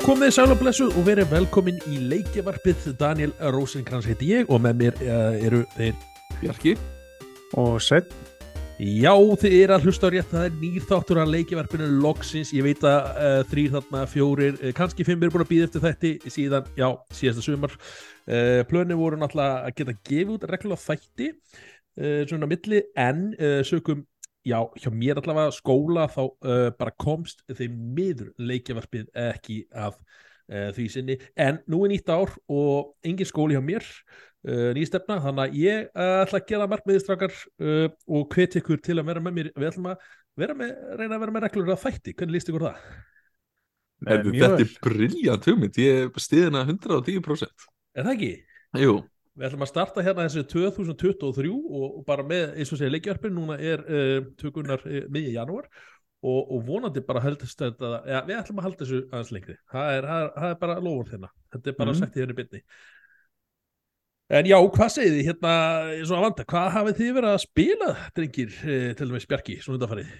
komið sæl og blessuð og verið velkomin í leikjavarpið. Daniel Rosenkrantz heiti ég og með mér uh, eru þeir Bjarki. Og Sveit Já, þið er að hlusta á rétt, það er nýr þáttur að leikjavarpinu loksins, ég veit að uh, þrýr þarna, fjórir, uh, kannski fimm er búin að býða eftir þetta síðan, já, síðasta sumar. Uh, plöni voru náttúrulega að geta gefið út reglulega þætti uh, svona milli, en uh, sögum já, hjá mér allavega skóla þá uh, bara komst þeim miður leikjavarpið ekki af uh, því sinni, en nú er nýtt ár og engin skóli hjá mér uh, nýstefna, þannig að ég uh, ætla að gera markmiðistrakar uh, og hvet ykkur til að vera með mér, við ætlum að vera með, reyna að vera með reglur að þætti, hvernig líst ykkur það? Þetta mjög er briljant hugmynd, ég stiði hana 110% Er það ekki? Jú, Við ætlum að starta hérna þessi 2023 og, og bara með, eins og segja, leikjarpin núna er uh, tökunar uh, miðja janúar og, og vonandi bara heldast þetta, ja, við ætlum að halda þessu aðeins lengri, það er, það er, það er bara lofur þérna, þetta er bara Mhm. sagt í henni byrni En já, hvað segið þið hérna, svo að vanda, hvað hafið þið verið að spila, drengir, uh, til dæmis Bjarki, svona undanfarið?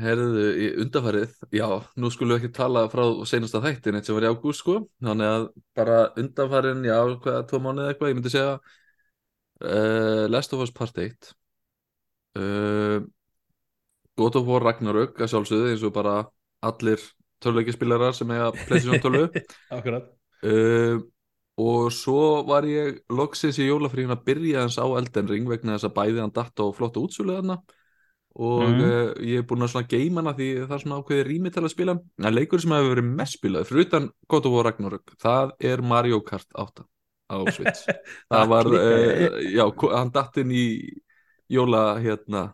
Herðu, í undarfærið, já, nú skulum við ekki tala frá senasta þættin eitt sem var í ágúst, sko, þannig að bara undarfærin, já, hvaða, tvo mánuði eitthvað, ég myndi segja uh, Last of Us Part 1 uh, God of War Ragnarök, að sjálfsögðu, eins og bara allir töluleikispilarar sem eiga PlayStation 12 Akkurat. uh, og svo var ég loksins í jólafríðin að byrja hans á Elden Ring vegna þess að bæði hann datt á flotta útsölu þarna og Mhm. uh, ég er búinn að svona geima hana því það er svona ákveðið rými til að spila en leikur sem hefur verið mest spilað fyrir utan God of War Ragnarök, það er Mario Kart 8 á Switch það var, uh, já, hann datt inn í jóla hérna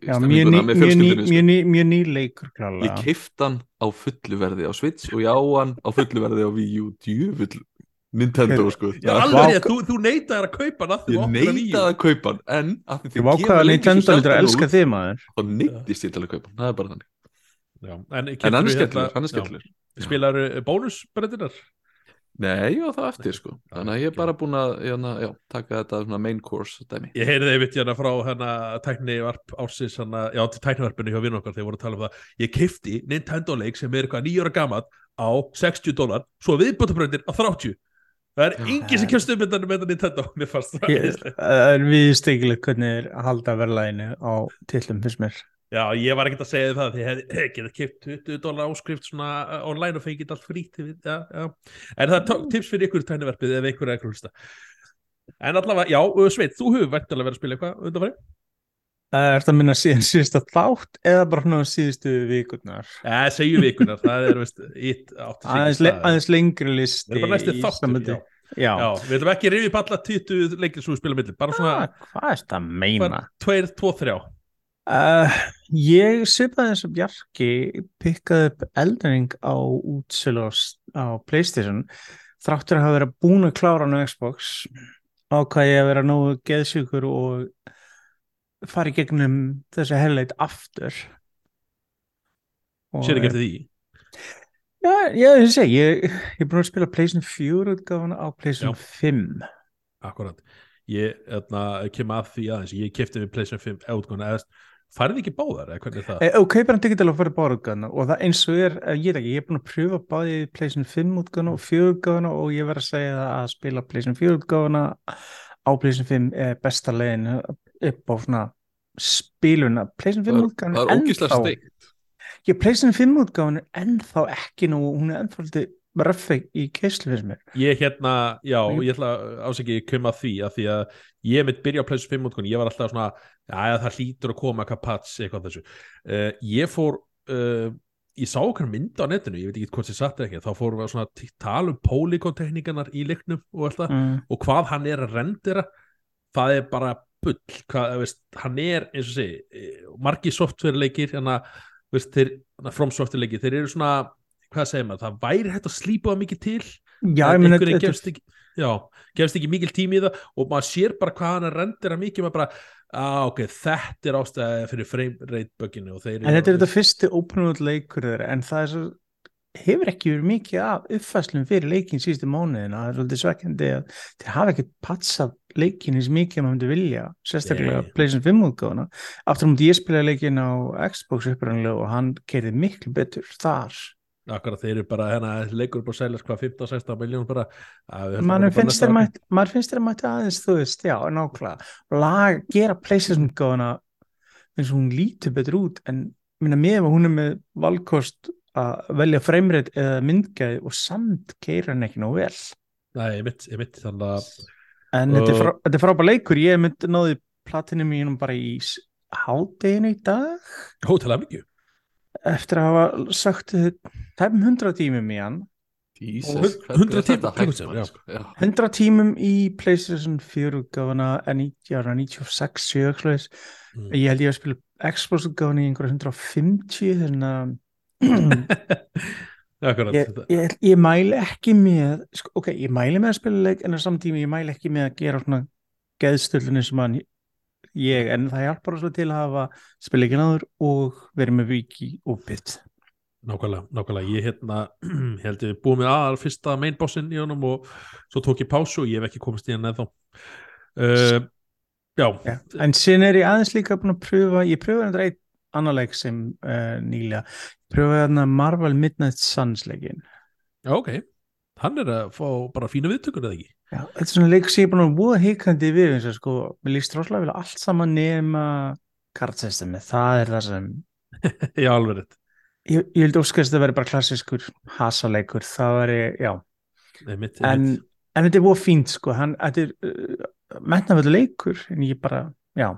Já, mjög ný, mjög, ný, sko. mjög, ný, mjög ný leikur Ég klálega keift hann á fullu verði á Switch og ég á hann á fullu verði á Wii U djöfull Nintendo sko. Já, alveg, þú, þú neitaði að kaupa hann Ég okkur að kaupa hann en að því Ég þið hvað að Nintendo lítur að elska þig maður. þá neittist ég til að kaupa hann, það er bara þannig. Já, en, en hann er skemmtilegur, hérna- hann er skemmtilegur. Spilar bónusbreytinar? Nei, já það eftir sko. Þannig að ég er bara búin að hérna, já, taka þetta svona main course dæmi. Ég heyrði einmitt hérna frá hérna tæknivarp ársins hérna, já til tæknivarpinu hjá vinn okkar þegar voru að tala um það. Ég kifti Nintendo leik sem er eitthvað nýjóra gammal á 60 dólar svo viðbúttabröndir á 30 það er enginn sem kemst um þetta með þetta Nintendo mér fannst það. Það er viðstegilegt hvernig er halda verðlæginu á tillum fyrst mér Já, ég var ekkert að segja það því ég hef getað kipt 20 dólar áskrift svona uh, online og fengið allt frýtt já, já. en það er tips fyrir ykkur tæknivarpið ef ykkur er eitthvað hlusta en allavega, já, uh, Sveit, þú hefur væntalega verið að spila eitthvað undanfæri Er þetta að minna síðan síðasta þátt eða bara svona síðustu vikurnar? Eh, segjum vikunar, það er veist, eitt átt aðeins, le aðeins lengri Það listi er bara næstu sambandi- já. Já, Já, við ætlum ekki að rifja upp alla 20 leikir sem við spila milli, bara svona Ah, Hvað er þetta að meina? 2, 2, 3 Uh, ég svipaði þess að Bjarki pikkaði upp eldring á útsölu á, á Playstation þráttur að hafa verið búin að klára á Xbox. Ákvað ég að vera nógu geðsjúkur og fara í gegnum þessi helleit aftur. Sér ekki eftir því? Já, ég segi, ég, ég er búin að spila Playstation 4 útgáfana á Playstation 5 Akkurat, ég ætna, kem að því aðeins. Ég kefti við PlayStation 5 átgána eða færði ekki báðar, eða hvernig er það? E, kaupir hann digital og fyrir bárútgáðana og það eins og er, eh, ég veit ekki, ég er búin að pröfa báði PlayStation 5 útgáðana og 4 útgáðana og ég verð að segja að spila PlayStation 4 útgáðana á PlayStation 5 er besta leiðin upp á svona spiluna PlayStation 5 Það er- steikt ég PlayStation 5 útgáðana er ennþá ekki nú, hún er ennþá litið röffi í keislu fyrir mér Ég hérna, já, Ég- ég ætla ásæki að koma að því að því að ég mitt byrja á PlayStation 5 útgána, ég var alltaf svona já, það hlýtur að koma eitthvað pats eitthvað þessu. Uh, ég fór uh, ég sá okkar mynd á netinu ég veit ekki hvort ég satt ekki, þá fórum við að tala um polygon-tekníkanar í leiknum og allt það, mm. og hvað hann er að rendera það er bara bull hvað, veist, hann er, eins og segi eh, margi software leikir hana, veist, þeir, hana, from software leikir þeir eru svona, hvað segir maður, það væri hægt að slípa mikið til já, einhverjum þetta- gefst ekki já, gefst ekki mikil tími í það og maður sér bara hvað hann er rendera mikið maður bara, að ok, þetta er ástæði fyrir frame rate þeir En þetta er þetta fyrsti open world leikur en það er svo hefur ekki verið mikið af uppfæslum fyrir leikin síðustu mánuðina, það er svolítið svekkjandi að þeir hafa ekki patsað leikin eins mikið að maður myndi vilja, sérstaklega Nei. PlayStation 5 útgáðuna aftur því ég spilaði leikin á Xbox uppræðanlega og hann kerði miklu betur þar akkurat þeir eru bara hérna leikur upp á seljast hvað 15-16 miljón bara að bara finnst ári. mætt, aðeins, þú veist, já, nákvæmlega. Lag, gera PlayStation góðana eins og hún lítur betur út, en minna með að hún er með valkost að velja fremrið eða myndgæði og samt keira hann ekki nóg vel. Nei, ég mitt, ég mitt þannig að En er frá, þetta er frábær leikur, ég myndi náði platinu mínum bara í hádeginu í dag hótel að mikið eftir að hafa sagt tæpum 100 tímum í hann Jesus, Og hund- hvernig 100 er þetta tíma hægt, klukkutíma, maður, já. sko? Já. 100 tímum í PlayStation 4 útgáfuna en í jára 96 sjöksleis Mm. ég held ég að spila Xbox útgáfuna í einhverja 150 þannig að ég, ég, ég mæli ekki með sko, ok, ég mæli með að spila leik en á samtími ég mæli ekki með að gera svona geðstöldunni sem hann ég, en það hjálpar svo til að hafa spila ekki náður og verið með viki opið nákvæmlega, nákvæmlega, ég hérna held ég búið með aðal fyrsta mainbossin í honum og svo tók ég pásu og ég hef ekki komist í hann eða uh, já, ja. en síðan er ég aðeins líka búin að pröfa ég pröfa þetta eitt annar leik sem uh, nýlega, ég pröfa þarna Marvel Midnight Suns leikin ok. Hann er að fá bara fína viðtökur eða ekki? Já, þetta er svona leik sem ég er búin að búa hikandi við eins og sko, mér líst rosalega vel allt saman nema kartsystemi, það er það sem já, alveg rétt. Ég, ég vildi óskast að það veri bara klassiskur hasaleikur, það veri, já. Einmitt, en, einmitt. en þetta er búið fínt sko, hann, þetta er uh, metnaföldu leikur, en ég bara já,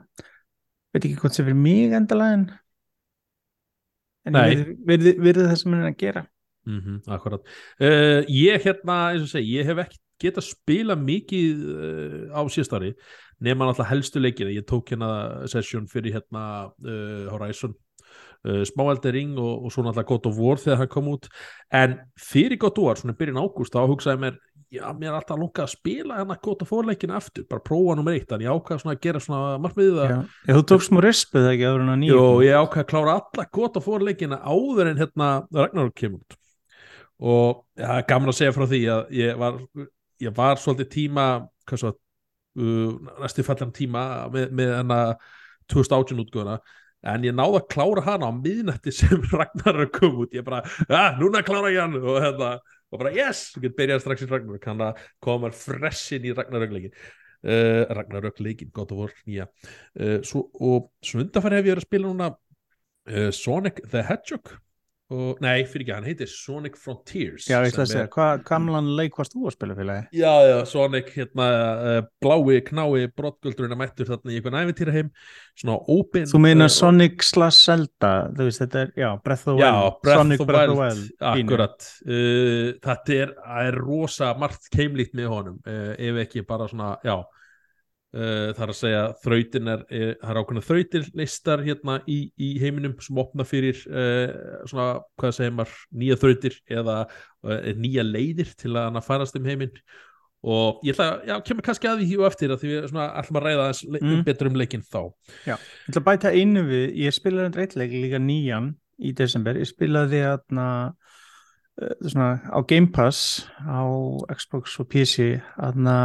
veit ekki hvort sem fyrir mig endalega en en virði það sem hann er að gera. Mm akkurat. Uh, ég hérna, eins og segi, ég hef ekki getað spila mikið uh, á síðstari nema náttúrulega helstu leikina. Ég tók hérna session fyrir hérna uh, Horizon uh, smáeldi ring og, og svo náttúrulega God of War þegar það kom út. En fyrir God of War, svona byrjun ágúst þá hugsaði mér, já, mér er alltaf lungað að spila hérna God of War leikina aftur, bara prófa nummer eitt, en ég ákvað svona að gera svona markmiðið að já, þú tókst smá rispið ekki áður en að nýja Jó, ég ákvað að klára alla gott að fóra leikina áður en hérna Ragnarok kemur út. Og ja, gaman að segja frá því að ég var, ég var svolítið tíma hvað svo uh, næstu fallan tíma með, með hana 2018 útgöðuna en ég náði að klára hana á miðnætti sem Ragnarok kom út. Ég bara, ah, núna klára ég hann. Og hérna, og bara yes, ég get byrjað strax í Ragnarok, hann að koma freshin í Ragnarok leikin uh, Ragnarok leikin, gott að voru nýja. Uh, svo, og svo undanfæri hef ég verið að spila núna uh, Sonic the Hedgehog og, nei, fyrir ekki, hann heitir Sonic Frontiers Já, ég ætla að segja, hvað gamlan leik varst þú að spila félagi? Já, já, Sonic, hérna, uh, blái, knái, brottgöldurinn að mættur þarna í einhvern æfintýra heim, svona open Þú meina uh, Sonic slash Zelda, þú veist, þetta er, já, Breath of the Já, Wild, Breath Sonic Breath of the Wild, akkurat uh, þetta er, er rosa margt keimlíkt með honum, uh, ef ekki bara svona, já uh, það er að segja þrautin er, er það er ákveðna þrautir listar hérna í, í heiminum sem opna fyrir uh, svona, hvað segir maður, nýja þrautir eða uh, nýja leiðir til að hann að farast um heiminn. Og ég ætla, já, kemur kannski að því og eftir að því við svona ætlum að ræða Mm. betur um leikinn þá. Ég ætla að bæta einu við, ég spilaði þetta eitthvað líka nýjan í desember, ég spilaði uh, svona á Game Pass á Xbox og PC þarna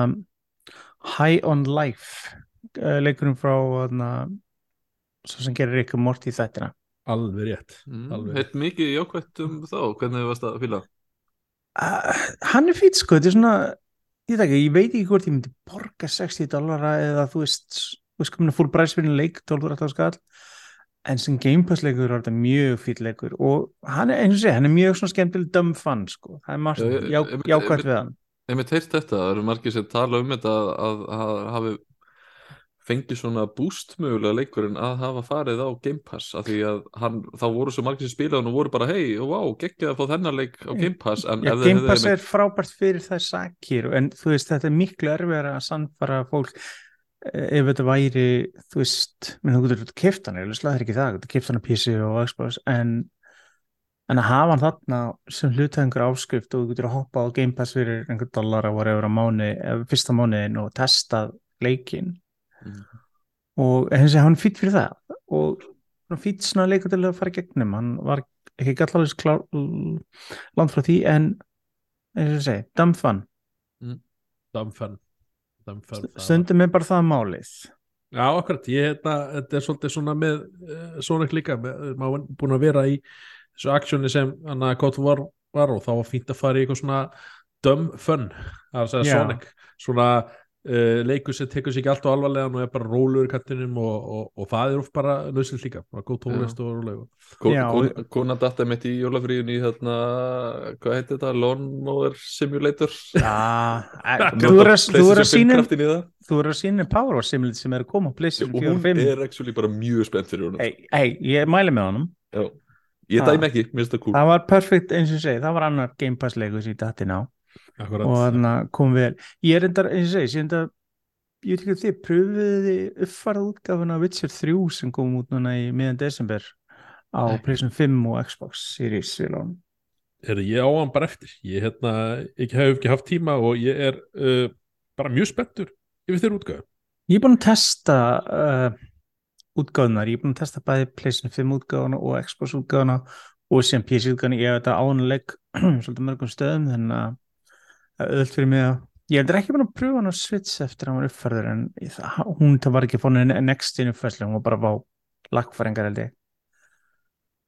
High on Life uh, leikurinn frá þarna svo sem gerir ykkur mort í þættina alveg rétt Mm. Heitt mikið jákvætt um þá, hvernig þið varst að fýla? uh, hann er fýt sko, þetta er svona ég, ekki, ég veit ekki hvort ég myndi borga 60 dollara eða þú veist þú veist komin að full price fyrir leik 12 skall en sem Game Pass leikur er þetta mjög fýt leikur og hann er eins og segja, hann er mjög svona skemmtileg dumb fun sko, það er margt jákvæmt við hann Ég mitt heyrt þetta, það eru margir sem tala um þetta að, að, að hafi fengið svona boost mögulega leikurinn að hafa farið á Game Pass af því að hann, þá voru svo margir sem spilaði og voru bara hei, vá, geggjað að fá þennan leik á Game Pass þeir Game Pass einmitt- er frábært fyrir þær sakir en þú veist, þetta er miklu erfiðar að sannfara fólk eh, ef þetta væri, þú veist minn þú getur keft hann, ég slæðir ekki það þú getur keft hann á PC og Xbox en, en að hafa hann þarna sem hluta einhver áskrift og þú getur að hoppa á Game Pass fyrir einhver dollar á mánu, fyrsta mánuðin og testa leikin Mhm. og hins vegar hann fýtt fyrir það. Og hann fýtt svona leikur til að fara gegnum. Hann var ekki gallarlega klár langt frá því en eins og segi, dumb fun. Dumfan Dumfan stundum er bara það málið. Já, akkurat, ég hérna, þetta er svolítið svona með uh, Sonic líka, með, maður er búin að vera í þessu aksjóni sem of War var og þá var fínt að fara í eitthvað svona dumb fun, það er að segja Já. Sonic. Svona uh, leikur sem tekur sér ekki allt og alvarlegan og er bara rólur í kattinum og, og, og það er oft bara nöðsynlega líka, bara góð tónlist og rólega Ko- Já, kon- og- Konan datta mitt í jólafríðinu í þarna, hvað heitir þetta, Lawnmower Simulator? Já, eh, þú er að- þú að PlayStation 5 sína þú er að sína Power Wars Simulator sem er að koma á og PlayStation 4 og hún 5 er actually bara mjög spennt fyrir Ei, ei, ég mæli með honum. Já. Ég Ha. dæmi ekki, mér finnst það cool það var perfect eins og ég segi, það var annar Game Pass ég dætti ná Akkurat. og að kom vel ég er enda, eins og ég segi, ég enda ég veit ekki að þið pröfuðu þið uppfarað útgáfuna Witcher 3 sem kom út núna í miðan desember á. PlayStation 5 og Xbox Series. Heyrðu, ég á hann bara eftir ég hérna, ekki hef ekki haft tíma og ég er uh, bara mjög spenntur yfir þeirra útgöðu ég er búin að testa uh, útgáðunar, ég er búin að testa bæði PlayStation 5 útgáðuna og Xbox útgáðuna og sem PC útgáðuna, ég hef þetta ánuleik svolítið mörgum stöðum þannig að öðvöld fyrir mig að ég hef ekki búin að pröfa hann á Switch eftir að hann var uppfærður en það, hún það var ekki fónin next in uppfærslu, hún var bara á lagfæringar held ég.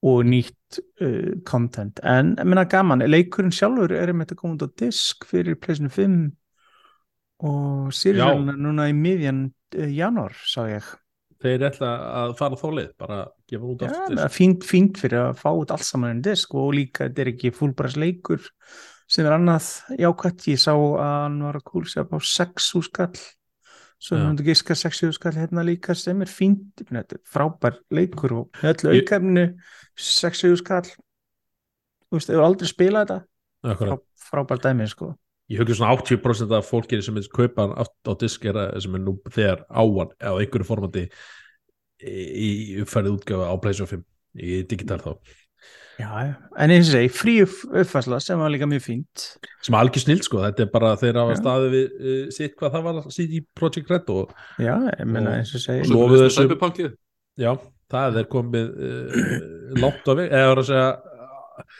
Og nýtt uh, content. En ég meina gaman, leikurinn sjálfur er að koma út á disk fyrir PlayStation 5 og Sirius núna í miðjan uh, janúar sá ég þeir ætla að fara þá leið bara gefa út aftur er fínt, fínt fyrir að fá út allt saman en disk og líka þetta er ekki fullbæras leikur sem er annað jákvætt, ég sá að hann var að kúl sér á 6 skall svo hann myndi giska 6 skall hérna líka sem er fínt, þetta er frábær leikur og öllu aukefnu 6 skall. Þú veist, hefur aldrei spilað þetta. Frá, frábær dæmi sko ég hugsa svona 80% af fólkið sem er kaupa hann á, á disk er að, sem er nú þegar á hann á einhverju formati í, uppfærið útgöfu á PlayStation 5 í digital þá. Já, en eins og segi, frí upp- uppfærsla sem var líka mjög fínt. Sem er algjör snill sko, þetta er bara þeir hafa Já. staðið við uh, sitt hvað það var sitt í Project Red og Já, ég menna Og- eins og Og segi svo Lofuðu er þessu- Cyberpunkið? Já, það er komið uh, langt á veg, eða var að segja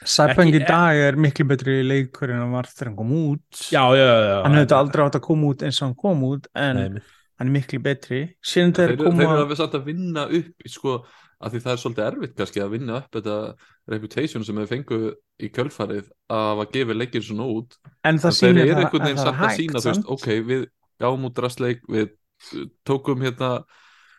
Cyberpunk í dag er miklu betri leikur en hann var þegar hann kom út. Já, já, já, já hann hefði aldrei átt að koma út eins og hann kom út en Nei, hann er miklu betri. Síðan Þeir, þeir þeir koma eru alveg samt að vinna upp sko, að því það er svolítið erfitt kannski að vinna upp þetta reputation sem við fengu í kjölfarið að hafa gefið leikir svona út. En það þeir það, einhvern að veginn er að hægt sína ok, við gáum út rastleik við tókum hérna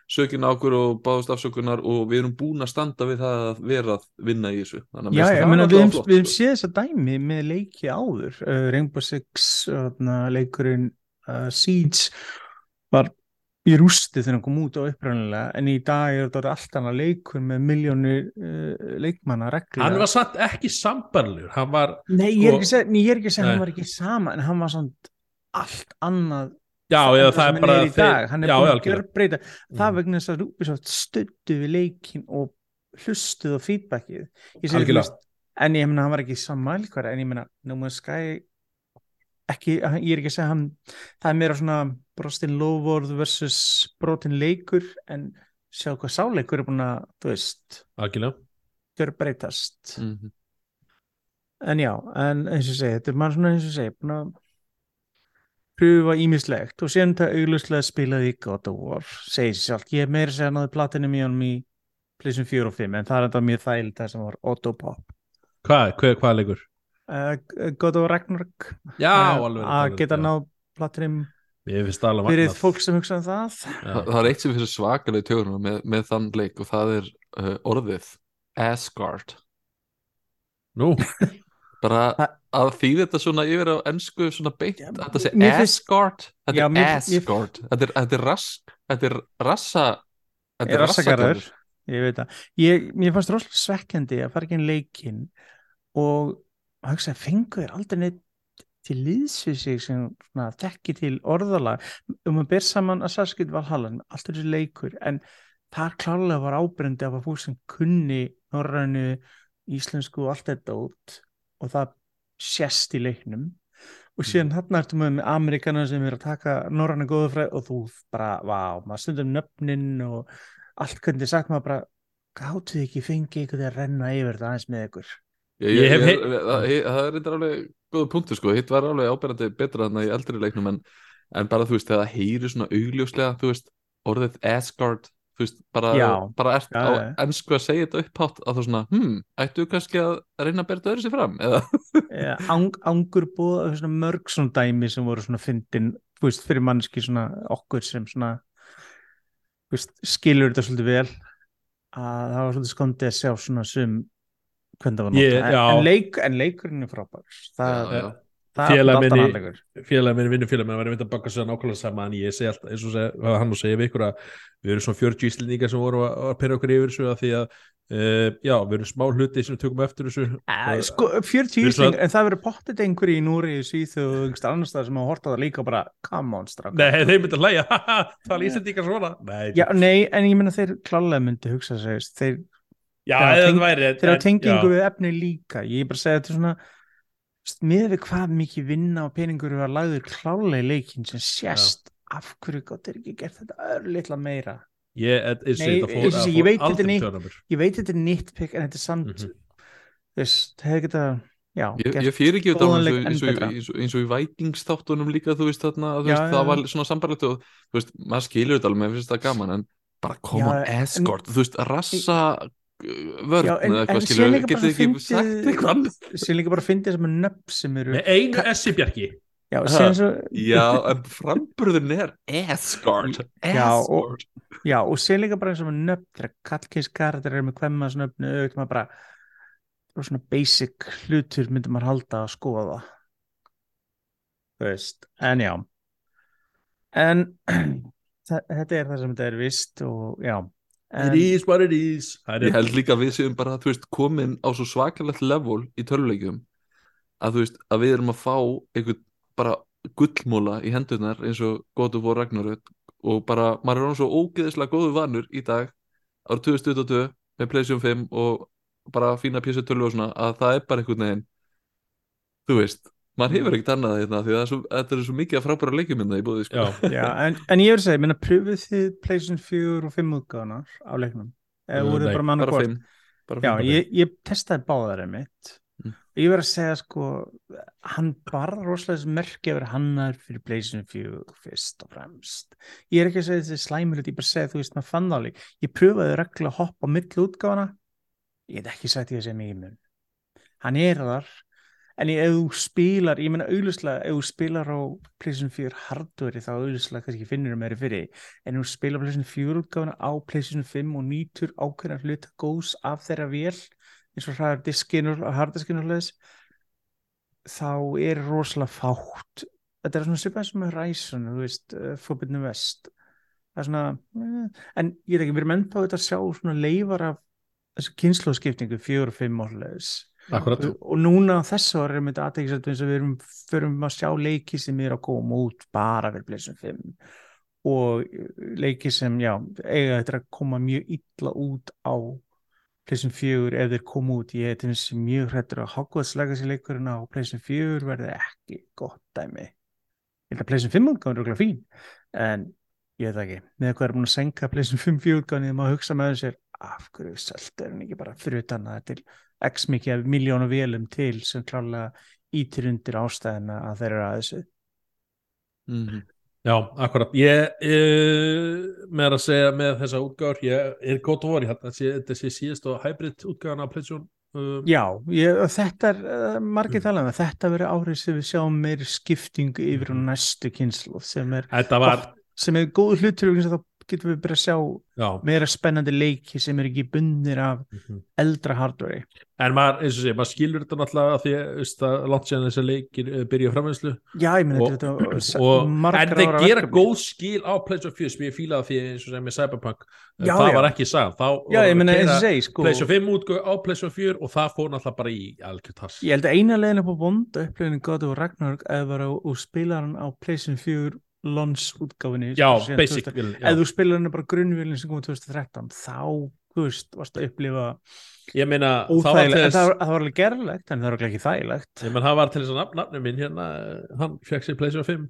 sökin á okkur og báðust afsökunar og við erum búin að standa við það að vera að vinna í þessu. Að Já, ég meina við höfum sko. séð þessa dæmi með leiki áður. Uh, Rainbow Six uh, leikurinn uh, Siege var í rústi þegar hann kom út á upprænlega en í dag er þetta allt annað leikur með miljónir uh, leikmanna reglulega hann var satt ekki sambarlegur hann var, Nei, ég er sko- ekki að segja, nei, ég er ekki að segja að hann var ekki sama en hann var svona allt annað já, já, það er bara dag, hann er já, búin að gjörbreyta það Mm. vegna þess að Ubisoft stöddu við leikin og hlustuð á feedbackið Algjörlega. en ég meina hann var ekki sammælkværa en ég meina No Man's Sky ekki, ég er ekki að segja hann það er meira svona brostin lovorð versus brotin leikur en sjá hvað sáleikur er búin að þú veist, algjörlega gjörbreytast Mhm. En já, en eins og segi, þetta er maður svona eins og segi, búin að pröfa ímislegt og síðan þetta auglustlega spilaði í God of War, segir sér sjálf, ég er meira að segja náði platinu í honum í PlayStation 4 og 5, en það er þetta mjög þægild það sem var Autopop. hvað, hvað, hvað er leikur? Uh, God of War Ragnarok, já, uh, alveg að geta náð platinu ég finnst það alveg fyrir fólk sem hugsa um það. það, það er eitt sem fyrir svakalega tjóðunum með, með þann leik og það er uh, orðið Asgard. Nú, bara að þýði þetta svona yfir á ennsku svona beint Já, þetta sé Asgard þetta er Asgard þetta er, þetta er rask þetta er rassa þetta er rassagarður? ég veit það, ég, mér fannst rosalega svekkjandi að fara ekki inn leikinn og að hugsa að fengu þér aldrei neitt til liðs við sig sem svona, þekki til orðalag? Um að ber saman að særskilt Valhalla allt er þessi leikur en þar klárlega var ábrendi af að fólk sem kunni norrænu, íslensku og allt þetta út og það sést í leiknum. Og síðan þarna ertu með Amerikana sem er að taka norræna góðafræð og þú bara, vá, maður stundum nöfnin og allt hvernig sagt maður bara gáttu þið ekki fengið ykkur að renna yfir það aðeins með ykkur? Ég, Ég ég, það, það er reyndar alveg góða punktur sko, hitt var alveg áberandi betra þannig í eldri leiknum en, en bara þú veist, þegar það heyri svona augljóslega, þú veist, orðið Asgard þú veist, bara, bara ert Já, á ennsku að segja þetta upphátt að þú svona, hm, ættu kannski að reyna að bera þetta öðru sér fram, eða Eh, ang, angur búið svona mörg svona dæmi sem voru svona fyndin þú veist, fyrir mannski svona okkur sem svona þú veist, skilur þetta svolítið vel. Að það var svolítið skondið að sjá svona sum hvernig það var notað. En, en, leik, en leikurinn er frábær. Það, það Félag er minni- vinnufélag minn var einmitt að baka sér nákvæmlega sama en ég segi alltaf, eins og segi, hvað hann og segja við ykkur að við erum svona 40 íslendingar sem voru að, að pera okkur yfir þessu að því að uh, já, við erum smá hluti sem við tökum eftir þessu. Eh, sko, 40 Við ísling, svo- en það verður pottet einhverju í Núri, Svíþjóð og einhverstað annars staðar sem hafa horta það líka og bara come on strákar. Nei, þeir myndi að hlæja, haha, tala íslendingar svona? Nei, Já, nei, en ég menna þeir klálega myndi hugsa sig þeir, já þeir það þeir hafa tengingu já. við efni líka. Ég er bara að segja þetta er svona með við hvað mikið vinna og peningur var lagður klálega í leikin sem sést af hverju gott er ekki gert þetta örlítla meira ég, Nei, fór, ég- veit nýtt. ég veit þetta er nýttpikk en þetta er samt þú veist, það hefur geta já, Ég, ég fyrir ekki þetta góðan eins, leik og- í vætingsþáttunum líka þú veist þarna, þú Já, veist, já, það já. var svona sambarlegt og þú veist, maður skilur þetta alveg, mér finnst það gaman en bara Já, on, en- escort, þú veist, rassa vörn Já, en- eða eitthvað skilur, bara getið ekki sagt eitthvað sem líka bara fyndið sem er nöfn sem eru Með einu essi bjarki. Já, svo, Já, en framburðin er escort, Já, og- og sem líka bara eins og nöfn karakter er með hvemmas nöfnu auðvitað maður bara og svona basic hlutur myndi maður halda að skoða þú veist, en já. En þetta er það sem þetta er vist og já en, It is what it is. Ég held líka að við séum bara, þú veist, komin á svo svakalegt level í töluleikjum að þú veist, að við erum að fá einhvern bara gullmóla í hendurnar eins og God of War Ragnarök og bara, maður er án svo ógeðislega góðu vanur í dag árið 2022 með PlayStation 5 og bara fína PC tölu og svona að það er bara einhvern veginn þú veist, maður hefur ekkert annað hérna því að það er svo, þetta er svo mikið að frábæra leikjum hérna í búið sko. Já, já, en, en ég vil segja, minna pröfuð þið PlayStation 4 og 5 útgáðanar á leiknum? Eða Uh, voruð bara mann og bara hvort fimm. Bara Já, fimm. ég, ég testaði báðar einmitt. Mm. og ég verð að segja sko hann bara rosalega að vera hannar fyrir PlayStation 4 fyrst og fremst. Ég er ekki að segja þessi slæmur ég bara að segja þú veist maður fann það alveg. Ég pröfaði reglulega að hoppa á milli útgáfana ég hef ekki sagt ég að segja mikið mun hann er þar en ég, ef þú spilar, ég meina auðvitað ef þú spilar á PlayStation 4 hardware þá auðvitað kannski finnur það meiri fyrir. En ef þú spilar PlayStation 4 útgáfana á PlayStation 5 og nýtur ákveðna hluta góðs af þeirra vél eins og hraðar diskinu og harddiskinu og hlutis þá er rosalega fátt. Þetta er svona svipað sem með Ryzen þú veist, uh, Forbidden West. Það er svona eh, en ég veit ekki, við erum ennþá þetta að sjá svona leifar af þessu kynnslóðskiptingu fjögur og fimm áhuleðis akkurat. Og, núna á þessu ári erum þetta aðtækisættu eins og við erum förum að sjá leiki sem er að koma út bara fyrir PlayStation 5 og uh, leiki sem, já, eiga þetta að koma mjög illa út á PlayStation 4 ef þeir koma út. Ég er til þessi mjög hrættur að Hogwarts Legacy leikurinn á PlayStation 4 verði ekki gott dæmi. Ég held að PlayStation 5 útgáðan er okkur fín en ég veit ekki. Með hvað er búin að senka PlayStation 5 4 útgáðan ég má hugsa með sér af hverju selta er hann ekki bara fyrir utan að til x mikið af miljónu vélum til sem klálega ítir undir ástæðina að þeir eru að þessu Mhm. Já, akkurat Ég, ég með að segja með þessa útgáður ég er gott að voru, þetta sé, þetta sé síðast og hybrid útgáðan af PlayStation um, Já, ég, og þetta er uh, margir talað um að þetta verið árið sem við sjáum meiri skiptingu yfir á Mhm. næstu kynslu sem er, Þetta var, sem er góð hlutur og þá getum við bara að sjá já. meira spennandi leiki sem er ekki bundnir af mhm. eldra hardware En maður, eins og sé, maður skilur þetta náttúrulega því að langt séðan þessi leikir uh, byrja framvinslu Já, ég meni og, þetta og, en þeir gera góð skil á PlayStation 4 sem ég fílaði því eins og sem með Cyberpunk. Já, það já. var ekki sagt þá Já, og sko, PlayStation 5 útgöð á PlayStation 4 og það fór náttúrulega bara í algjör tass ég held að eina leiðin upp á vonda upplifinu God of Ragnarök eða var á, og spilar hann á PlayStation 4 launch útgáfinni Já, síðan basic 2000 vil, ef þú spilar hann bara grunnvílinn sem kom 2013 þá, þú veist, varst að upplifa Ég meina, það var til þess það það var alveg gerlegt en það var ekki þægilegt Ég menn, það var til þess að nafn, nafnum minn hérna, hann fekk sér PlayStation 5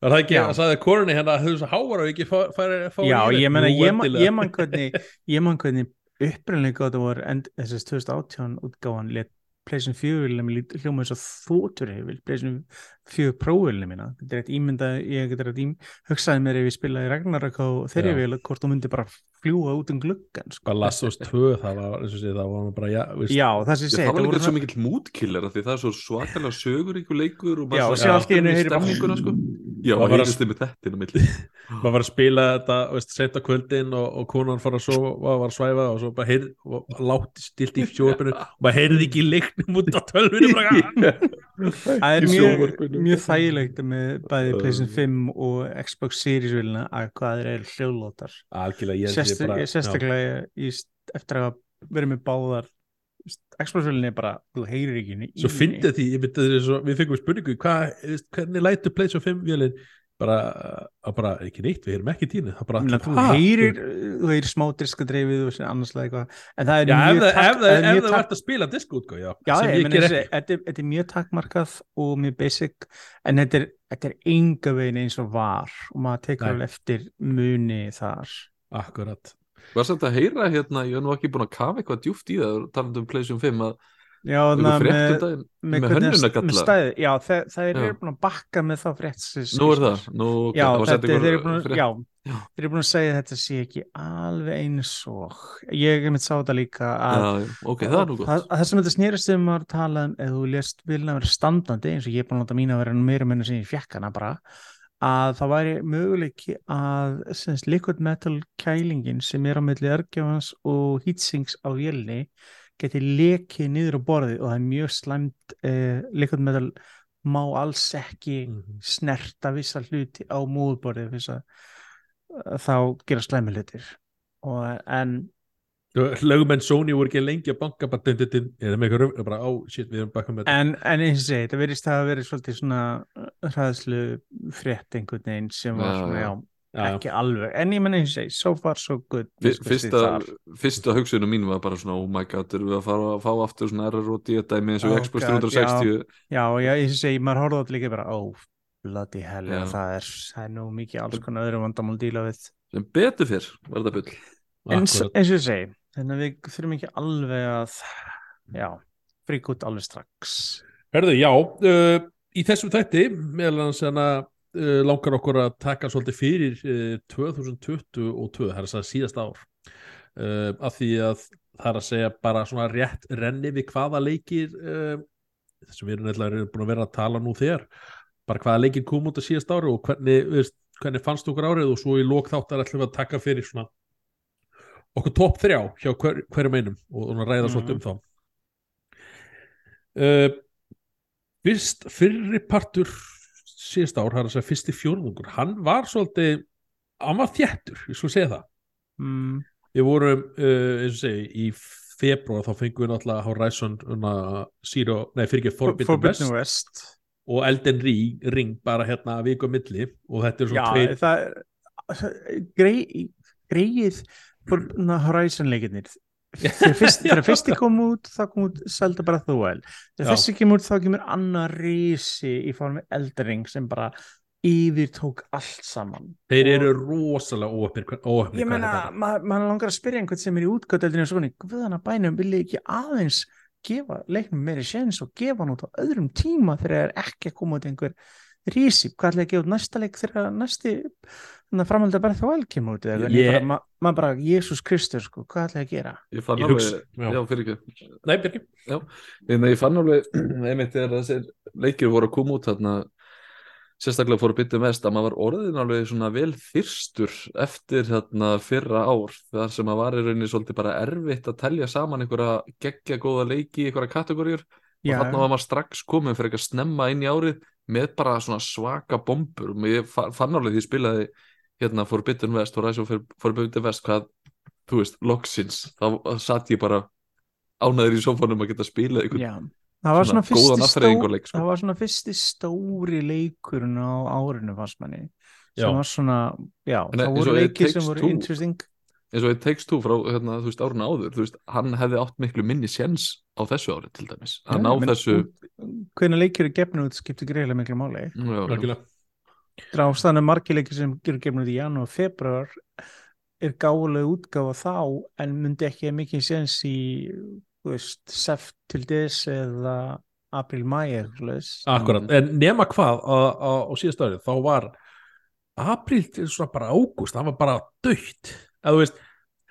Var það ekki, Já. það sagði korunni hérna þú veist háar og ekki fá Já, ég meina, ég, man- endilega. ég man hvernig ég man hvernig upprænlega gott að voru en þessast 2018 útgáfan let PlayStation 4 vilja hljóma þess að þóttur hefur PlayStation 4 Pro vilja mína þetta er eitt ímynda, ég getur að ím hugsaði mér ef ég spilaði Ragnarök á þeirri vil hvort þú myndi bara fljúa út um gluggan sko. Us 2 það var, eins og sé, það var bara, já, já, það sem ég segi það var líka svo mikill mútkiller af því það er svo svakalega söguríku leikur og Já, maður og svo síðan allt í stemninguna sko. Já, Maður og heyrist þið með þetta inn á milli maður var að spila þetta veist, á kvöldin og, og konan fara að sofa var að svæfa og svo bara heyrði og látti stilt í sjóarpinu og maður heyrði ekki leiknum út á tölvinu bara, það er mjög, mjög þægilegt með bæði. PlayStation 5 og Xbox Series vilina að hvað þeir eru hljóðlótar sérstaklega eftir að verið með báðar Xbox vilinni er bara, þú heyrir ekki svo því, myndi þess að við fengum spurningu hvernig lætur PlayStation 5 vélinn bara, að bara, ekki neitt, við heyrum ekki tínu það bara, Minna, þú heyrir, þú heyrir smá diskadreifið og annarslega eitthvað. En það er já, ef mjög ef það það er ef mjög það vart að spila disk út já, Já, sem ég ég meina ger þessi, ekki. þetta, er- þetta er mjög takmarkað og mjög basic en þetta er, þetta er enga veginn eins og var og maður tekur alveg eftir muni þar. Akkurat. Var samt að heyra hérna, ég er nú ekki búin að kafa eitthvað djúft í það talandi um PlayStation 5 að Já, na, með, með, með hönnunagalla. Já, þeir Já. eru búin að bakka með þá frétt sem- Nú er það, nú Já, það var þetta, þeir eru búin að, búin að segja að þetta sé ekki alveg eins og ég er mitt sá þetta líka að Já, já, ok, það er nú það, gott. það sem þetta snerist um að tala um ef þú lést vilna vera standandi eins og ég er búin að láta mín að vera meira menna sem ég fjekk hana bara að það væri möguleiki að semst, liquid metal kælingin sem er á milli örgjafans og heatsinks á vélni geti lekið niður á borði og það er mjög slæmt eh, liquid metal má alls ekki Mhm. snerta vissa hluti á múðborði þess að að þá gera slæmi hlutir. Og, en lögumenn Sony voru ekki lengi að banka eða með eitthvað bara á, shit, En, en eins og segi, þetta verðist að vera svolítið svona hræðslu frétt einhvern veginn sem var svona, já, já. Ekki alveg, en ég menn eins og segi, so far so good Fyrsta, fyrsta hugsunum mín var bara svona oh my god, erum við að fara að fá aftur svona RROD dæmi eins og Oh Xbox God, 360 Já, já, og segi, maður horfði á þetta líka bara, ó, bloody hell, já. Það er, það er nú mikið alls konar öðrum vandamál að díla við. sem betur fyrr var þetta bull Eins, Akkurat. eins og ég segi, þannig að við þurfum ekki alveg að, já, frík út alveg strax. Herðu, já, uh, í þessum þætti meðal hans hana uh, langar okkur að taka svolítið fyrir uh, 2022 það er að segja síðast ár uh, af því að það er að segja bara svona rétt renni við hvaða leikir þessum við erum nefnilega búin að vera að tala nú þegar bara hvaða leikir kom út að síðast ári og hvernig, veist, hvernig fannst okkur árið og svo í lók þáttar ætlum við að taka fyrir svona okkur topp þrjá hjá hver, hverjum einum og, og ræða Mhm. svolítið um þá fyrst fyrri partur síðast ár, það er að segja fyrsti fjórðungur hann var svolítið hann var þjættur, ég skulle segja það. Mm, við vorum, uh, eins og segi, í februar þá fengum við náttúrulega Horizon una, Zero, nei fyrir ekki Forbidden, Forbidden West, West. og Elden Ring, Ring bara hérna viku á milli og þetta er Já, svona tveir það er grei, greið Horizon leikirnir þegar fyrst, þegar fyrsti kom út þá kom út Zelda Breath of the Wild. Þegar þessi kemur út þá kemur annar risi í formi Eldering sem bara yfir tók allt saman. Þeir eru rosalega óöfnir ég meina, maður ma langar að spyrja einhvern sem er í útgöldildinu og svona, guðana bænum vilja ekki aðeins gefa leiknum meiri séns og gefa hann út á öðrum tíma þegar það er ekki að koma út einhver rísi, hvað ætla ég að gefa út næsta leik þegar næsti framhald að bara þá kemur út yeah. bara, ma maður bara, Jésús Kristur sko, hvað ætla ég að gera? Ég fann Ég alveg, já. já fyrir ekki. Nei, Björki, en ég fann alveg, einmitt þegar þessir leikir voru að koma út þarna sérstaklega fór að bytja mest að maður var orðin alveg svona vel þyrstur eftir þarna fyrra ár þar sem að var í rauninni svolítið bara erfitt að telja saman einhverja geggja góða leiki í einhverja kategóriur og þarna var maður strax komin fyrir eitthvað snemma inn í árið með bara svona svaka bombur. Og ég fa- fann alveg því ég spilaði hérna Forbidden West og Rise of Forbidden West hvað, þú veist, loksins þá satt ég bara ánæður í sofanum að geta spilað einhvern Já, það var svona, góðan fyrsti, sko. það var svona fyrsti stóri leikurinn á árinu fannst manni. Já. sem var svona, já, En það voru Takes sem voru Two- interesting eins og It Takes Two frá hérna, þú veist, árun áður þú veist, hann hefði átt miklu minni séns á þessu ári til dæmis. Að ná þessu hvernig leikir eru gefnir út skiptir greiðlega miklu máli. Drástaðan er margir leikir sem eru gefnir út í janúar og februar er gálega útgáfa þá en myndi ekki mikið séns í þú veist, seft til des eða april, mæ eða svoleiðis. Akkurat, en nema hvað á, á, á síðast árið, þá var apríl til svona bara ágúst, það var bara dögt, að þú veist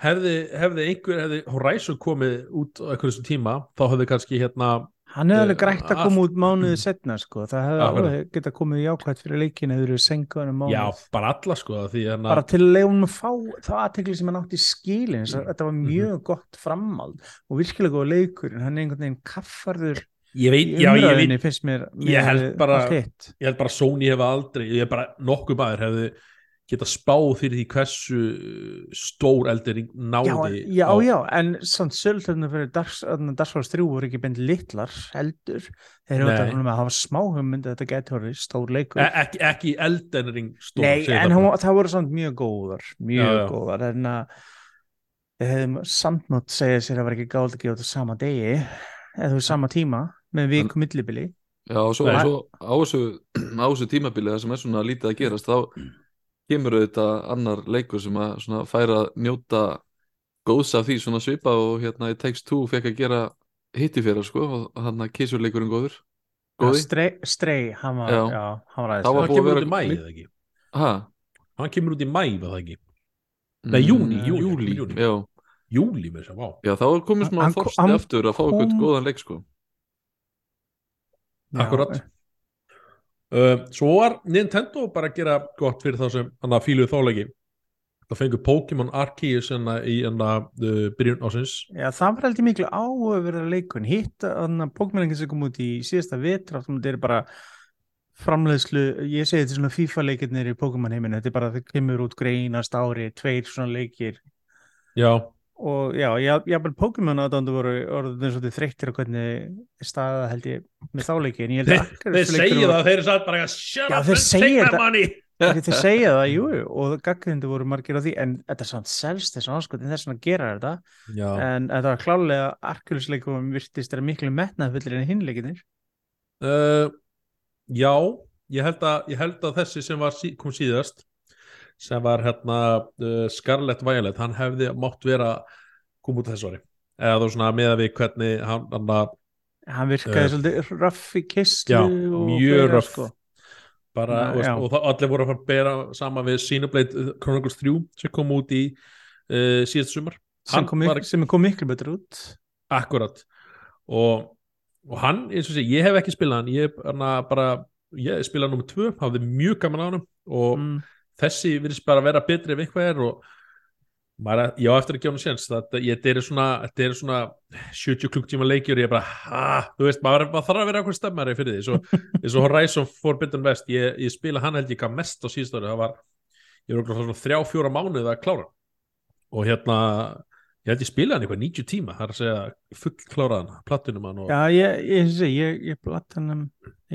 hefði, hefði einhver, hefði Horizon komið út á einhverjum tíma, þá hefði kannski hérna, Hann hefði alveg Eh, grætt að koma út mánuði setna sko. það hefði alveg geta komið jákvæmt fyrir leikin eða eru senkaður um mánuð já, bara alla sko hérna, bara til að leiðum að fá það aðtekli sem hann átti í skilin mm. þetta var mjög Mhm. gott framald og virkilega góð leikur en hann er einhvern veginn kaffarður ég veit, í já, ég veit umræðinni finnst mér Ég held bara- bara Sony hefði aldrei ég hef bara nokkuð maður hefði geta spáð fyrir því hversu stór eldering já, náði já, á- já, en samt söltöfnum fyrir Darsfáls 3 voru ekki beint litlar heldur, þeir eru að hafa smá hugmynd að þetta horfið stór leikur. E- ekki, ekki eldering stór Nei, en hún, það voru samt mjög góðar mjög Já, já. góðar. En að við hefðum samt nátt segja sér að vera ekki gáð að gefa þetta sama degi eða þú sama tíma með viku millibili. Já, og svo, Nei. og svo á, þessu, á þessu tímabili það sem er svona lítið að gerast þá kemur auðvitað annar leikur sem að svona færa að njóta góðs af því svona svipa og hérna í Takes Two fekk að gera hitti fyrir sko og hann að kísurleikurinn góður. Góði, Strei, strei, hann var, hann aðeins var hann að kemur vera- út í mæ eða ekki? Ha? Hann kemur út í mæ var það ekki? Nei, Mm, júní. já, júli með þess að vá. Já, þá er smá Hann- þorsti hann aftur að fá eitthvað góðan leik sko. Já, akkurat uh, svo var Nintendo bara að gera gott fyrir þá sem hann að fíluðu þáleiki. Það fengur Pokémon Arceus hérna í hérna uh, byrjun ásins Já, það var heldur miklu áhugaverða leikun hitt að Pokémon sem kom út í síðasta vetra þetta er bara framleiðslu, ég segi þetta svona FIFA leikirnir í Pokémon heiminu, þetta er bara það kemur út greinast ári, tveir svona leikir. Já, og já, ég hafði Pokémon aðdándu voru orðin svolítið þreyttir á hvernig staða held ég með þá leiki en ég held þeir, að þeir leikurinn segja það þeir eru satt bara að shut up þeir take my money. Þeir þeir segja það, jú, og gaggrindu voru margir á því, en þetta er svona selst þessu áskotin þess að gera þetta, já, en þetta var klálega Arceus-leikum virtist er miklu metnaðfullir en hinleikinir. uh, já ég held, að, ég held að þessi sem var, kom síðast sem var hérna uh, Scarlett Violet, hann hefði mátt vera koma út þessu ári eða þú svona með að við hvernig hann, að Hann virkaði Eh, svolítið röff í kistlu já, mjög röff. sko. bara, Já, veist, og það, allir voru að fara að bera sama við Xenoblade Chronicles 3 sem kom út í uh, síðast sumar sem kom, var- sem kom miklu betur út. akkurat og, og hann, eins og sé, ég hef ekki spilað hann ég, hana, bara, ég spilaði nummer 2 hafði mjög gaman á hann og Mm. Þessi virðist bara vera betri ef eitthvað er og maður, ég á eftir að hann séns þetta eru svona, svona 70 klukktíma leikjur og ég bara, ah, þú veist, maður, maður þarf að vera eitthvað stemmari fyrir því, svo, eins og Horizon Forbidden West, ég, ég spila hann held ég hvað mest á síðust ári, það var ég var okkur svona þrjá, fjóra mánuð að klára. Og hérna ég held ég spila hann eitthvað 90 tíma, það er að segja full kláraðan, plattunum hann og Já, ég, ég, ég, ég, ég,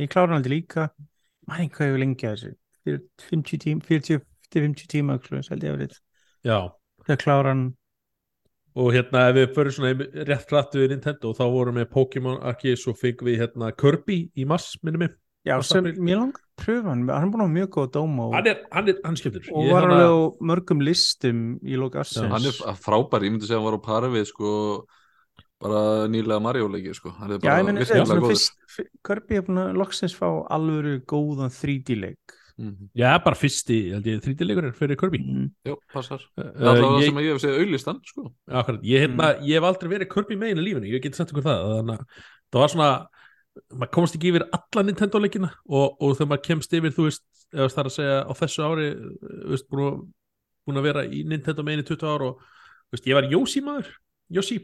ég klára hann aldrei líka, mæn hvað ég vil lengi að þessu, Fyrir 50 tíma, 40-50 tíma, held ég að verið, já, þegar klára hann, og hérna ef við förum svona í- rétt klattu við Nintendo þá vorum við Pokémon Arceus og fengum við hérna Kirby í mass minni mig. Já, sem það- mér langar að pröfa hann, hann er búin að hafa mjög góð dóma og, hann er, hann er, hann skemmtur og Ég var alveg á mörgum listum í lók Já, hann er frábær, ég myndi segja að hann var á pari við sko bara nýlega Mario leiki sko. Hann er Já, ég fyrst, fyr- Kirby er búin að loksins fá alvöru góðan 3D-leik. Mhm. já, bara fyrsti, held ég, þrítileikurinn fyrir Kirby. Mm. Jú, passar. Uh, allavega ég, sem að ég hef segið auðlistan sko. Akkurat, ég, hérna, ég hef aldrei verið Kirby megin í lífinu, ég geti sagt ykkur það. Þannig að það var svona maður komast ekki yfir alla Nintendo leikina og, og þegar maður kemst yfir, þú veist eða það er að segja á þessu ári þú veist, búin, að, vera í Nintendo megin í 20 ár og veist, ég var Yoshi maður Yoshi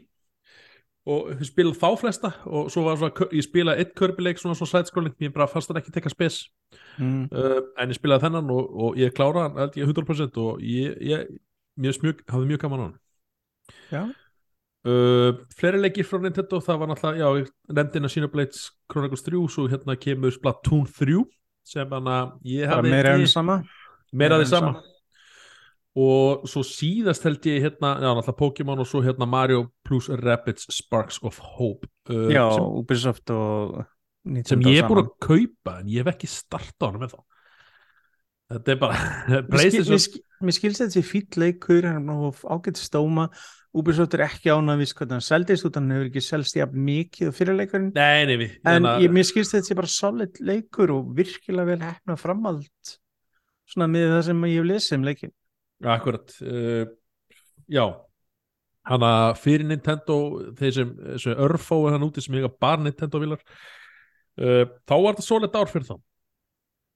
og ég spilaði þá flesta og svo var svona, ég spilaði eitt Kirby-leik svona svona side-scrolling, ég bara fannst það ekki tekka spes Mm. uh, en ég spilaði þennan og, og ég kláraði hann held ég 100% og ég, ég mér finnst mjög, hafði mjög gaman á hann Já. uh, fleiri leikir frá Nintendo það var náttúrulega, já, ég nefndi hérna Xenoblades Chronicles 3, svo hérna kemur Splatoon 3 sem hann að ég hafði meira enn ekki- sama. meira meira því sama og svo síðast held ég hérna, já, náttúrulega Pokémon og svo hérna Mario plus Rabbids Sparks of Hope uh, Já, sem, Ubisoft og sem ég er búin að kaupa en ég hef ekki starta á hann með þá þetta er bara Mér skilst þetta sé fýll leikur, hann er ágætt stóma, Ubisoft er ekki ánægvis hvernig hann seldist út, hann hefur ekki selst jafn mikið á fyrirleikurinn, Nei, nei, við en ég, mér skilst þetta sé bara solid leikur og virkilega vel hefna framald svona með það sem ég hef lesið um leikin. Akkurat uh, Já, hana fyrir Nintendo þeir sem, sem örfói hann úti sem eiga bara Nintendo vilar uh, þá var þetta svolítið ár fyrir þá.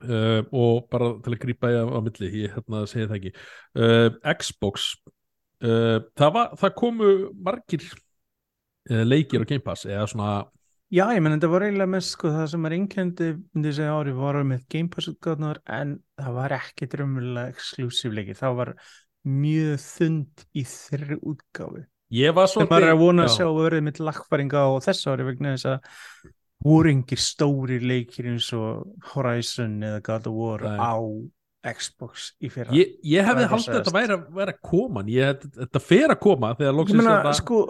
Uh, og bara til að grípa ég á, milli, ég hérna segi það ekki. Uh, Xbox það, var, það komu margir leikir á Game Pass eða svona Já, ég menn þetta var eiginlega mest sko það sem er einkendi myndi ég segja ári var með Game Pass útgáðnar en það var ekkit raunverulega exclusive leiki, það var mjög þund í þeirri útgáfi ég var sem bara er að vona að já. sjá að verið mitt lagfæringa á þessu ári vegna þess að voru engir stóri leikir eins og Horizon eða God of War Nei. á Xbox í fyrra ég, ég hefði haldið að þetta væri að vera að koma en ég, þetta, þetta fer að koma þegar loksins meina, þetta sko,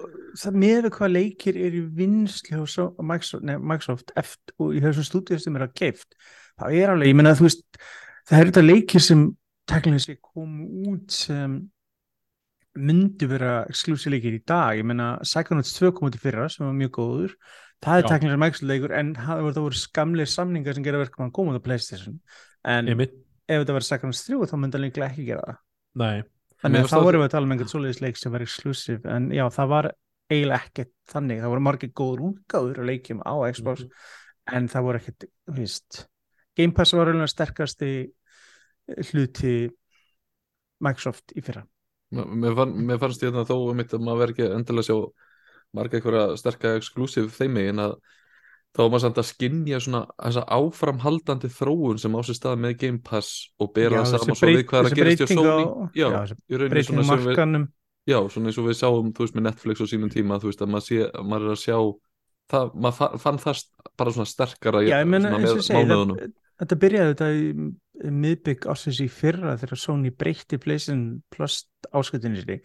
það með hvað leikir er í vinslu hjá so Microsoft, nei, Microsoft eftir, og í þessum stúdíu sem er að geift það er alveg, ég meina, þú veist það er þetta leikir sem teknilega sé komu út sem myndi vera exclusive leikir í dag. Ég meina, Psychonauts 2 kom út í fyrra sem var mjög góður, það er Já. teknilega Microsoft leikur en það voru, það voru skamlir samningar sem gera verkum að koma út á Playstation. En ef þetta var Psychonauts 3 þá myndi hann líklega ekki gera það. Nei, Þannig að þá það- vorum við að tala um einhvern svoleiðis leik sem var exclusive en já, það var eiginlega ekkert þannig, það voru margir góður útgáður að leikjum á Xbox Mhm. en það voru ekkert, þú veist Game Pass var alveg sterkasti hluti Microsoft í fyrra. Mér, fann, mér fannst ég þarna þó um mitt að maður verði ekki endilega sjá marga einhverja sterka exclusive þeimi en að þá var maður samt að skinja svona þessa áframhaldandi þróun sem á sér stað með Game Pass og bera það saman svo við hvað er að gerast hjá Sony. Já, í rauninni svona sem við já, svona eins og við sáum, þú veist, með Netflix á sínum tíma, þú veist, að maður, sé, maður er að sjá það, maður fa- fann það bara svona sterkara Já, ég meina svona eins og það, þetta byrjaði þetta í miðbygg ásins í fyrra þegar Sony breytti PlayStation Plus áskutinu sinni.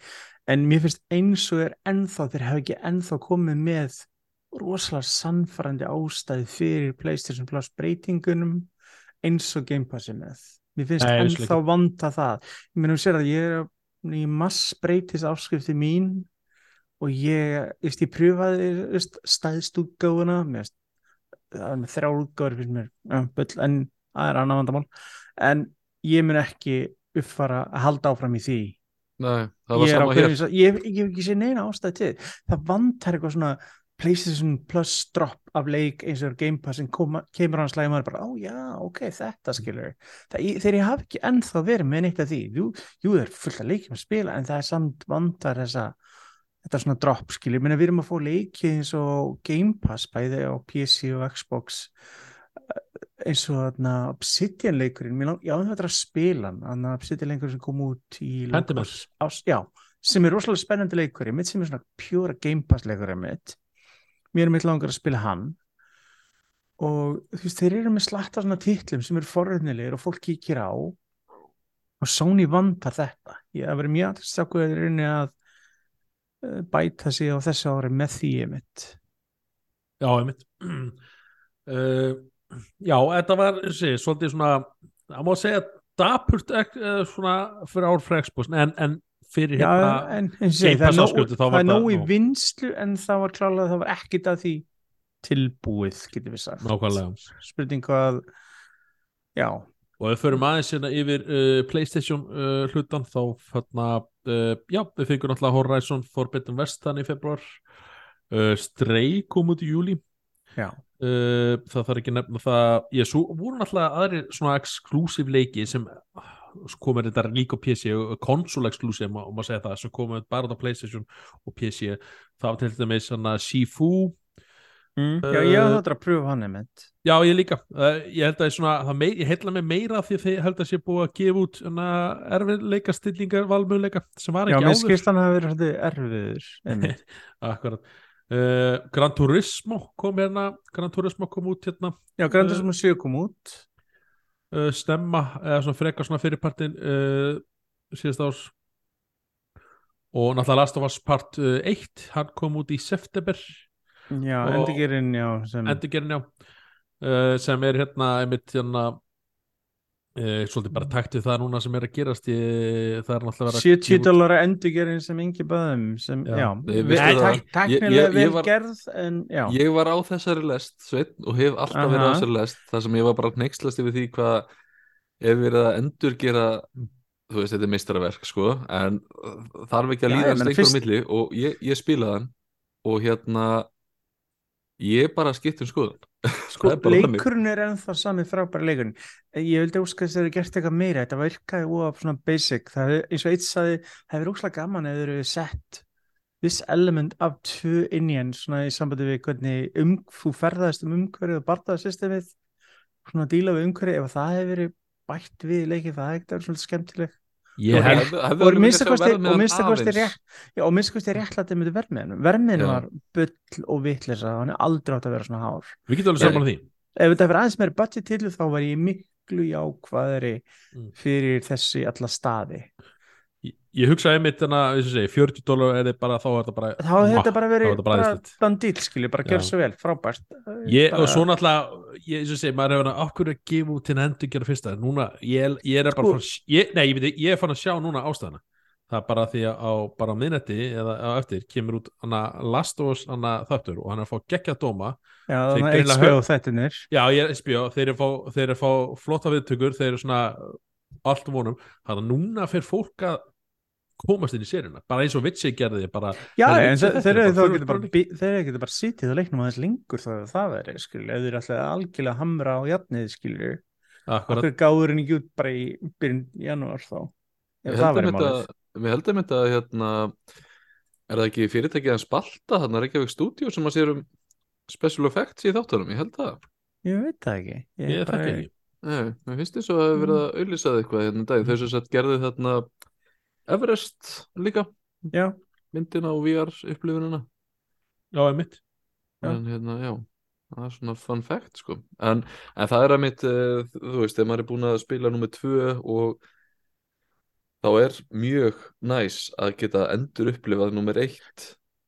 En mér finnst eins og er ennþá þeir hafa ekki ennþá komið með rosalega sannfærandi ástæði fyrir PlayStation Plus breytingunum eins og Game Passi með. Mér finnst Nei, ennþá vanta það. Ég meina þú sér að ég er í mass breytist áskrifti mín og ég, ég, veist, ég pröfaði veist, stæðst útgáfuna. Mér finnst mér en það er annað vandamál en ég mun ekki uppfara að halda áfram í því. Nei, það var ég, er sama hér. ég, hef- ég ekki séð neina ástæð til. Það vantar eitthvað svona PlayStation Plus drop af leik eins og Game Pass sem kemur hans lægi maður bara, ó já, ok, þetta skilur það, ég- þeir hafa ekki ennþá verið með neitt af því, jú, jú það er fullt að leikjum að spila en það er samt vantar þessa þetta svona drop skilur, ég meina við erum að fá leiki eins og Game Pass bæði á PC og Xbox. eh, eins og þarna Obsidian leikurinn, mér lang, já það er að spila hann, þarna Obsidian leikurinn sem kom út í árs- árs- já, sem er rosalega spennandi leikurinn mitt sem er svona pjúra Game Pass leikurinn mitt mér er mitt langar að spila hann. Og þú veist, þeir eru með slatta svona titlum sem eru forröðnilegir og fólk kíkir á. Og Sony vantar þetta. Ég það verið mjög aðeins að hvað er reyni að eh, bæta sig á þessu ári með því mitt Já, einmitt. Uh, Já, þetta var sé, svolítið svona það má segja dapurt uh, svona fyrir ár Xbox en, en fyrir Já, hérna en, en Game það er nóg, í vinslu en það var klálega það var ekkit að því tilbúið, getur við sagt. Nákvæmlega. spurning hvað já, og ef við förum aðeins hérna yfir uh, Playstation uh, hlutan þá hérna, uh, já, við fengum náttúrulega Horizon Forbidden West þannig í februar uh, Stray kom út í júli já, uh, það þarf ekki að nefna það ég, svo voru náttúrulega aðri svona exclusive leiki sem ah, komur þetta líka PC, console exclusive má, má segja það, sem komur bara á Playstation og PC, það var til dæmis svona Sifu mm. já Uh, ég hafði þetta að pröfa hann einmitt Já, ég líka. Uh, ég held að svona, það mei, ég heitla mig meira því að ég held að sé búið að gefa út erfiðleika stillingar valmöðuleika sem var já, ekki mér áður. skilst hann að vera svolítið erfiður. Akkurat. Uh, Gran Turismo kom hérna, Gran Turismo kom út hérna. Já, Grand Turismo 7 kom út. uh, stemma, eða svona frekar svona fyrirpartin uh, síðast árs. Og náttúrulega Last of Us Part uh, 1, hann kom út í september. Já, endurgerinn, já endurgerinn já. Sem er hérna einmitt hérna uh, svolítið bara takt við það núna sem er að gerast ég, það er náttúrulega að 70 gefa út- dólara endurgerinn sem yngi bæðum sem, Já. já, við- það. tak- taknilega vel gerð en já, Ég var á þessari lest, Sveinn, og hef alltaf verið á Aha. þessari lest þar sem ég var bara hneykslast yfir því hvað ef verið að endurgera þú veist, þetta er meistaraverk sko, en uh, þarf ekki að líða lengur á milli og ég, ég spilaði hann og hérna ég bara skipt um skoðun Sko, er leikurinn er ennþá sami frábæra leikurinn. Ég vildi óska þess að það eru gert eitthvað meira. Þetta virkaði of svona basic. Það er eins og eitt saði, það er óslega gaman eða þeir eru sett this element tvö inn í enn svona í sambandi við hvernig um, þú ferðaðist um umhverfið og barðaðsystemið svona að díla við umhverfið ef það hefur verið bætt við leikið það hefði verið svona skemmtileg Ég Hefði- hefði og verið minnsta vilja sjá kosti, og verðmiðann minnsta kosti aðeins. rétt já, og minnsta kosti réttlætið með vermiðinu vermiðinu var bull og vitleysa hann er aldrei átt að vera svona hár. Við getum alveg saman því. Ef þetta verið aðeins meira budget til þá var ég miklu jákvæðari Mm. fyrir þessi alla staði Ég, ég hugsaði einmitt þannig að, og segi, 40 dólar er þið bara, þá er þetta bara þá hefði þetta bara er verið þetta æðislegt. dandýl skilju, bara gjör svo vel, frábært. Ég, bara, og svo náttúrulega, ég, og segi, maður hefur að okkur að gefa út til að endur gera fyrsta núna, ég, ég er bara Sko- fann, ég, nei, ég veit, ég er fann að sjá núna ástæðana það er bara því að á bara á miðnetti eða á eftir kemur út hana Last of Us hana þáttur og hann er að fá geggja dóma. Já, þannig að HBO þettinir já, ég er spjó, þeir eru að fá, að flotta viðtökur, þeir eru svona allt um vonum, þannig að núna fyrir fólk að komast inn í sérina bara eins og Vitsi gerði bara já, Það en þeir eru þá getur bara, þeir eru getur bara sitið og leiknum aðeins lengur þá það verið, skilju, ef þeir eru alltaf algjörlega hamra á jafnið, skilju akkurat, okkur gáðurinn ekki út bara í byrjun janúar þá? Ég það að við heldum þetta að hérna, er það ekki fyrirtækið að spalta þannig að Reykjavík Studio sem að sér um special effects í þáttunum, ég held það. Ég veit það ekki. Ég bara- þekki ekki. Nei, mér finnst þess að það hefur verið að auðlýsað eitthvað hérna um dag, þess að sett gerði þarna Everest líka. Já, myndina og VR upplifunina. Já, einmitt. Já. en hérna, já það er svona fun fact sko. En, en það er að mitt, uh, þú veist, þegar maður er búin að spila nummer tvö og þá er mjög næs að geta endur upplifað nummer eitt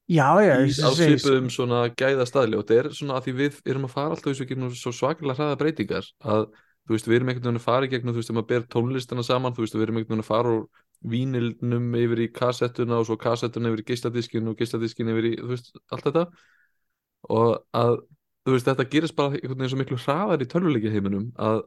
já, já í, þessi- á þessi- svipuðum svona gæða staðli og þetta er svona að því við erum að fara alltaf þessu gegnum svo svakalega hraða breytingar að þú veist, við erum einhvern veginn að fara gegnum þú veist, þegar maður ber tónlistina saman þú veist, við erum einhvern veginn að fara úr vínilnum yfir í kassettuna og svo kassettuna yfir í geisladiskin og geisladiskin yfir í, þú veist, allt þetta. Og að, þú veist, þetta gerist bara einhvern veginn svo miklu hraðar í tölvuleikja heiminum að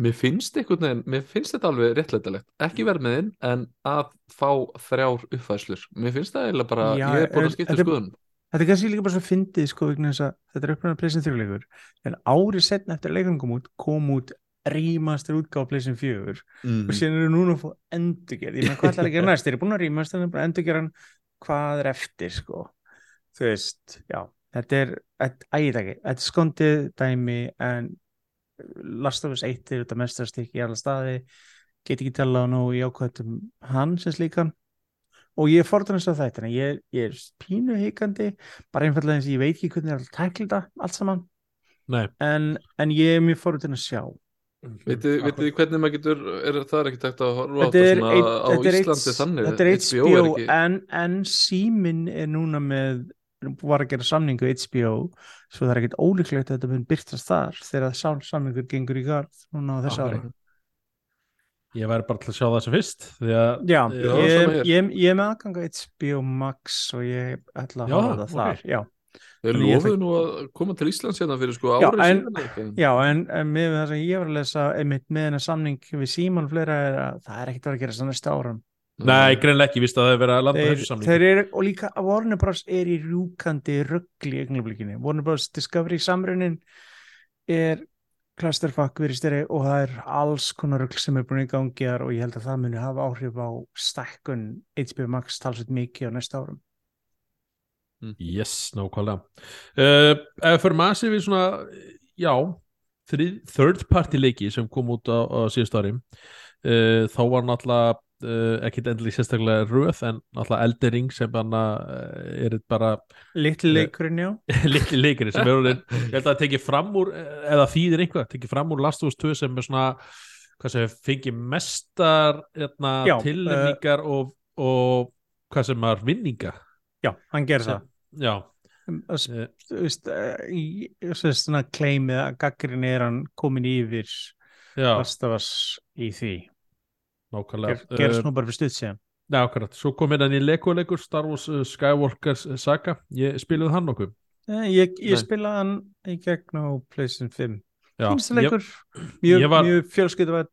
mér finnst einhvern veginn, mér finnst þetta alveg réttlætilegt, ekki verðmiðin en að fá þrjár uppfæslur mér finnst það eiginlega bara, Já, ég er búin að skipta skoðun Þetta er kannski líka bara svo fyndið sko vegna þess að þetta er uppræðan pleysin þrjuleikur en árið setna eftir að leikurinn kom út kom út rýmastur útgáf pleysin fjögur. Mm. og síðan eru núna að fá endurgerð. Ég meina hvað ætlar að gera næst, þeir eru búin að rýmast en bara endurgerðan hvað er eftir sko? Þú veist, já. Þetta er, ægit ekki, þetta er skondið dæmi en Last of Us 1 er þetta mestarstykki í alla staði. Get ekki tala á nógu í ákvæðum hann sem slíkan. Og ég fordrænst á þetta ég, ég er pínu hikandi bara einfallega eins og ég veit ekki hvernig það er að tækla þetta allt saman. En, en ég er mjög fordrænst að sjá Vitið vitið þið hvernig maður getur, er það er ekki takt að horfa á þetta svona ein, á er, Íslandi þannig? þetta er HBO, er ekki, en, en símin er núna með var að gera samningu HBO svo það er ekkert ólíklegt að þetta mun byrtast þar þegar sá samningur gengur í garð núna á þessu ári. Ég væri bara til að sjá það sem fyrst því að Já, ég, hér. ég, ég er með aðganga HBO Max og ég ætla að hafa það ok. þar Já, Þeir lofuðu nú að koma til Íslands hérna fyrir sko árið síðan já en, en með það sem ég var að lesa einmitt með hennar samning við Síman og fleira er að það er ekkert verið að gera svona næsta árum. Nei, greinlega ekki, víst að það er verið að landa þessu samling þeir eru, og líka Warner Bros. er í rúkandi ruggli í augnablikinu. Warner Bros. Discovery samrunin er clusterfuck verið styrir og það er alls konar ruggl sem er búin í gangi og ég held að það muni hafa áhrif á stækkun HBO Max talsveit mikið á næsta árum yes, nákvæmlega. Uh, ef fyrir maður sér við svona já, þrið, third party leiki sem kom út á, á síðust ári uh, þá var náttúrulega uh, ekkit endilega sérstaklega röð en náttúrulega Eldering sem hann uh, er bara Litli leikurinn, já. litli leikari sem er ég held að það tekið fram úr eða þýðir einhvað, tekið fram úr Last of Us 2 sem er svona hvað sem fengi mestar hérna, tilnefningar og, og hvað sem er vinninga Já, hann gerir það já, s- eh, eh, svona kleimið að gaggrinni er hann komin yfir já. Lastafas í því. Nákvæmlega. Ger, gerist Eh, nú bara fyrir stutt síðan. Já, akkurat, svo kom hérna í Lego-leikur Star Wars uh, Skywalker's Saga. Ég spilaði hann nokkuð? Eh, Ég, ég spilaði hann í gegn á PlayStation 5 Já, Fínsta ég, leikur, mjög, mjög fjölskyldu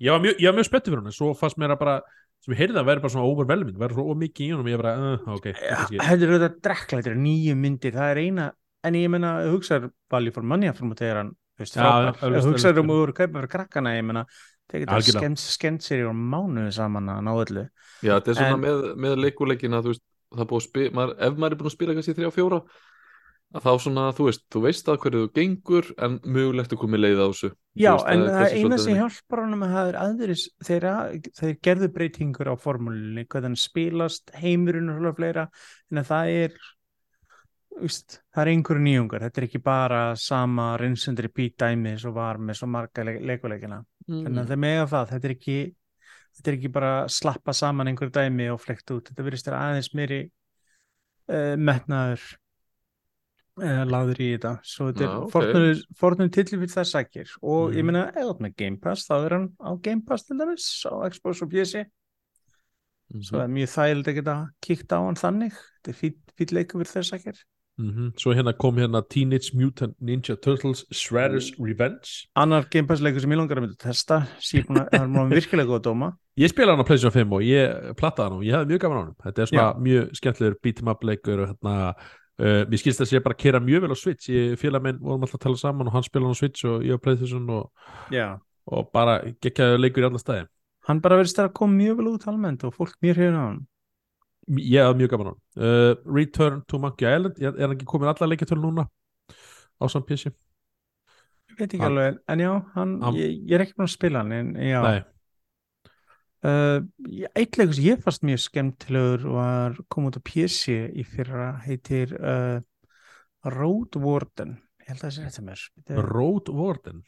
ég var mjög, ég var mjög spettur fyrir hann svo fannst mér að bara, sem ég heyrði að vera bara svona overwhelming, vera svo mikið í honum ég bara, uh, ok, Ja, þetta er þetta er auðvitað drekklættir, nýju myndir, það er eina, en ég meina, hugsaður value for money fyrir mútið er hann, veist, Já, frábær, eflaust, hugsaður um að voru kaupa fyrir krakkana, ég meina, það Algjörlega. skemmt, skemmt sér í og mánuði saman að ná öllu. Já, þetta er svona En- með, með leikuleikin að þú veist, það er búið að spila, maður, ef maður er búin að spila kannski þrjá fjóra, að þá svona, þú veist, þú veist að hverju þú gengur en mögulegt að komið leið á þessu. Já, veist, en það er eina sem þannig. hjálpar honum að það er aðris, þeir, þeir gerðu breytingur á formúlinni, hvað þannig spilast, heimurinn og fleira, en að það er, víst, það er einhverju nýjungar, þetta er ekki bara sama rinsundri pítæmi svo var með svo marga le leikuleikina. Þannig Mm. að það með það, þetta er ekki, þetta er ekki bara slappa saman einhverju dæmi og flekt út, þetta virðist þér aðeins meiri uh, metnaður uh, laður í þetta, svo þetta er ok. okay. fornum tilli fyrir það sækir og ég Mhm. meina, eða með Game Pass, þá er hann á Game Pass til dæmis, á Xbox og PC Mhm. svo það er mjög þægild að geta kíkt á hann þannig þetta er fýll leikur fyrir það sækir mm svo hérna kom hérna Teenage Mutant Ninja Turtles Shredder's Revenge annar Game Pass leikur sem ég langar að mynda að testa síðan er mjög virkilega góð að dóma Ég spilaði hann á PlayStation 5 og ég plattaði hann og ég hefði mjög gaman á hann þetta er svona Já. mjög skemmtilegur beat 'em up leikur og hérna uh, mér skilst þess að ég bara kera mjög vel á Switch. Ég félag minn vorum alltaf að tala saman og hann hann á Switch og ég á PlayStation og, Já. og bara gekkjaði leikur í alla staði. Hann bara verðist að koma mjög vel út almennt og fólk mjög hefur á hann ég hefði mjög gaman á hann uh, Return to Monkey Island er hann ekki komin alla leikjartölu núna? Á samt PC? ég veit ekki Hann- alveg, en já hann, Hann- ég, ég er ekki búin að spila hann en já. Nei, Uh, eitt leikur sem ég fannst mjög skemmtilegur var kom út á PC í fyrra heitir uh, Road Warden. Ég held að það sé rétt sem er Road Warden?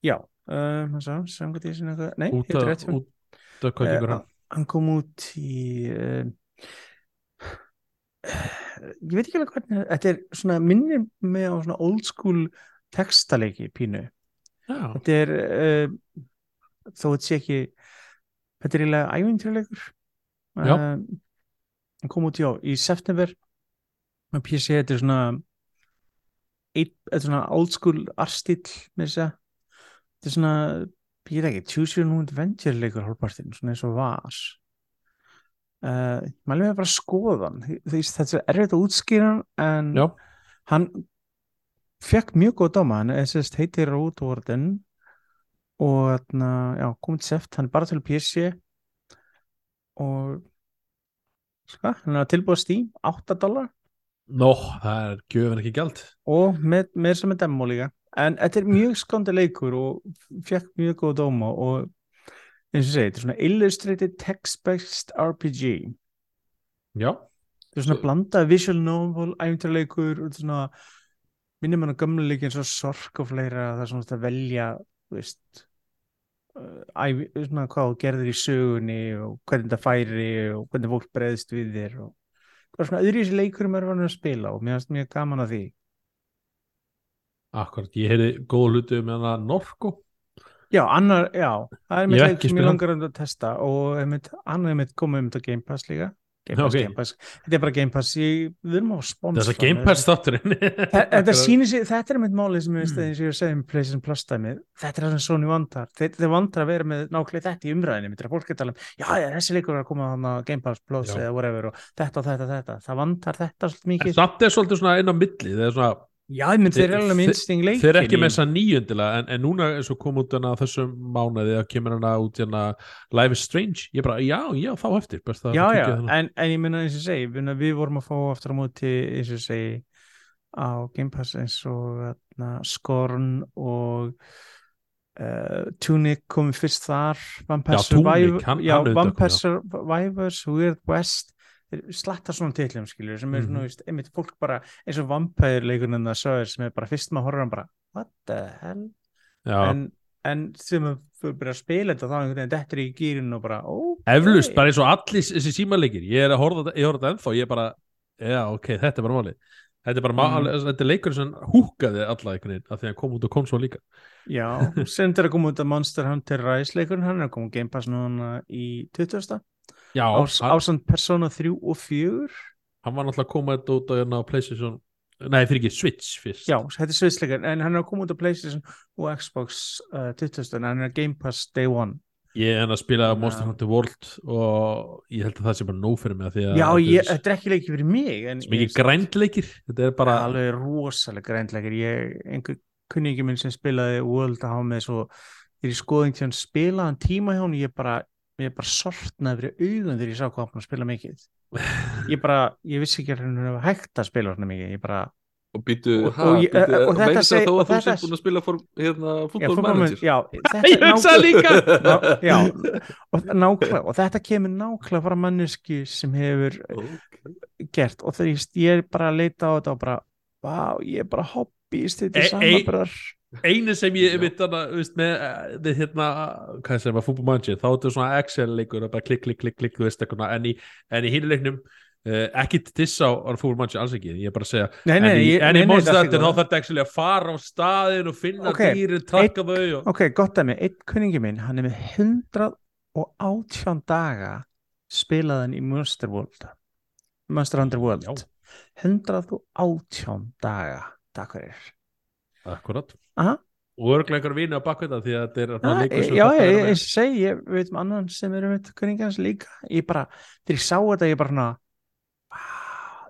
Já, uh, sá, samkvæmt ég sinna eitthvað nei, heitir rétt út af hvað uh, hann? hann kom út í ég veit ekki alveg hvernig þetta er svona minnir með á svona old school textaleiki pínu. Já, þetta er þó þetta sé ekki þetta er eiginlega ævintýrleikur Já. uh, hann kom út já í september. Með PC þetta er svona eitt, þetta er svona old school arstill með þess að þetta er svona, ég veit ekki choose your own adventure leikur hálfpartinn svona eins og var. Uh, mælum við bara að skoða hann. Þetta er erfitt að útskýra hann en já, hann fekk mjög góð dóma. Hann er heitir Road Warden og þarna, já, komið seft hann er bara til PC og sko, hann er að tilbúa Steam 8 dólar nó, það er gjöfin ekki gælt og með, með sem er demo líka. En þetta er mjög skondi leikur og fekk mjög góð dóma og eins og segi, þetta er svona illustrated text-based RPG Já, þetta er svona blanda visual novel, æfinturleikur og svona minnir mann á gamla leiki eins og sorg og fleira það er svona að velja þú veist uh, ævi, svona hvað þú gerðir í sögunni og hvernig þetta færi og hvernig fólk bregðist við þér og hvað svona öðru í þessi leikurum er vanið að spila og mér finnst mjög gaman að því. Akkurat, ég heyrði góða hluti um hérna Norko Já, annar, já, það er mitt hef leik ekki sem ég langar um að testa og hann er mitt komið um þetta Game Pass líka Game Pass, Ok. Game Pass, þetta er bara Game Pass ég, við erum á spons Þess að frá Game. Pass þátturinn Þe- Þetta sýnir sig, þetta er mitt málið sem ég veist Mm. eins og ég segi með PlayStation Plus dæmið þetta er það sem Sony vandar, þeir, vandar að vera með nákvæmlega þetta í umræðinni, mitt er að fólk geta um já, já, þessi leikur er að koma þannig á Game Pass Plus Já. eða whatever og þetta og þetta, þetta það vandar þetta svolítið mikið Samt er svolítið svona inn á milli það er svona, já, ég mynd þeir eru alveg með instinct leikin þeir eru ekki með þessa nýjöndilega en, en núna eins og kom út hana þessum mánuði að kemur hana út hana Life is Strange, ég bara, já, já, þá eftir já, já, þarna. en, en ég minna eins og segi við, við vorum að fá aftur á móti eins og segi á Game Pass eins og na, Scorn og uh, Tunic komið fyrst þar Vampire. Survivors, Weird West þeir slatta svona titlum skilur sem er svona, veist, einmitt fólk bara eins og Vampire leikurinn það sögur sem er bara fyrst maður horfður hann bara what the hell? En, en sem að byrja að spila þetta þá einhvern veginn dettur í gýrin og bara ok. Eflust, bara eins og allir þessi símalegir, ég er að horfa þetta- ennþá, ég er bara, já, ok, þetta er bara málið. Þetta er bara, mm. þetta er leikur sem húkaði alla einhvern veginn, af því að hann kom út á konsól líka. Já, sem þetta er að koma út að Monster Hunter Rise leikurinn, hann er að koma á Game Pass núna í 20. Hann, ásand Persona 3 og 4 hann var náttúrulega að koma þetta út á hérna Playstation, nei, fyrir ekki Switch fyrst. Já, þetta er sviðsleikar en hann er að koma út á Playstation og Xbox uh, 20. en hann er að Game Pass Day 1 Ég er að spila Þannig að- Monster Hunter World og ég held að það sé bara nóg fyrir mig Já, ég, er þetta er ekki leikið fyrir mig mikið ég- grændleikir þetta er bara, alveg rosalega græntleikir ég, einhver kunningi minn sem spilaði World að hafa með svo ég skoði einhvern tíðan spilaðan tíma hjá hún ég bara, ég bara sortnaði fyrir augun þegar ég sá hvað hann spila mikið. Ég bara, ég vissi ekki að hann var hægt að spila svona mikið, ég bara og býtu, Og- ha, og ég- býtu, og þetta meinar seg- það þó og að þú sért búin að spila for, hérna, já, fútbol fútbolmenn- manager? já, þetta ég hugsaði líka. Já, og, nákvæmlega, og þetta kemur nákvæmlega frá manneski sem hefur gert. Og þegar ég, er bara að leita á þetta og bara, vá, ég er bara hobbyist þetta er samanbyrðar einu sem ég veist, með, eh, hérna, hvað sem að fútbol manager þá er þetta svona Excel-leikur, bara klikk, klikk, klikk, klikk þú veist, eitthvað, en í, í hínuleiknum uh, ekki diss á, á fútbol manager alls ekki, ég er bara að segja. Nei, nei, í, en í er Hunter þá þarf þetta actually að fara á staðin og finna Ok, dýrin, trakka þau og... ok, gott að mig, einn kunningi minn hann er með 118 daga spilaðan í Monster World Monster Hunter World. Já. 118 daga takk fyrir Akkurat. Aha. og örglega einhver vini á bakveita því að þetta er Ah, leikur sem já, þetta ég, er ég, með- ég segi, ég veit um annan sem eru með kunningans líka. Ég bara, þegar ég sá þetta ég bara svona "Vá,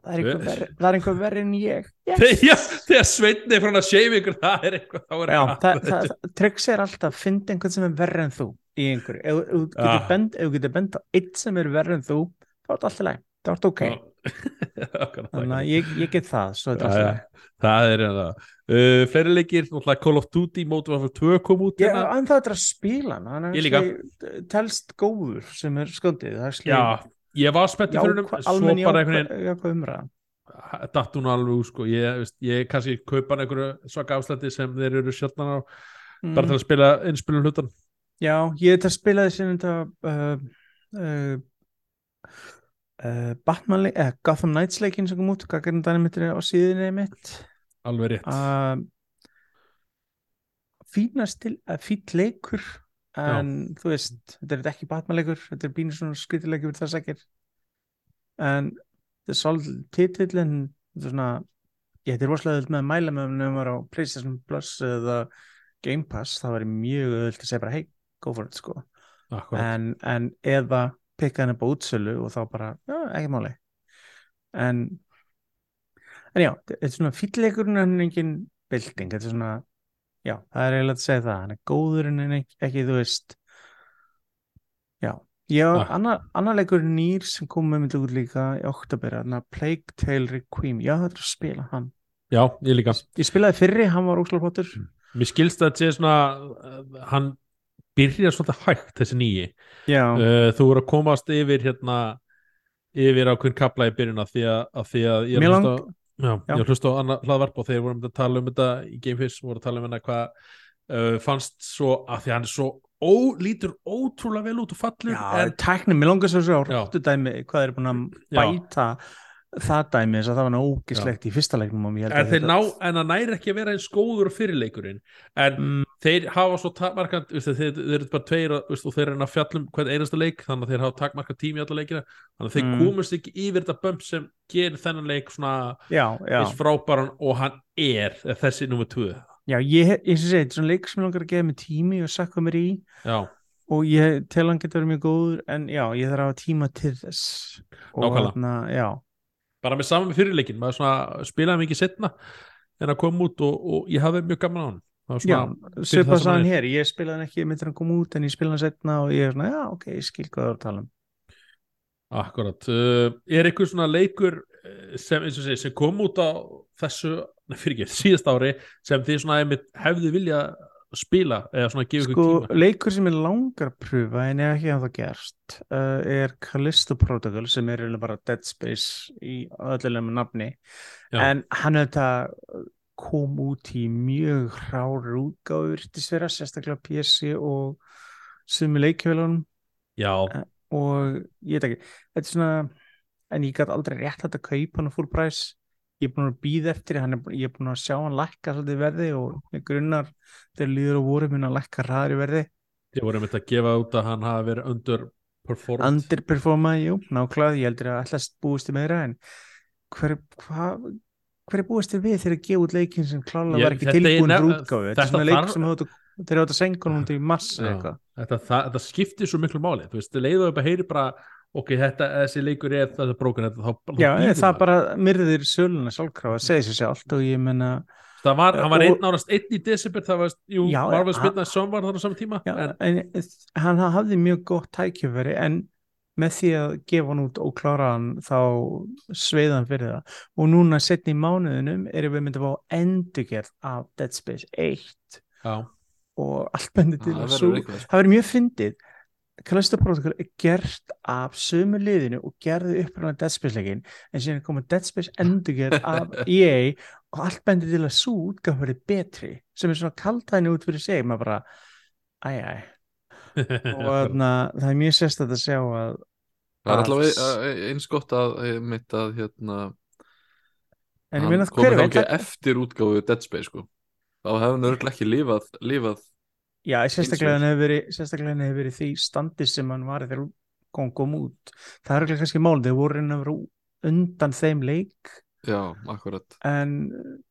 það er einhver verri, það er einhver verri en ég. Yes. Já, þegar Sveitni er frá að shave ykkur það er eitthvað þá er Já, það, það, það, tryggs er alltaf að finna einhvern sem er verri en þú í einhverju, ef þú getur Ah. bend ef þú getur bend á eitt sem er verri en þú þá er þetta alltaf læg, það er ok. Akkurat, þannig að ég, ég get það, svo er Já, þetta já. alltaf læg það er hérna uh, fleiri leikir, náttúrulega Call of Duty Modern Warfare 2 kom út Ég hérna. er að spila hann, hann er telst góður sem er er já, ég var spenntið fyrir hennum svo bara einhvern veginn datt hún alveg sko. ég, veist, ég kannski kaupa hann einhverju svaka afslætti sem þeir eru sjálfnan á bara til að spila innspilun hlutan Já, ég þetta spilaði sem þetta uh, uh, uh, Batman leik, eh, Gotham Knights leikin sem kom út, gerðum þannig mittir á síðinni mitt alveg rétt. Uh, fínast til að fýtt leikur en þú veist, þetta er ekki Batman leikur þetta er bínur svona skritileikur það sækir. En þetta er svolítið titill en þetta er svona ég er rosalega öðvöld með að mæla með um á PlayStation Plus eða Game Pass, það væri mjög öðvöld að segja bara hei, go for it sko. En, en eða pikka hann upp á útsölu og þá bara, já, ekki máli. En en já, þetta er svona fýlleikurinn en engin bylting, þetta er svona já, það er eiginlega að segja það hann er góður en ekki, ekki þú veist. Já Já, Ah. annar, annar leikur nýr sem kom með myndi út líka í oktober, hann að Plague Tale Requiem, já þetta er að spila hann. Já, ég líka. Ég spilaði fyrri, hann var óslega pottur mér skilst að þetta sé svona uh, hann byrjar svolítið hægt þessi nýji já, uh, þú voru að komast yfir hérna yfir ákveðin kapla í byrjun af því að, af því að ég er að lang- á já, Já. ég að hlusta á annað hlaðvarp og þeir voru að tala um þetta í Gamefish voru að tala um hérna hvað uh, fannst svo að því að hann er svo ó, lítur ótrúlega vel út og fallur já en, tæknum, mér langar svo svo á Já. ráttu dæmi, hvað er búin að Já. Það dæmi þess að það var nógislegt í fyrsta leiknum held en að ná en það næri ekki að vera eins góður fyrirleikurinn en mm, þeir hafa svo takmarkant þeir, þeir, þeir eru bara tveir og, og þeir eru að fjallum hvern einasta leik þannig að þeir hafa takmarkant tími í alla leikina. Þannig að þeir Mm. komast ekki yfir þetta bump sem gerir þennan leik svona já, já, frábæran og hann er þessi nummer 2 já, ég, sé þetta svona leik sem langar að gefa mig tími og sakka mér í. Já, og ég tel hann getur verið mjög góður en já, ég þarf að hafa tíma til þess. Og Nákvæmlega. þarna, já, bara með saman fyrirleikin maður svona spilaði mikið setna en að koma út og, og ég hafði mjög gaman á hann já sann hann hér, ég spilaði ekki myndir hann koma út en ég spilaði hann setna og ég er svona, já, ok, ég skil hvað það er að tala um. Akkurat. Uh, er einhver svona leikur eh, sem, eins og segi, sem kom út á þessu, nei fyrir ekki, síðast ári sem þið svona hefðu vilja spila eða svona gefa sko, ykkur tíma? leikur sem ég langar að pröfa en ég ekki hafa það gerst uh, er Callisto Protocol sem er eiginlega bara Dead Space í öllulegum nafni. Já. en hann auðvitað kom út í mjög hrári útgáfur til sverja, sérstaklega PC og sumi leikjölunum já, og ég veit ekki, þetta er svona en ég gæti aldrei rétt að kaupa hann á full price ég er búin að býða eftir hann er, ég er búin að sjá hann lækka svolítið verði og með grunnar þegar líður á voru mun að lækka í verði. Ég voru einmitt að gefa út að hann hafi verið underperformed. Underperforma, jú, nákvæmlega ég heldur að allast búist til meira en hver, hva, hver er búist til við þegar að gefa út leikin sem klálega Ég- var ekki þetta tilbúin útgáfu þetta er þetta svona leik sem þeir átt að senka hún í massa þetta, þetta skiptir svo miklu máli þú veist, leiðu upp að heyri bara ok, þetta, þessi leikur er þetta brókin þetta, þá, Já, það maður. bara myrðir söluna sjálfkrafa, segir sér sjálft og ég menna, það var, hann var einn árast einn í desember, það var, jú, Já, Marvel hann- spilnaði som var þar á saman tíma já, en, en, hann hafði mjög gott tækjufæri en með því að gefa hann út og klára hann þá sveiðan fyrir það og núna setni í mánuðinum erum við myndið að fá endurgerð af Dead Space 1 já, og allt bendið til það að eitthvað sko. það verður mjög fyndið Callisto Protocol er gert af sömu liðinu og gerði uppræðan Dead Space leikin en síðan komið Dead Space endurgerð af EA og allt bendir til að svo útgáð verið betri sem er svona kaldaðinu út fyrir sig maður bara, æj, æj og þarna, það er mjög sérstætt að sjá að það er að- allavega e- eins gott að mitt að hérna en ég hann komið þá ekki eftir útgáfu Dead Space sko. Þá hefði hann örgulega ekki lífað, lífað já, sérstaklega hann hefur verið hann verið því standi sem hann var þegar kom, kom út. Það er ekki kannski mál, þeir voru reyna að vera undan þeim leik. Já, akkurat. En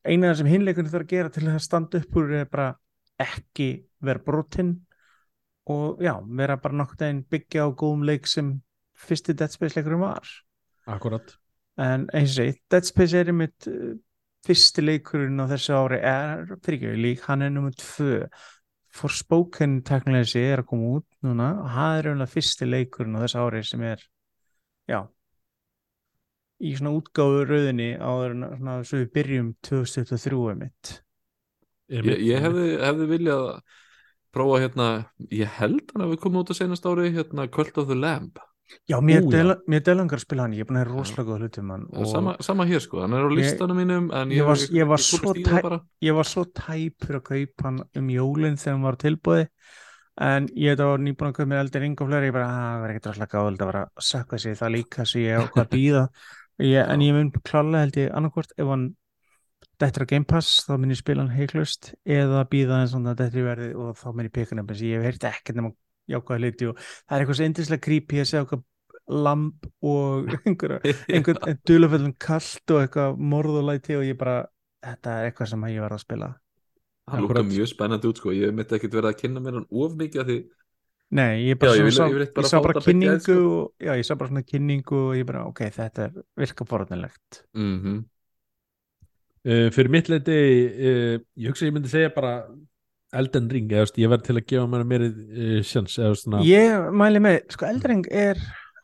eina sem hinleikunni þarf að gera til að standa upp úr er bara ekki vera brotinn og já, vera bara nokkuð deginn byggja á góðum leik sem fyrsti Dead Space leikurinn var. Akkurat. En eins og segi, Dead Space er einmitt uh, fyrsti leikurinn á þessu ári er, fyrir ekki, lík, hann er nummið tvö Forspoken teknilegi er að koma út núna. Og það er einhverja fyrsti leikurinn á þessu ári sem er já í svona útgáfu rauðinni en svona svo við byrjum 2023 mitt ég, ég hefði, hefði viljað prófa hérna, ég held hann að við komum út á senast ári hérna Cult of the Lamb já, mér er mér delangar að spila hann, ég er búin að heyra rosalega góða hlutum hann og... sama, sama hér sko, hann er á listanum mínum en ég ég, var- ég var það tæ- ég var svo tæpur að kaupa hann um jólinn þegar hann var á tilbúði en ég þetta var nýbúin að kaupa mér eldir fleiri, ég bara, "Ah, það var ekkert rosalega gáð það var að sökka sig það líka svo ég á hvað að býða ég, en ég mun klálega held ég annarkvort ef hann dettur á Game Pass þá mun ég spila hann heiklust eða býða en svona dettur í verði og þá mun ég peka jákvæða hluti og það er eitthvað svo yndislega creepy að segja eitthvað lamb og einhverja einhvern dulaföllum kallt og eitthvað morðulæti og ég bara þetta er eitthvað sem ég var að spila. Hann lúka mjög spennandi út sko, ég myndi ekkert verið að kynna mér hann of mikið af því. Nei, ég Já, ég vil- sá, ég ég sá bara kynningu sko. og, já, ég sá bara svona kynningu og ég bara, ok, þetta er virka forðanlegt mm uh, fyrir mitt leiti uh, ég hugsa að ég myndi segja bara Elden Ring, eða, ég verð til að gefa mér meiri uh, sjans eða, svona, ég mæli með, sko, Eldring er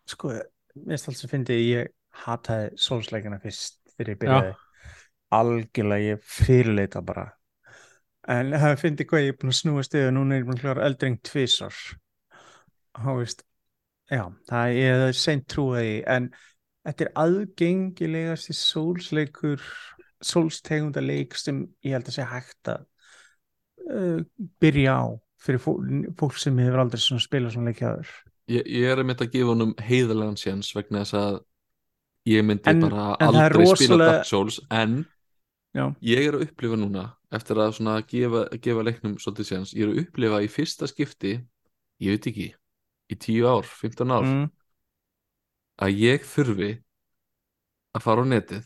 sko, minnst alls að fyndi ég hataði sólsleikina fyrst þegar ég byrjaði. Algjörlega ég fyrirleita bara. En það fyndi hvað ég er búin að snúa stuðu núna er ég búin að klára Eldring tvisar þá veist já, það er seint trúið því en þetta er aðgengilegast í sólsleikur sólstegunda leik sem ég held að sé hægt að uh, byrja á fyrir fólk, fólk sem hefur aldrei svona spilað svona leikjaður ég, ég er að mynda að gefa honum heiðalegan séns vegna þess að ég myndi En- bara en aldrei spila rosalega- Dark Souls en Já. ég er að upplifa núna eftir að svona gefa, gefa leiknum svolítið séns, ég er að upplifa í fyrsta skipti ég veit ekki í 10 ár, 15 ár mm, að ég þurfi að fara á netið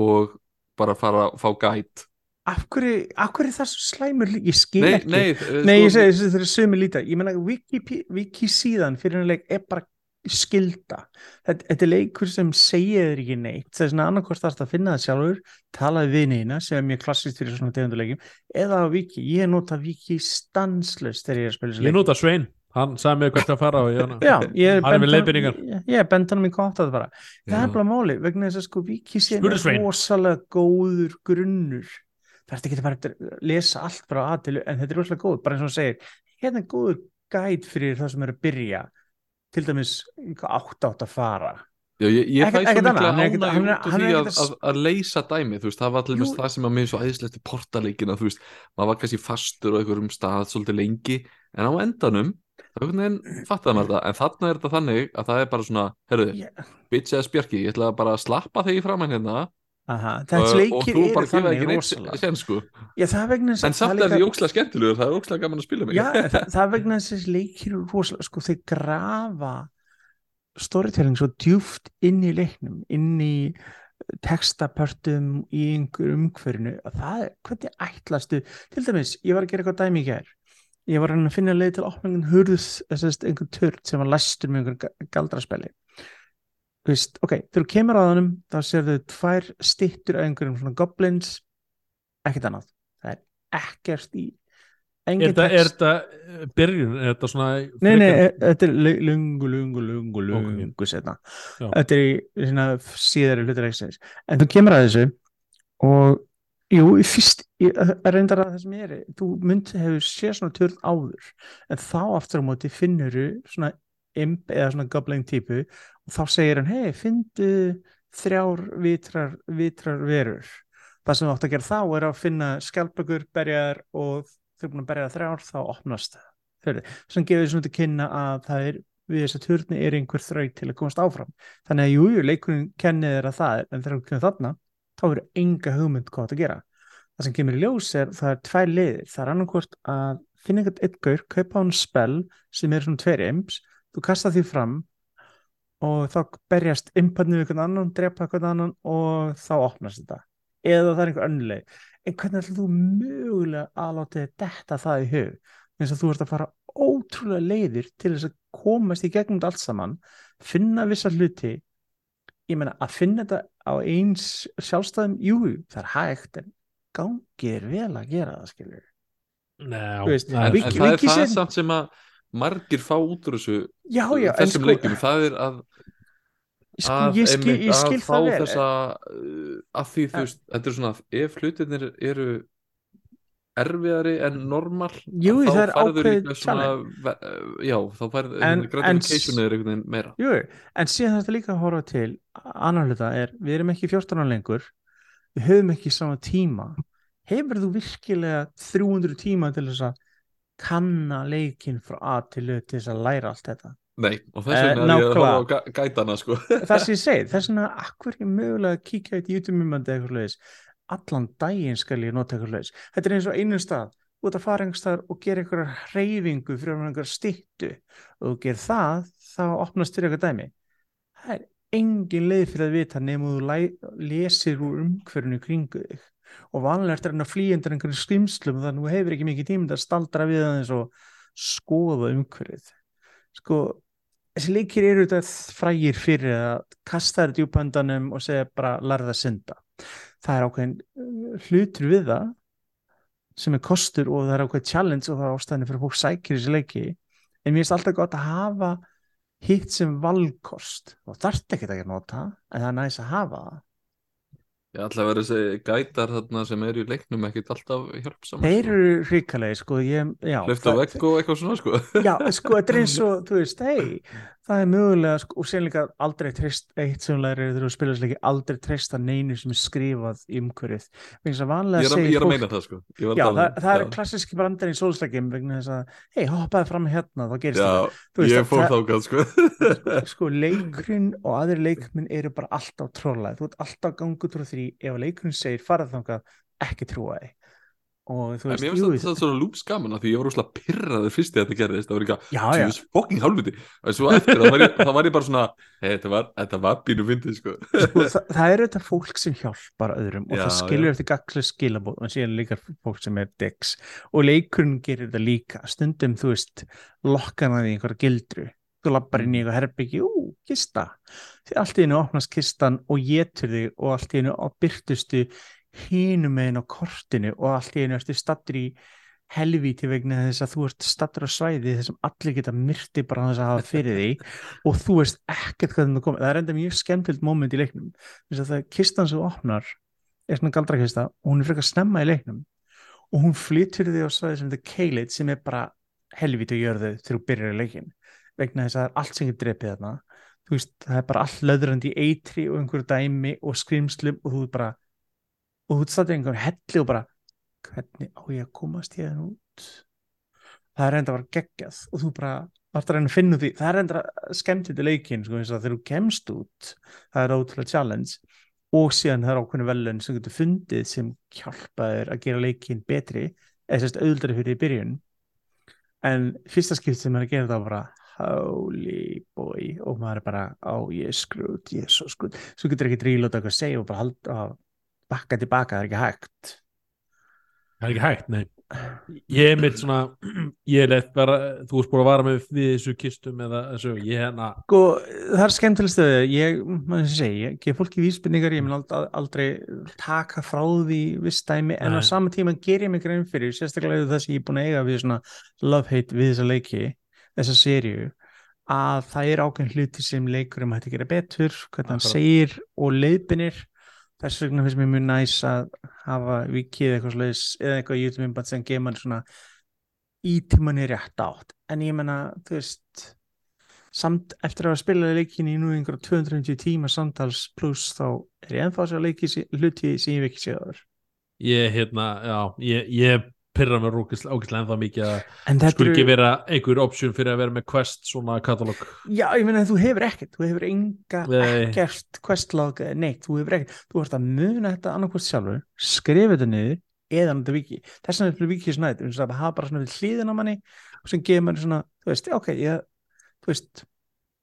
og bara fara að fá gæt af hverju, af hverju er það svo slæmur lík? Ég skil nei, ekki. nei, eh, Nei, ég sko, segi þessi þeir eru sömu líta. Ég meina wiki, wiki síðan fyrir henni leik er bara skilda þetta, þetta er leikur sem segja þér ekki neitt. Það er svona annarkvort þarfst að finna það sjálfur talaði við neina sem er mjög klassist fyrir svona tegunduleikum eða á wiki, ég nota wiki stanslust þegar ég er að spila þessu ég leik nota Svein, hann sagði mér hvert að fara og ég, Já, ég Hann er með leiðbeiningar. ég- ég bent hann í kont að það bara. Það er Já. bara máli vegna þess að sko wiki síðan Spurðu Svein. er rosalega góður grunnur það er ekki bara að lesa allt frá aðtilu en þetta er rosalega góð, bara eins og hann segir hérna er góður gæt fyrir það sem er að byrja til dæmis átt átt að fara Já, ég, ég fæ svo mikla annað, hann ekkert- ánægju hann er- út af því að, að að, leysa dæmi, þú veist, það var allir Jú. það sem að mér svo æðislegt í portaleikina, þú veist, maður var kannski fastur á einhverjum stað svolítið lengi, en á endanum, það er einhvern veginn, fattaði maður það, en þarna er þetta þannig að það er bara svona, herruðu, yeah. bitch eða spjarki, ég ætla bara að slappa þig í framann hérna Aha, og, þessi og þú bara gefa ekki neitt sen, sko. Já, En að samt það er því ókslega skemmtilegur, það er ókslega gaman að spila mig. Já, það, það er vegna þess að leikir eru rosalega, sko, þeir grafa storytelling svo djúft inn í leiknum, inn í textapörtum í einhver umhverfinu að það er, hvernig ætlastu til dæmis, ég var að gera eitthvað dæmi í gær ég var að að finna leið til að opna einhvern þessast einhvern törn sem var læstur með einhvern galdraspelli veist, ok, þegar þú kemur á þannum þá sér þau tvær stittur af einhverjum svona goblins ekkert annað, það er ekkert í engin þetta, er text. þetta eh, byrjun, er þetta svona Nei, nei, frekar- e- þetta er lu- lungu, lungu, lungu, lungu setna. Þetta er í svona síðari hlutur leiksins. En þú kemur að þessu og jú, fyrst, er reyndar að það sem ég er, þú mynd hefur séð svona törn áður, en þá aftur á móti finnur svona imp eða svona goblin típu og þá segir hann, hei, fyndu þrjár vitrar, vitrar verur. Það sem þú átt að gera þá er að finna skjálpökur, berjar og þau er búin að berja þrjár, þá opnast þau sem gefur svona til kynna að það er við þess að turni er einhver þraut til að komast áfram. Þannig að jú, jú, leikurinn kennið er að það er en þegar þú kemur þarna, þá eru enga hugmynd hvað að gera. Það sem kemur í ljós er, það er tvær leiðir. Það er annarkvort að finna einhvern eitt gaur kaupa hann spell sem er svona tveir imps, þú kasta því fram og þá berjast imparnið við einhvern annan, drepa einhvern annan og þá opnast þetta. Eða það er einhver önnulegi en hvernig ætlum þú mögulega að láta þér detta það í hug? Eins og þú ert að fara ótrúlega leiðir til þess að komast í gegnum þetta allt saman finna vissa hluti. Ég meina að finna þetta á eins sjálfstæðum, jú, það er hægt en gangið er vel að gera það skilur Nei, veist, En, en það er það samt sem að margir fá út úr þessu já, já, þessum sko, leikjum, það er að, að, ég skil, ég skil að fá þessa uh, að því þú veist, þetta er svona ef hlutinir eru erfiðari en normal Jú, er færður líka svona, ve- já, þá færður gratification er einhvern veginn meira. Jú, en síðan þetta líka að horfa til annar hluta er, við erum ekki 14 ára lengur við höfum ekki sama tíma. Hefur þú virkilega 300 tíma til þess að kanna leikinn frá A til Ö til þess að læra allt þetta. Nei, og þess Eh, vegna er ég að horfa á gæ- gætana sko. það sem ég segi, þess vegna akkur ekki mögulega að kíkja eitt YouTube-myndandi eitthvað hlutis allan daginn skal ég nota eitthvað hlutis þetta er eins og einu stað. Út að fara einhver stað og gera einhverja hreyfingu fyrir einhverja styttu. Og þú gerir það, þá opnast þér eitthvað dæmi. Það er engin leið fyrir að vita nema þú lesir úr umhverfinu kringu þig og vanlega ertu að reyna að flýja undir einhverjum skrimslum þannig að þú hefur ekki mikið tíma til að staldra við aðeins og skoða umhverfið. Sko, þessi leikir eru þetta frægir fyrir að kasta þér djúpandanum og segja bara larða að synda. Það er ákveðin uh, hlutur við það sem er kostur og það er ákveðin challenge og það er ástæðinu fyrir fólk sækir þessi leiki. En mér finnst alltaf gott að hafa hitt sem valkost. Og þarft ekki að nota en það er næst að hafa það Ég ætla að vera þessi gætar þarna sem eru í leiknum ekkert alltaf hjálpsamar þeir eru hrikalegi sko það- vegg og eitthvað svona sko. Já, sko, þetta er eins og, þú veist, hei, það er mögulega, sko, og sér líka aldrei treyst, eitt sem lærir þegar þú spilar þessu leiki, aldrei treysta neinu sem er skrifað í umhverfið. Að Ég er, að, ég er að fólk, meina það sko að já, um- það, það er já. klassíski brandar í sólsleikjum vegna þess að, hei, hoppaði fram hérna, þá gerist Já, veist ég að fór það- þákað sko. Sko, leikurinn og aðrir leikminn eru bara alltaf trollæð. Þú ert alltaf gangur trú því ef leikurinn segir farað þangað, ekki trúa þig. Og þú veist, jú, finnst þetta svona lúps gaman af því ég var rosalega pyrraður fyrst þegar þetta gerðist það var ekki já, að já, Jesus fucking hálfviti og svo eftir það var ég, það var ég bara svona hey, þetta, var, þetta var bínu fyndið sko. Sko, það, það eru þetta fólk sem hjálpar öðrum og Já, það skilur já. eftir gaglega skilabóð og síðan líka fólk sem er dex og leikurinn gerir þetta líka. Stundum þú veist lokkan að því einhverja gildru. Þú lappar inn í einhver herbyggi, ú, kista. Því allt í einu opnast kistan og og allt í einu á kortinu og allt í einu ertu stattur í helvíti vegna þess að þú ert stattur á svæði þessum allir geta myrti bara þess að hafa fyrir því og þú veist ekkert hvað það komið, það er enda mjög skemmtild moment í leiknum. Þess að það kistan sem opnar er svona galdrakista og hún er frekar snemma í leiknum og hún flytur því á svæði sem þetta Keileit sem er bara helvíti að gjöra þau þegar þú byrjar í leikin vegna þess að það er allt sem getur drepið þarna. Þú veist, það er bara allt löðrandi í eitri og einhverju dæmi og skrimslum og þú bara og þú stattir einhverjum helli og bara hvernig á ég að komast ég út? Það er enda að vera geggjað. Og þú bara varst að reyna að finna því það er enda skemmt í leikin sko, þegar þú kemst út það er ótrúlega challenge. Og síðan það er ákveðinu velun sem getur fundið sem hjálpa þér að gera leikin betri eða sérst auðvitað fyrir í byrjun. En fyrsta skipt sem er að gera það var bara holy boy. Og maður er bara, á ég er skrút ég er svo skrút, svo getur ekki drílóta eitthvað að segja og bara halda að bakka tilbaka, það er ekki hægt Það er ekki hægt, nei Ég er mitt svona ég er leitt bara, þú erst búin að vara með við þessu kistum eða þessu, ég hérna Sko, það er skemmtileg stöðu ég, maður segi, ég gef fólki vísbendingar ég mun aldrei, taka frá því viss dæmi, en á Nei. sama tíma ger ég mig grein fyrir, sérstaklega þess að ég er búin að eiga við svona love-hate við þessa leiki þessa seríu að það er ákveðin hluti sem leikurum hætti að gera betur, hvernig hann segir og leiðbinir þess vegna finnst mér mjög næs að hafa vikið eitthvað slags eða eitthvað YouTube-myndband sem gefa mann svona ítímanni rétt átt. En ég menna, þú veist samt eftir að hafa spilað leikin í nú einhverja 250 tíma samtals pluss þá er ég ennþá að sjá leiki hluti sem ég hef ekki séður ég hérna, já, ég, ég pyrra mér ógislega ennþá mikið að en skulle ekki vera einhver option fyrir að vera með Quest svona katalóg? Já ég menna þú hefur ekkert. Þú hefur enga, ekkert questlog eða neitt, þú hefur ekkert. Þú ert að muna þetta annarkvæmt sjálfur skrifa þetta niður eða þetta viki þess vegna er þetta viki svona þetta að hafa bara svona við hliðin á manni sem gefur manni svona, þú veist, ok, ég þú veist,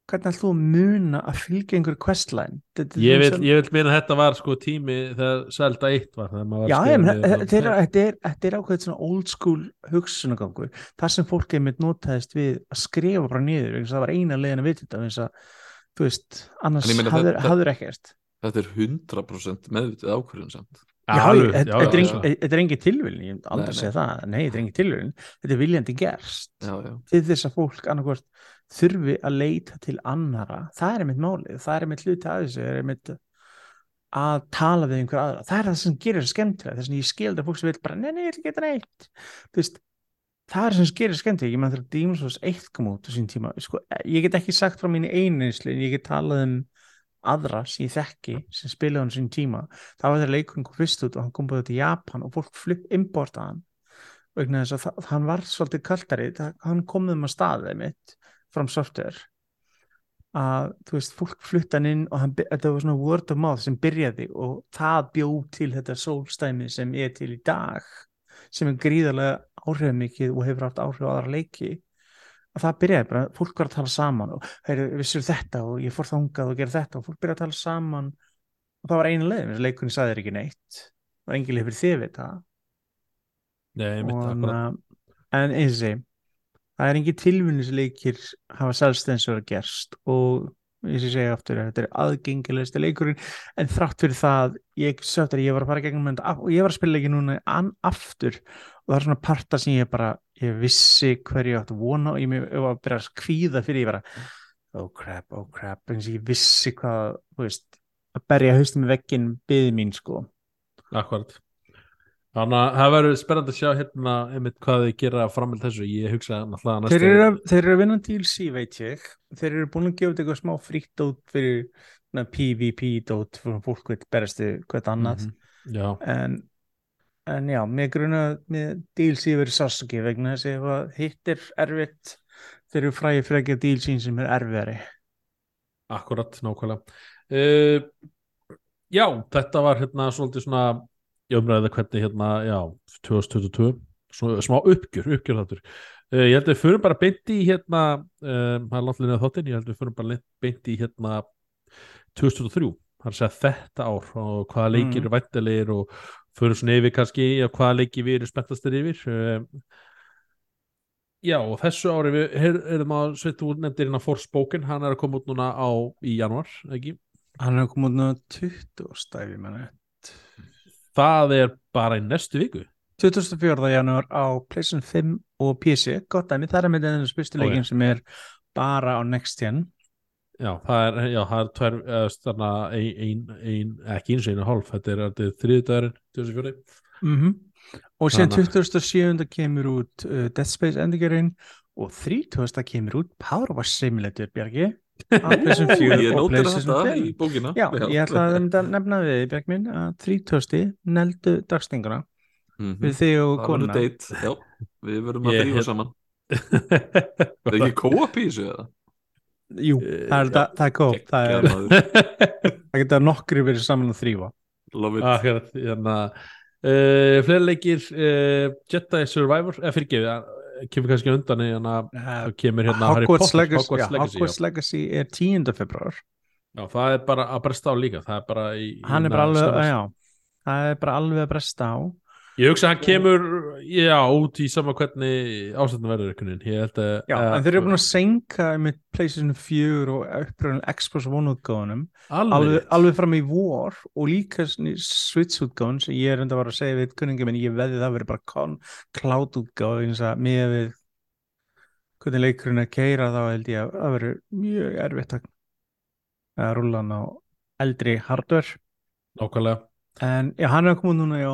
hvernig ætlum þú að muna að fylgja einhverju questline? Þetta, ég vil, ég vil meina að þetta var sko tími þegar Zelda 1 var var Já, ég, niður þetta, er, svona- þetta, er, þetta er ákveðið svona old school hugsunagangur þar sem fólk einmitt notaðist við að skrifa bara niður, vegna þess að það var eina leiðin að vita þetta vegna þess að, þú veist, annars meina hafður, ekkert Þetta er 100% meðvitið ákvörðun samt. Já, þetta er engin tilvilin, ég aldrei segja það. Nei, þetta er engin tilvilin, þetta er viljandi gerst. Já, já, til þess að fólk annarkvort þurfi að leita til annara það er einmitt málið, það er einmitt hluti af þessu er einmitt að tala við einhver aðra, það er það sem gerir það skemmtilega þess að ég skildi að fólk sem vil bara nei, nei, ég vil geta neitt. Veist, það er sem gerir skemmtilega, ég menn þegar Souls 1 kom út á sín tíma, sko, ég get ekki sagt frá mínu eininslu, en ég get talað um aðra sem ég þekki sem spilaði á sín tíma, það var þegar leikurinn kom fyrst út og hann kom búið til Japan og fólk flutt importa hann vegna þess að það, hann var svolítið kaltari, það, hann kom þeim að staðið mitt from software að þú veist, fólk flutta hann inn og hann, þetta var svona word of mouth sem byrjaði og það bjó til þetta sólstæmi sem er til í dag sem er gríðarlega áhrifmikið og hefur haft áhrif á aðra leiki. Að það byrjaði bara, fólk var að tala saman og heyri, vissur þetta? og ég fór þangað og gera þetta. Og fólk byrjaði að tala saman. Og það var einu leið, leikunni sagði þér ekki neitt engin leið fyrir þið við það. Nei, og, akkurat. na, en eins og það er engin tilvinnisleikir hafa selst eins og það gerst og eins og ég segi aftur þetta er aðgengilegsti leikurinn. En þrátt fyrir það ég sögður ég var að fara gegnum og ég var að spila leiki núna an, aftur og það er svona parta sem ég bara ég vissi hverju ég átt að vona og ég, var að byrja að kvíða fyrir ég bara oh crap, oh crap eins og ég vissi hvað, þú veist að berja haustum með veggin byði mín sko. Akkurat Þannig að það verður spennandi að sjá hérna einmitt hvað þið gera framöld þessu. Ég hugsa náttúrulega að Þeir næstu eru, þeir eru að vinna DLC veit ég. Þeir eru búin að gefa út eitthvað smá frítt dót fyrir na, PvP dót fyrir fólk veit berastu hvert annað. Mhm. Já, en, en já, með gruna með DLC verið sásaki vegna þess að hitt er erfitt þeir eru fræði fyrir að gefa DLC sem er erfiðari. Akkurat, nákvæmlega. Uh, Já, þetta var hérna svolítið svona ég umræði hvernig hérna, já 2022, svona smá uppgjör uppgjör þáttur uh, Ég held að við förum bara beint í hérna um, það er langt linnið þáttin, ég held að við förum bara beint í hérna 2023 það er að segja þetta ár og hvaða leikir Mm. eru væntalegir og förum svona yfir kannski á hvaða leiki við erum spenntastir yfir um, Já, og þessu ári við erum að sveit úr nefndir hérna Forspoken, hann er að koma út núna á í januar, ekki? Hann er komið út náða 20 stæfi manni Það er bara í næstu viku 24. janúar á PlayStation 5 og PC, gott dæmi, það er með þennan spyrstu Ó, leikin sem er bara á Next Gen Já, það er, já, það er eða, þarna, ein, ein, ekki eins og einu hálf þetta er, er þriðdæðurinn 2004 mm og síðan Þannig. 27. kemur út uh, Death Space Endurgerinn og 30. kemur út Power Wash Simulator Bjargi á PlayStation 4 Ég og PlayStation þetta 5 í bókina. Já, ég ætla að nefna- við þig, Bjarg minn að 30. neldu dagstinguna Mhm. fyrir þig og já Við verðum að drífa saman. Er ekki co-op í þessu eða? Jú, það er, það, það er góð það, geta nokkri verið saman að þrýfa Love it. Akkurat, hérna. Uh, fleiri leikir uh, Jedi Survivor, eða fyrirgefi kemur kannski undan en að Uh, það kemur hérna Harry Potter, Legacy, Hogwarts já, Legacy, Hogwarts Legacy er 10. februar já. já, það er bara að bresta á líka það er bara í hann er bara alveg, já það er bara alveg að bresta á ég hugsa að hann kemur já, út í sama hvernig ástæðan verður einhvern veginn. Ég held að já, en þeir eru búin að senka með PlayStation 4 og uppröðin Xbox One útgáðunum alveg, alveg, fram í vor og líka Switch útgáðun sem ég er enda að vara að segja við kunningum en ég veði það verið bara cloud útgáð eins að með við hvernig leikurinn að keira þá held ég að það verður mjög erfitt að, hann á eldri hardware. Nákvæmlega. En já, hann er að koma núna, já.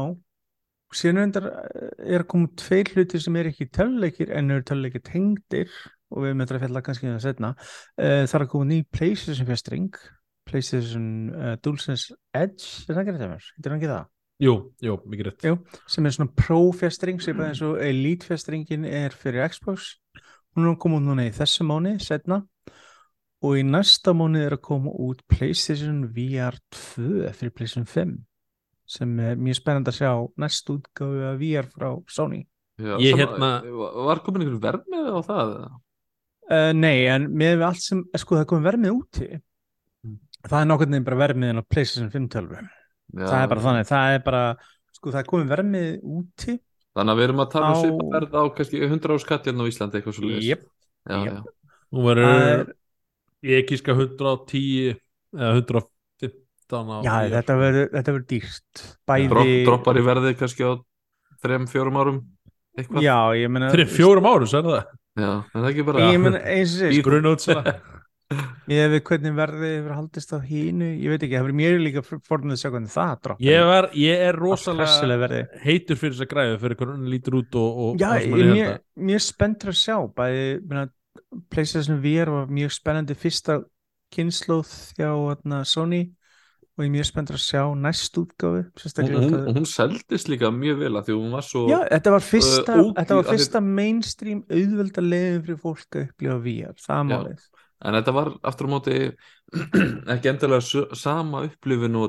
Er endar, er að koma tveir hlutir sem er ekki töluleikir en eru töluleikir tengdir og við þetta að fjalla kannski um það setna. Uh, það er að koma ný PlayStation fjastring, PlayStation uh, DualSense Edge, er það ekki þetta mér? Þetta er ekki það? jú, jú, mikið rétt Jú. Sem er svona Pro fjastring, sem er eins og Elite fjastringin er fyrir Xbox. Hún er að koma út núna í þessu mánu, setna. Og í næsta mánu er að koma út PlayStation VR 2 fyrir PlayStation 5 sem er mjög spennandi að sjá næst útgáfu af VR frá Sony. Já, Ég hérna- Var komin einhvern verð með á það? Uh, nei, en með við allt sem, sko það komið vermið úti, Mm. það er nokkurn veginn bara vermiðin á PlayStation 5 tölvu. Já, Það er bara þannig, það er bara, sko það komið vermið úti. Þannig að við erum að tala um Á- verð á kannski 100 áskall hérna á Íslandi eitthvað svo leiðis. Jep. Já, Jep. já. Nú verður er, ég kíska 110 eða 115 á já, þetta verður, þetta verður dýrt. Bæði, Dropp, droppar í verði kannski á 3-4 árum eitthvað. já, ég meina, fyrir fjórum árum, svo er það Já, en það er ekki bara ég meina, eins og sé, grunn út svona ég veit hvernig verðið hefur haldist á hínu, ég veit ekki, það verður mér líka fórnum að sjá hvernig það droppar. ég, var, ég er Rosalega verði. heitur fyrir þess að græðu fyrir hvernig hann lítur út og, og Já, það sem ég mjög, hérna. mjög spenntur að sjá bæði, minna, PlayStation VR var mjög spennandi fyrsta kynnslóð hjá atna, Sony og ég er mjög spenntur að sjá næst útgáfi hún, hún, hún seldist líka mjög vel að því hún var svo Já, þetta var fyrsta, uh, þetta var fyrsta mainstream auðvelda leiðin fyrir fólk að upplifa VR, það málið. En þetta var aftur á móti ekki endilega sama upplifin og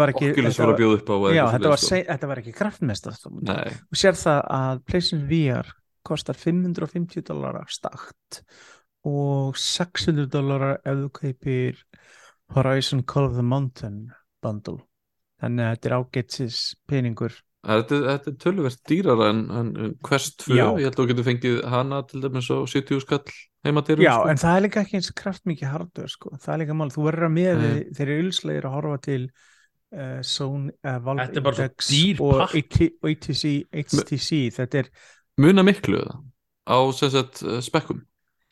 var ekki Oculus þetta var að bjóða upp á já, þetta, var, se- þetta var ekki kraftmestast sko. Nei, og sér það að PlayStation VR kostar 550 dólarar stakt og 600 dólarar ef þú kaupir Horizon Call of the Mountain bundle þannig að þetta er ágætsis peningur þetta, þetta er töluvert dýrara en, en Quest 2, Já. ég held að þú getur fengið hana til dæmis á 70 skall heimadyrum Já, sko. en það er líka ekki eins kraftmikið hardware sko. það er líka mál, þú verður að með Nei. við þeir eru ylslegir að horfa til uh, Sony, uh, Valve Þetta er bara svo Index og ATC, HTC þetta er, muna miklu það á sem sagt uh, spekkum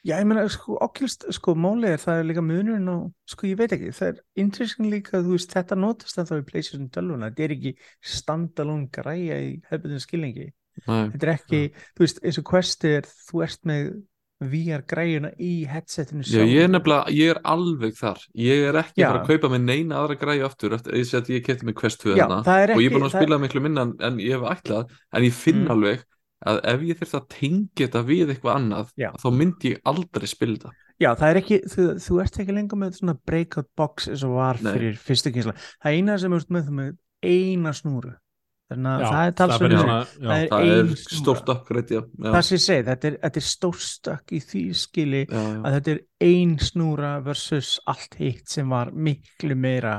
já ég meina sko, Oculus, sko, málið er það er líka munurinn á, sko ég veit ekki það er interesting líka, þú veist, þetta notast ennþá í PlayStation 12, þetta er ekki standalone græja í hefðbundin skilningi. Nei. þetta er ekki, þú veist, eins og Quest er þú ert með VR græjuna í headsetinu Já, ég er nefnilega, ég er alveg þar. Ég er ekki að fara að kaupa með neina aðra græði aftur eftir að ég kefti með Quest 2 Já, hérna. það er og ég er búin að það- spila miklu minna en, en ég hef ætlað en ég finn Mm. alveg að ef ég þurft að tengja þetta við eitthvað annað Já. þá myndi ég aldrei spila þetta Já, það er ekki, þú, þú ert ekki lengur með svona breakout box eins og var Nei. fyrir fyrstu kynsla. Það eina sem ert með þú með eina snúru. Þannig að Já, það er það talsverð fyrir munur. svona- já. Það er það er stórt uppgreitt já, já, Það sem ég segi, þetta er, þetta er stórstökk í því skili já, já. að þetta er ein snúra versus allt hitt sem var miklu meira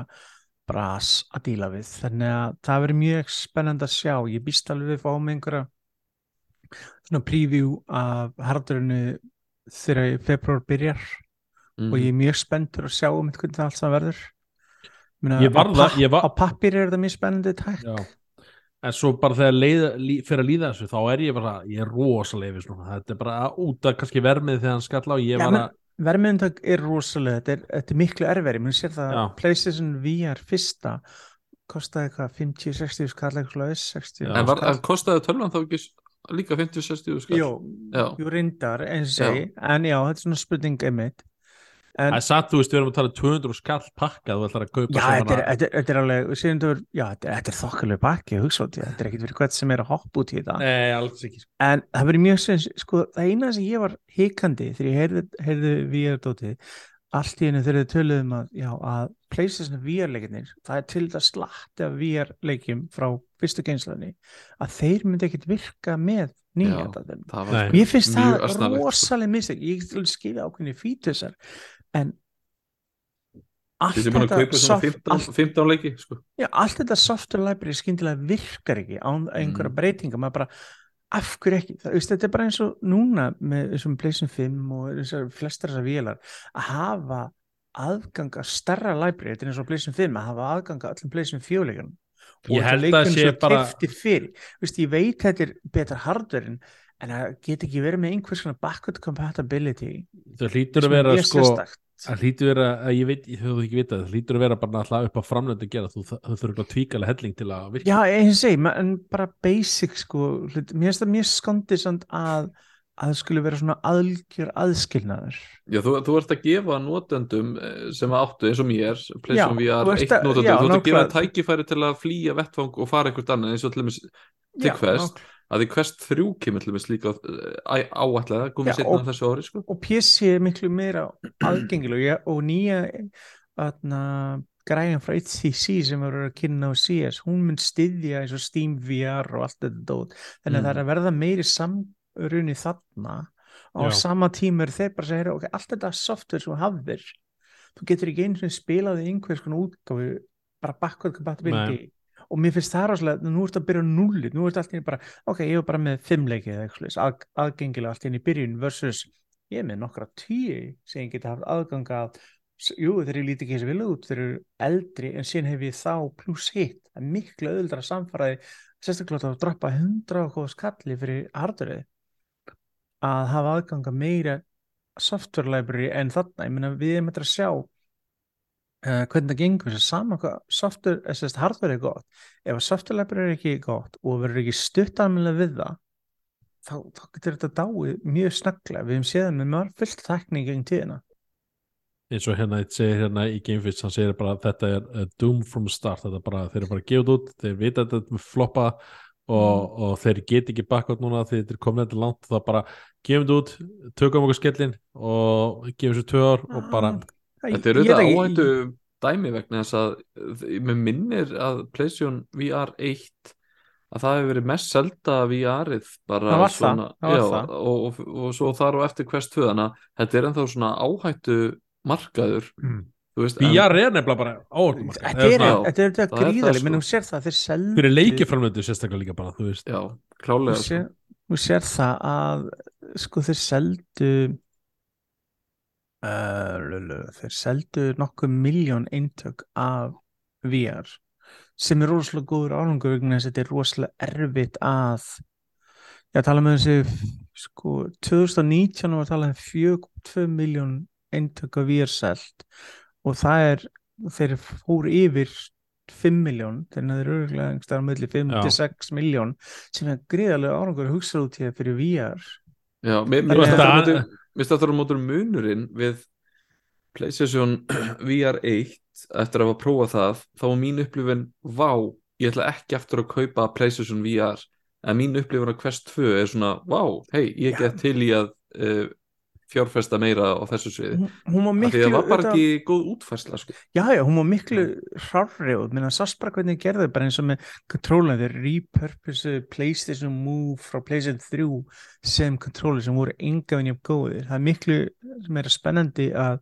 bras að díla við. Þannig að það verður mjög spennandi að sjá. Ég býst alveg við fáum einhverja svona preview af hardurinu þegar februar byrjar. Mhm. og ég er mjög spenntur að sjá um hvernig það allt saman verður Meina, Ég var á, það- ég var- á pappir er þetta mjög spennandi tæk Já. en svo bara þegar leið, lí, fyrir að líða þessu þá er ég bara, ég er svona, þetta er bara út af kannski vermið þegar hann skall á, ég var að vermiðundök er rosalega, þetta er, þetta er miklu erferi mér sér það að PlayStation VR fyrsta kostaði eitthvað 50-60 skall eitthvað 60 Já. en, var, kostaði tölvan þá ekki líka 50-60 skall Jú, já, jú reyndar eins og segi, en já, þetta er svona spurning einmitt. En það er satt, þú veist, við erum að tala um 200 skall pakka, þú ætlar að kaupa Já, þetta er, þetta, er, þetta er alveg, síðan þú er, já, þetta er, er þokkalega baki, hugsa út í það, þetta er ekkert fyrir hvert sem er að hoppa út í þetta. Nei, alls ekki sko. En það verður mjög sem, sko, það eina sem ég var hikandi þegar ég heyrði, heyrði VR dótið allt í einu þegar þið töluðum að, já, að PlayStation VR-leikinir, það er til þetta slatti af VR-leikim frá fyrstu geinslaðinni, að þeir myndi ekkit virka með nýja þetta. Mér finnst það sko. rosalega mistök, ég get alveg skilja ákveðni fítusar, en allt svona soft- 15, allt, 15 leiki sko. já, allt þetta software library skyndilega virkar ekki án einhverja Mm. breytinga, maður bara af hverju ekki, það, veist, þetta er bara eins og núna með þessum PlayStation 5 og þessar flestar þessar vélar að hafa aðgang að starra library, þetta er eins og PlayStation 5 að hafa aðgang að öllum PlayStation 4 leikunum Ég held að sé bara- kefti fyrir, veist, ég veit þetta er betra hardware en það get ekki verið með einhvers svona backward compatibility það hlýtur að sem er vera sko sérstakt. Það hlýtur vera, að ég veit, ég höfðu ekki vitað það hlýtur að vera bara alltaf upp á framlöndu að gera þú þurfur að tvíkala helling til að virka. Já, eins og segi, ma- en bara basic sko, hlut, mér finnst það mjög skondið samt að að það skulle vera svona aðgjör aðskilnaður. Já, þú, þú ert að gefa notendum eh, sem áttu eins og mér ert 1 að- notendum, já, þú ert að gefa tækifæri til að flýja vettfang og fara einhvert annað eins og til Já, Quest, nák- að því Quest 3 kemur til dæmis líka uh, áætlega, Já, komið setna og- á þessu ári sko. og PC er miklu meira aðgengileg og, og nýja græðan frá HTC sem eru að kynna á CS hún mun styðja eins og Steam VR og allt þetta dót þannig að Mm. það er að verða meiri samruni þarna og á Já. sama tíma er þeir bara að segja "Heyrðu, ok, allt þetta software sem þú hafðir þú getur ekki einu sinni spilað í einhvers konar útgáfu bara backward compatibility og mér finnst það rosalega, nú ertu að byrja á nulli nú ertu alltaf bara, ok, ég er bara með fimm leikið eða eitthvað, svoleiðis, að, aðgengilega allt inn í byrjun versus ég er með nokkra tíu sem ég geti haft aðgang að jú, þeir eru lítið ekki þessi vilja út þeir eru eldri en síðan hef ég þá pluss hitt, það er miklu auðvildra samfaraði sérstaklega að droppa 100 og hvað skalli fyrir hardverið að hafa aðgang að meira software library en þarna. Ég meina við erum eitthvað að sjá uh, hvernig það gengur þess að sama hvað software, eh, sérst, hardware er gott ef að library er ekki gott og verður ekki stutt almennilega við það þá, þá getur þetta dáið mjög snögglega. Við hefum séð það með mörg fullt þekning gegn tíðina. Eins og hérna, þetta segir hérna í Gamefist hann segir bara að þetta er uh, doom from start. Þetta er bara, þeir eru bara gefið út þeir vita að þetta er floppa og, og þeir get ekki bakkvæmt núna þegar þetta er komin þetta langt það bara gefum þetta út, tökum okkur skellin og gefum þessu tvö ár og bara Þetta er auðvitað áhættu dæmi vegna þess að mér minnir að PlayStation VR 1 að það hefur verið mest selda VR-ið bara Það svona það já, það. Og, og, og svo þar og eftir Quest 2 þannig að þetta er ennþá svona áhættu markaður Mm. þú veist, en- VR er nefnilega bara áhættumarkað Þetta er, Já, þetta er þetta er gríðaleg, sko. menn þú sér það þeir seldu fyrir leikiframlöndu sérstaklega líka bara, þú veist já, klálega sko. þú sér það að sko þeir seldu uh, þeir seldu nokkuð miljón eintök af VR sem er rosalega góður árangur vegna þess að þetta er rosalega erfitt að já, tala með þessi sko, 2019 var talað um 4,2 miljón eintök af VR selt og það er þeir fóru yfir 5 miljón, þannig að þeir eru örgulega einhverstaðar á milli 5 Já. til 6 miljón sem er gríðarlega árangur að hugsa út í það fyrir VR já, mér finnst að- það það þarf á mótur munurinn við PlayStation VR 1 eftir að hafa prófað það þá var mín upplifin, vá ég ætla ekki eftir að kaupa PlayStation VR en mín upplifin á Quest 2 er svona, vá, hei, ég get til í að uh, fjárfesta meira á þessu sviði. Hún, var miklu það var bara auðvitað- ekki góð útfærsla sko. já, já, hún var miklu hrárri og minna sást bara hvernig þeir gerðu bara eins og með controller, þeir repurpose PlayStation Move frá PlayStation 3 sem controller sem voru engafinni af góðir, það er miklu meira spennandi að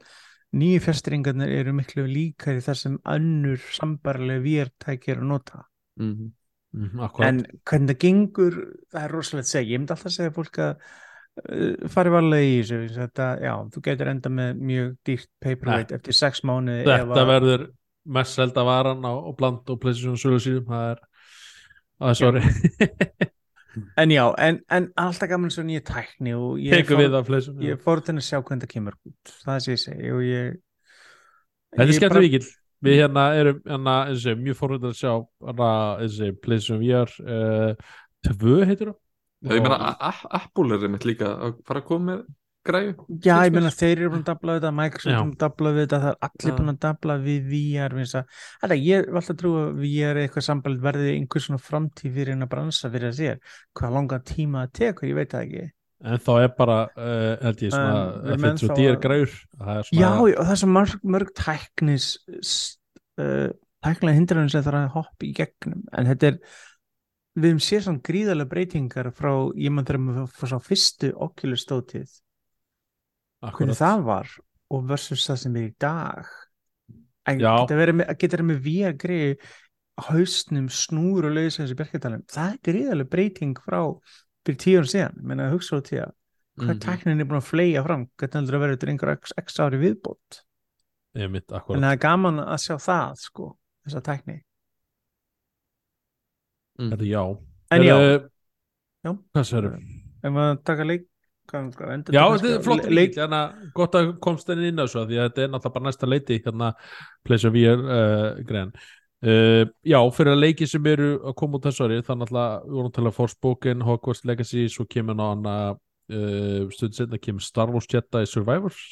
nýju fjastringarnir eru miklu líkari þar sem önnur sambarlega VR-tæki er að nota. Mm -hmm. mm, akkurat, en hvernig það gengur það er rosalega að segja, ég myndi alltaf segja fólk að uh, fari varlega í þessu þetta, já, þú getur enda með mjög dýrt paperweight eftir sex mánuði ef þetta að- verður mest selda varan á, á bland og PlayStation sölu síðum það er, það er sorry. En já, en, en alltaf gaman svo nýja tækni og ég tekur fór- við af PlayStation ég fór til að sjá hvernig það kemur út það sé ég segi og ég Þetta er skemmt vikill Við hérna erum hérna, eins og, mjög forröndar að sjá hérna, eins og, PlayStation VR uh, tvö heitir það ég meina, Apple er einmitt líka að fara að koma með græðu Já, ég meina þeir eru búin að dabla við þetta, Microsoft Já. er búin að dabla við þetta, það er allir Já. búin að dabla við VR það. Þetta, ég var alltaf að trúa að VR er eitthvað samband verði einhver svona framtíð fyrir en að bransa fyrir að sér, hvað langan tíma það tekur, ég veit það ekki en þá er bara uh, held ég svona menn FHD þá er að- græur það er Já, svona, já, og það er svo mörg, mörg tæknis uh, tæknilega hindranir sem það er að hoppa í gegnum en þetta er við höfum séð svona gríðarlega breytingar frá, ég mann þegar maður fór svo fyrstu Oculus stótið, hvernig það var og versus það sem er í dag. En Já. geta verið með, geta verið með VR hausnum snúr og lausa þessi berkjartalum, það er gríðarlega breyting frá fyrir tíu ára síðan, menna hugsa á tíða hvað Mhm. tæknin er búin að fleia fram? Hvernig heldur að vera þetta einhver x, ári viðbót? En það er gaman að sjá það sko, þessa tækni Mm. Þetta, já. en já, Eh, Já. Hvað sérum? ef maður taka leik hvað, endur Já, þetta er flott le- leik, hérna, gott að komst henni inn á þessu því að þetta er náttúrulega bara næsta leiti hérna, Pleasure VR uh, grein uh, Já, fyrir að leiki sem eru að koma út þessu ári, þannig að við vorum að tala um Forspoken, Hogwarts Legacy svo kemur ná hana uh, stund setna kemur Star Wars Jedi Survivors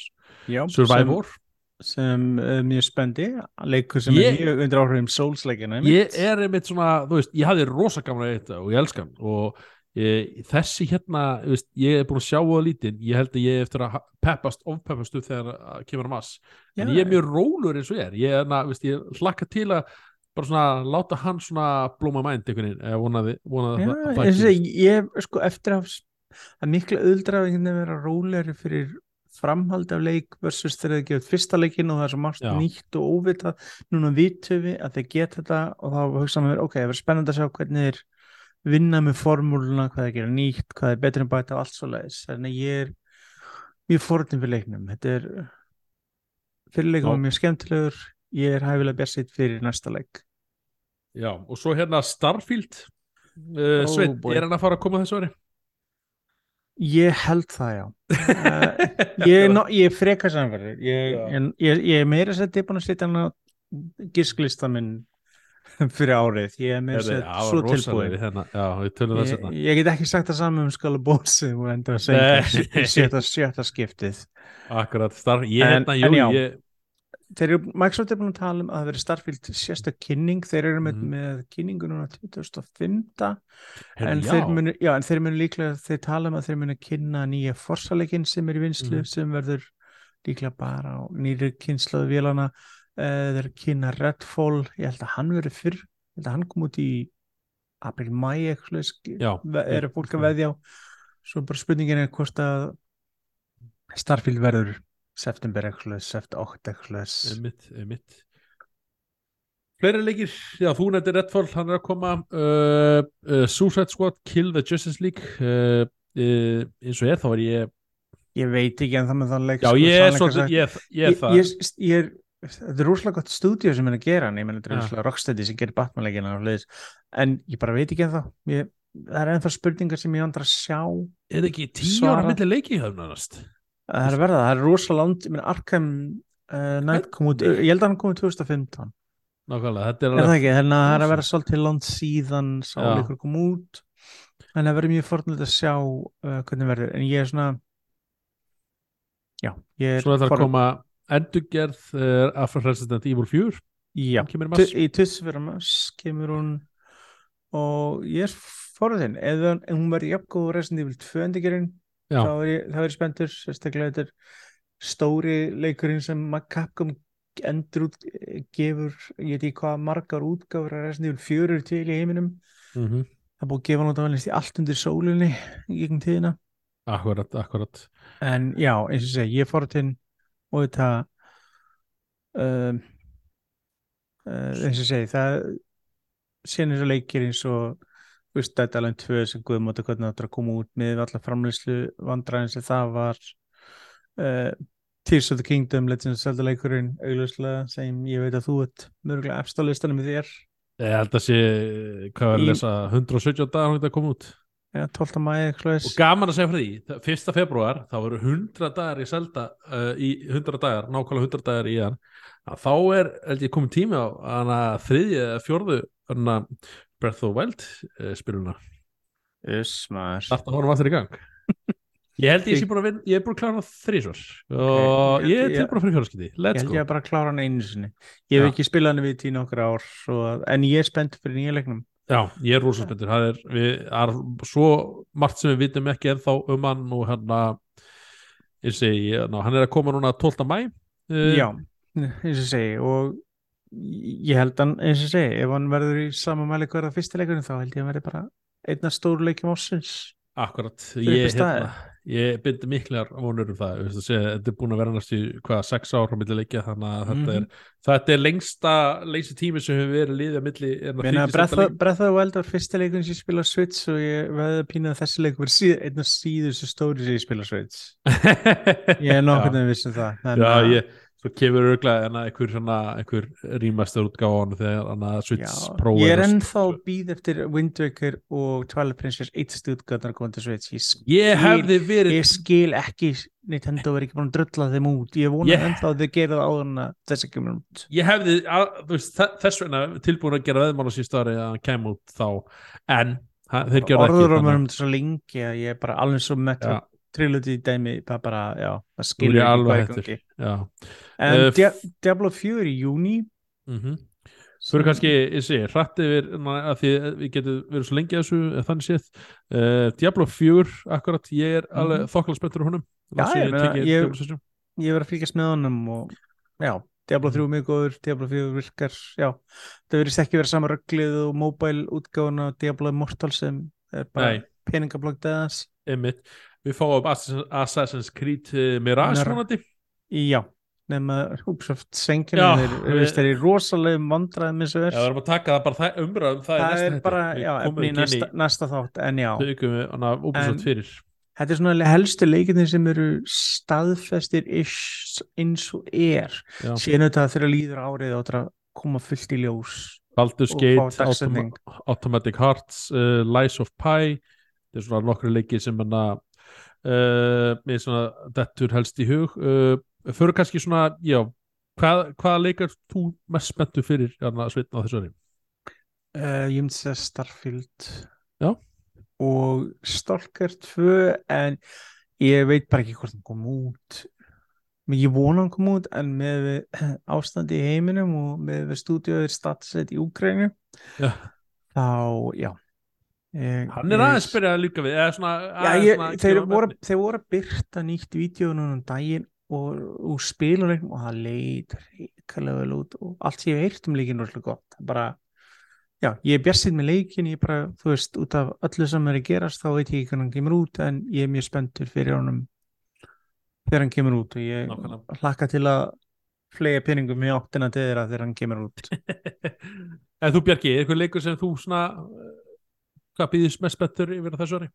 já, Survivor sem, sem uh, mjög spendi leikur sem Ég- er mjög undir áhrifum Souls-leikina Ég er einmitt svona, þú veist, ég hafði rosa gaman að þetta og ég elskan og ég, þessi hérna, veist, ég er búin að sjá það lítið, ég held að ég er eftir að peppast, ofpeppast upp þegar að kemur að mass en ég er mjög rólur eins og ég er. Ég, er, na, veist, ég hlakka til að bara svona láta hann svona blóma mænd einhvern veginn, eða vonaði, vonaði Já, að, það ég, sko eftir að að mikla öldra að vera rólegri fyrir framhald af leik versus þegar þið gefið fyrsta leikin og það er svo margt Já. nýtt og óvitað. Núna vitum við að þeir geta þetta og þá hugsa maður, ok, það verður spennandi að sjá hvernig þeir vinna með formúluna hvað þeir gera nýtt, hvað þeir betur en bæta og allt svo leiðis, þannig að ég er mjög fórhundin fyrir leiknum. Þetta er fyrirleikum Já. var mjög skemmtilegur. Ég er hæfilega björsitt fyrir næsta leik. Já, og svo hérna Starfield. Uh, Oh, Sveit, er hann að fara að koma þessu ári? Ég held það, já. Ég, no, ég er freka samverður. Ég, ég, ég, er meira sett tilbúin að setja hann á gisklista minn fyrir árið. Ég er meira sett svo tilbúin. Hérna, já, við tölum það Ég, get ekki sagt það saman um skala bósi og endur að segja sjötta, skiptið. Akkurat, starf, ég En- hérna, en jú, ég Þeir eru, Microsoft er búin að tala um að það veri starfilt sérsta kynning. Þeir eru með, Mhm. með kynningu núna 2005. Heyrðu, en já. þeir munu, já, en þeir munu líklega þeir tala um að þeir munu kynna nýja forsaleikinn sem er í vinslu Mhm. sem verður líklega bara á nýri kynnslóðu vélana uh, þeir kynna Redfall ég held að hann verður fyrr ég held að hann kom út í april, mæ eitthvað eru fólk að veðja á svo bara spurningin er hvort að Starfield verður september eitthvað, september 8 eitthvað Einmitt, einmitt. Fleiri leikir, já þú nefndir Redfall, hann er að koma. Uh, uh, Suicide Squad, Kill the Justice League. Uh, uh, eins og er þá er ég ég veit ekki en það með þann leik Já, sko, ég er svolítið, ég, ég er það. ég, ég, ég er þetta er rosalega gott stúdíu sem er að gera en ég menn þetta er Ja. rosalega rocksteady sem gerir Batman-leikina og hliðis en ég bara veit ekki en það ég, það er ennþá spurningar sem ég andra sjá Er ekki tíu ára milli leiki höfnast? Það er verða, það er rosalega land ég menn Arkham uh, Knight kom út ég held að hann kom út 2015 Nákvæmlega, þetta er er það alveg ekki, þannig að það er að vera svolítið land síðan sá Ja. leikur kom út. En það verður mjög fornilegt að sjá uh, hvernig verður, en ég er svona já, ég er Svo er það að koma endurgerð uh, af Resident Evil 4 já, í mars. Tu- í tussfyrir mass kemur hún og ég er forðin ef hún- verður jafngóð Resident Evil 2 endurgerinn Já. þá er er ég spenntur sérstaklega þetta er stóri leikurinn sem Capcom endur út gefur, ég veit ekki hvað margar útgáfur að 4 eru til í heiminum. Mm það er búið að gefa í allt undir sólinni í gegnum tíðina. Akkurat, akkurat en já, eins og segi, ég er forðin og þetta um, uh, eins og segi það eins og leikir eins og veist, Dead Island 2 sem Guðmóti hvernig er að koma út með allar framleyslu vandræðin sem það var uh, Tears of the Kingdom Legends of Zelda leikurinn augljóslega sem ég veit að þú ert mörgulega efst á listanum með þér Ég held að sé, hvað var að Í- lesa 117 dagar hún þetta kom út ja, 12. mæði og gaman að segja frá því, það- 1. februar þá voru 100 dagar í Zelda uh, í 100 dagar, nákvæmlega 100 dagar í hann að þá er, held ég komið tími á fjórðu hana Breath of the Wild uh, spiluna, Uss, maður. Þetta horfum aftur í gang? Ég held ég sé búin að vinna ég er búin að klára þrísvar og Ok, ég er ég- tilbúin fyrir fjárskipti Ég let's held go. ég að bara klára hann einu sinni. Ég hef ekki spilað hann við tíu nokkur ár svo, að- en ég er spennt fyrir nýja leiknum. Já, ég er rosa spenntur. Það er, við, það er svo margt sem við vitum ekki ennþá um hann og hann að ég segi, ná, hann er að koma núna 12. mæ uh, Já, eins og segi og ég held hann, eins og segi ef hann verður í sama mæli hverða fyrsta leikurinn þá held ég að verði bara einna stóru leikjum ásins Akkurat, ég, hérna, ég byndi miklar vonur um það, veist að segja, þetta er búin að vera næst í hvað, sex ára á milli leikja þannig að þetta, Mhm. er, þetta er lengsta lengsti tími sem hefur verið liðið á milli það Meina, 36. Breath of, the Wild var fyrsta leikurinn sem ég spila Switch og ég veði að pína að þessi leikur var síð, einn af síðustu stóri sem ég spila Switch. Ég er nokkurn veginn viss um það Já, að- ég, svo kemur örglega en einhver, svona, einhver rýmastur útgáfa á hann þegar hann að Switch Já, Pro ég er að- ennþá að býð eftir Wind Waker og Twilight Princess 1 stúdgötnar komið til Switch. Ég, sk- Ég hefði verið ég skil ekki Nintendo verið ekki búin að drulla þeim út. Ég vona ennþá að þau gera það áður en að þessi kemur út. Ég hefði, að, veist, þe- þess vegna tilbúin að gera veðmann á síðust ári að hann kem út þá, en ha, þeir gera orður á ekki mér um svo lengi að ég er bara alveg svo metro Já. trilogy dæmi það bara, já, það Þú alveg já, en Eh, Dia Diablo 4 í júni mhm. Fyrir kannski, ég sé, hrætt yfir að því við getum verið svo lengi að þessu eh, þannig séð, uh, Diablo 4 akkurat, ég er alveg mm þokkala á honum. Mhm. Já, Las ég meina, tekið ég- Diablo 6. ég verið að fylgjast með honum og já, Diablo 3 er mjög góður Diablo 4 virkar, já. Það verðist ekki verið sama rögglið og mobile útgáfun af Diablo Immortal sem er bara peningablokk deðans Við fáum Assassin's, Creed uh, Mirage Mir- vonandi já, nema Já, þeir í rosalegum vandræðum eins og Já, er við erum að taka það bara það, umræðum það, það næsta er bara, já, efni í næsta, næsta þátt en já, þetta er svona helstu leikinir sem eru staðfestir eins og er. Já. síðan auðvitað þegar líður árið þetta koma fullt í ljós Baldur's Gate. Automa Automatic Hearts uh, Lies of Pi þetta er svona nokkru leiki sem hana uh, með svona dettur helst í hug. Uh, fyrir kannski svona, já hvað, hvaða leikar þú mest spenntu fyrir hérna svitna á þessu ári? uh, ég myndi segja Starfield. Já. og Stalker 2 en ég veit bara ekki hvort hann kom út. Ég vona hann kom út en með ástandi í heiminum og með við stúdíóður statsett í Úkrænu þá, já. Ég, Hann er aðeins byrjað líka við svona, Já, aðeins ég, svona þeir, voru, þeir voru að byrta nýtt vídeo núna um daginn og, og spiluleiknum og það leit reikalega vel út og allt sem ég hef heyrt um leikin er svolítið gott bara, já, ég er bjassið með leikin ég bara, þú veist, út af öllu sem er að gerast þá veit ég ekki hvernig hann kemur út en ég er mjög spenntur fyrir honum þegar hann kemur út og ég Nákvæmlega. hlakka til að flega peningum í áttina til þeirra þegar hann kemur út En þú Bjarki, er eitthvað leikur sem þú svona uh, hvað býðist mest spenntur yfir á þessu ári?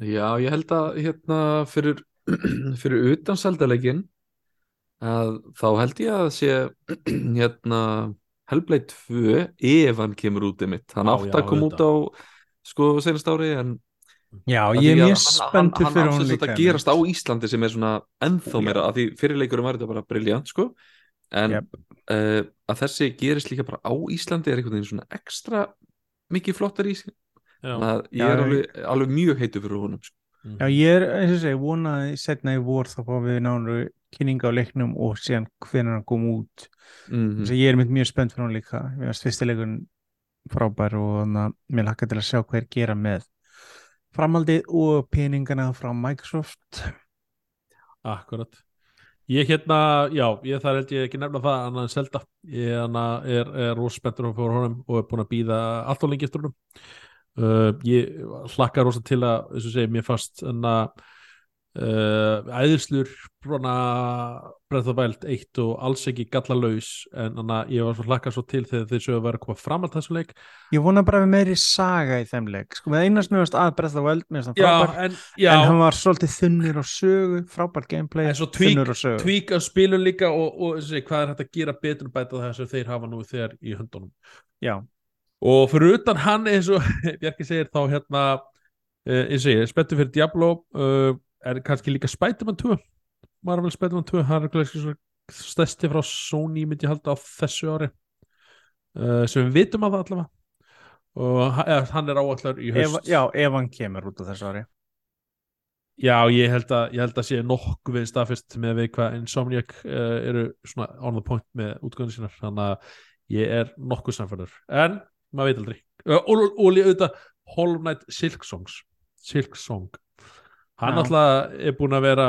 Já, ég held að hérna fyrir, fyrir utan seldaleikin að þá held ég að sé hérna Hellblade 2 ef hann kemur út í mitt hann átt að koma út á sko senast ári en Já, ég er mjög hann- hann, fyrir hann, hann, líka þetta gerast á Íslandi sem er svona ennþá Já. meira að því fyrirleikurum var þetta bara briljant sko en Jep. uh, að þessi gerist líka bara á Íslandi er einhvern veginn svona ekstra mikið flottar í sig þannig að ég er alveg, alveg mjög heitur fyrir honum sko. Já, ég er, eins og segi, vonaði setna í vor þá fáum við nánu kynninga á leiknum og síðan hvernig hann kom út. Mm að ég er mynd mjög spennt fyrir hann líka. Mér finnst fyrsti leikurinn frábær og þannig að mér lakka til að sjá hvað er gera með framhaldið og peningana frá Microsoft. Akkurat. Ég hérna, já, ég þar held ég ekki nefna það annað en Zelda. Ég hana, er, er rosa spenntur fyrir honum og er búin að býða allt og lengi eftir honum uh, ég hlakka rosa til að, þess að segja, mér fast en að uh, æðislur Wild 1 og alls ekki gallalaus en að ég var svo hlakka svo til þegar þeir sögðu að vera að koma fram að þessu leik. Ég vona bara við meiri saga í þeim leik. Sko með einast mjögast að Já, frábær. en, en hann var svolítið þunnur á sögu frábær gameplay, þunnur á sögu. tweak að spilun líka og, og þessi, hvað er hægt að gera betur og bæta það sem þeir hafa nú þegar í höndunum. Já, og fyrir utan hann eins og Bjarki segir þá hérna uh, eins og ég, spenntu fyrir Diablo uh, er kannski líka Spiderman 2 Marvel Spiderman 2 hann er kannski svona stærsti frá Sony myndi halda á þessu ári. Uh, sem við vitum að það allavega. Og eða, hann er áallar í ef, haust. já, ef hann kemur út á þessu ári. Já, ég held að, ég held að sé nokkuð við staðfest með við hvað Insomniac uh, eru svona on the point með útgöðun sínar. Þannig að ég er nokkuð samfæður en maður veit aldrei. Og, og, auðvitað Hollow Knight Silk Songs. Silk Song. Hann Já. alltaf er búin að vera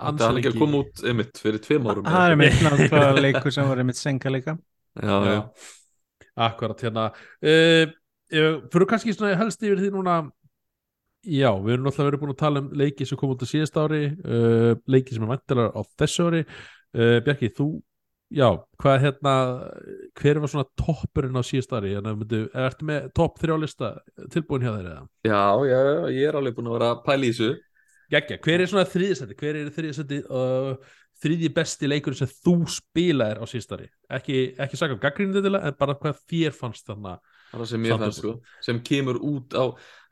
Það er ekki að koma út einmitt fyrir tveim árum Það er mitt náttúrulega leikur sem var einmitt senka líka. Já, já, akkurat hérna. Uh, fyrir kannski svona helst yfir því núna já, við erum náttúrulega verið búin að tala um leiki sem kom út á síðast ári uh, leiki sem er vantilega á þessu ári. Uh, Bjarki, þú já, hvað hérna hver var svona toppurinn á síðast ári en myndu, ertu með topp þrjá lista tilbúin hjá þeir eða? já, já, ég er alveg búin að vera þessu Gekkja, hver er svona þriðisætti? Hver er þriðisætti uh, þriðji besti leikur sem þú spilaðir á síðstari? Ekki, ekki sagði um gaggrínið til en bara hvað þér fannst þarna Það sem fannst sko, sem kemur út á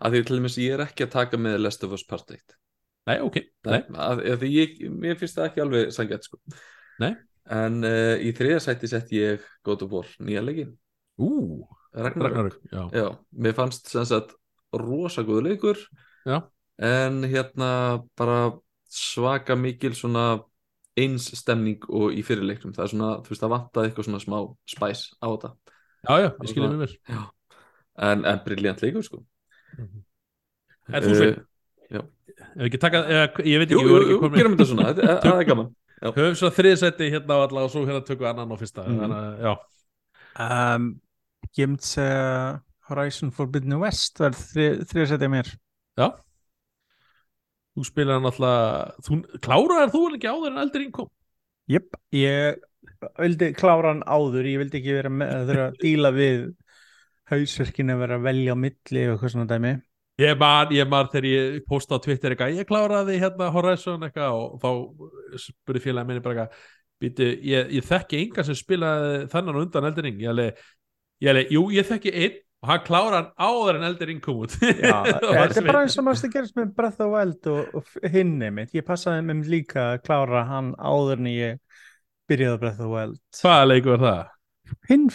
að því til dæmis ég er ekki að taka með Last of Us Part 1 Nei, ok, Nei, nei, að, að ég, mér finnst það ekki alveg sangjætt sko Nei. En uh, í þriða sæti sett ég God of War, nýja leikin ú, Ragnarök. Ragnarök já. Já, mér fannst sem sagt rosa góðu leikur. Já. En hérna bara svaka mikil svona eins stemning og í fyrirleiknum það er svona, þú veist, það vantaði eitthvað svona smá spæs á þetta. Já, já, ég skilja mig vel. Já. en, en briljant leikur sko. En þú sveik, Eh, ef ekki taka eða, ég veit Jú, ekki, jú, vorum jú, ekki komin gerum þetta svona, þetta- það er gaman Höfum svo þriðisætti hérna á alla og svo hérna tökum við annan á fyrsta. Mhm. Þannig að, já, um, Ég myndi segja Horizon Forbidden West var þriðsætið mér. Já. Þú spilar hann alltaf þú, Kláraðar þú ekki áður en eldur innkom? Jöp, ég vildi klára hann áður, ég vildi ekki vera með að þurfa að díla við hausverkinu að vera að velja á milli og eitthvað svona dæmi Ég man, ég man þegar ég posta á Twitter eitthvað, ég kláraði hérna Horizon eitthvað og þá spurði félagi minni bara eitthvað, býtu, ég, ég þekki enga sem spilaði þennan á undan Eldering ég alveg, ég alveg, jú, ég þekki einn og hann klára hann áður en Eldering kom út. Já, þetta er bara eins og maður að gerast með Breath of Wild og, og hinni mitt, ég passaði með líka að klára hann áður en ég byrjaði Breath of Wild. Hvaða leikur var það? Hinn,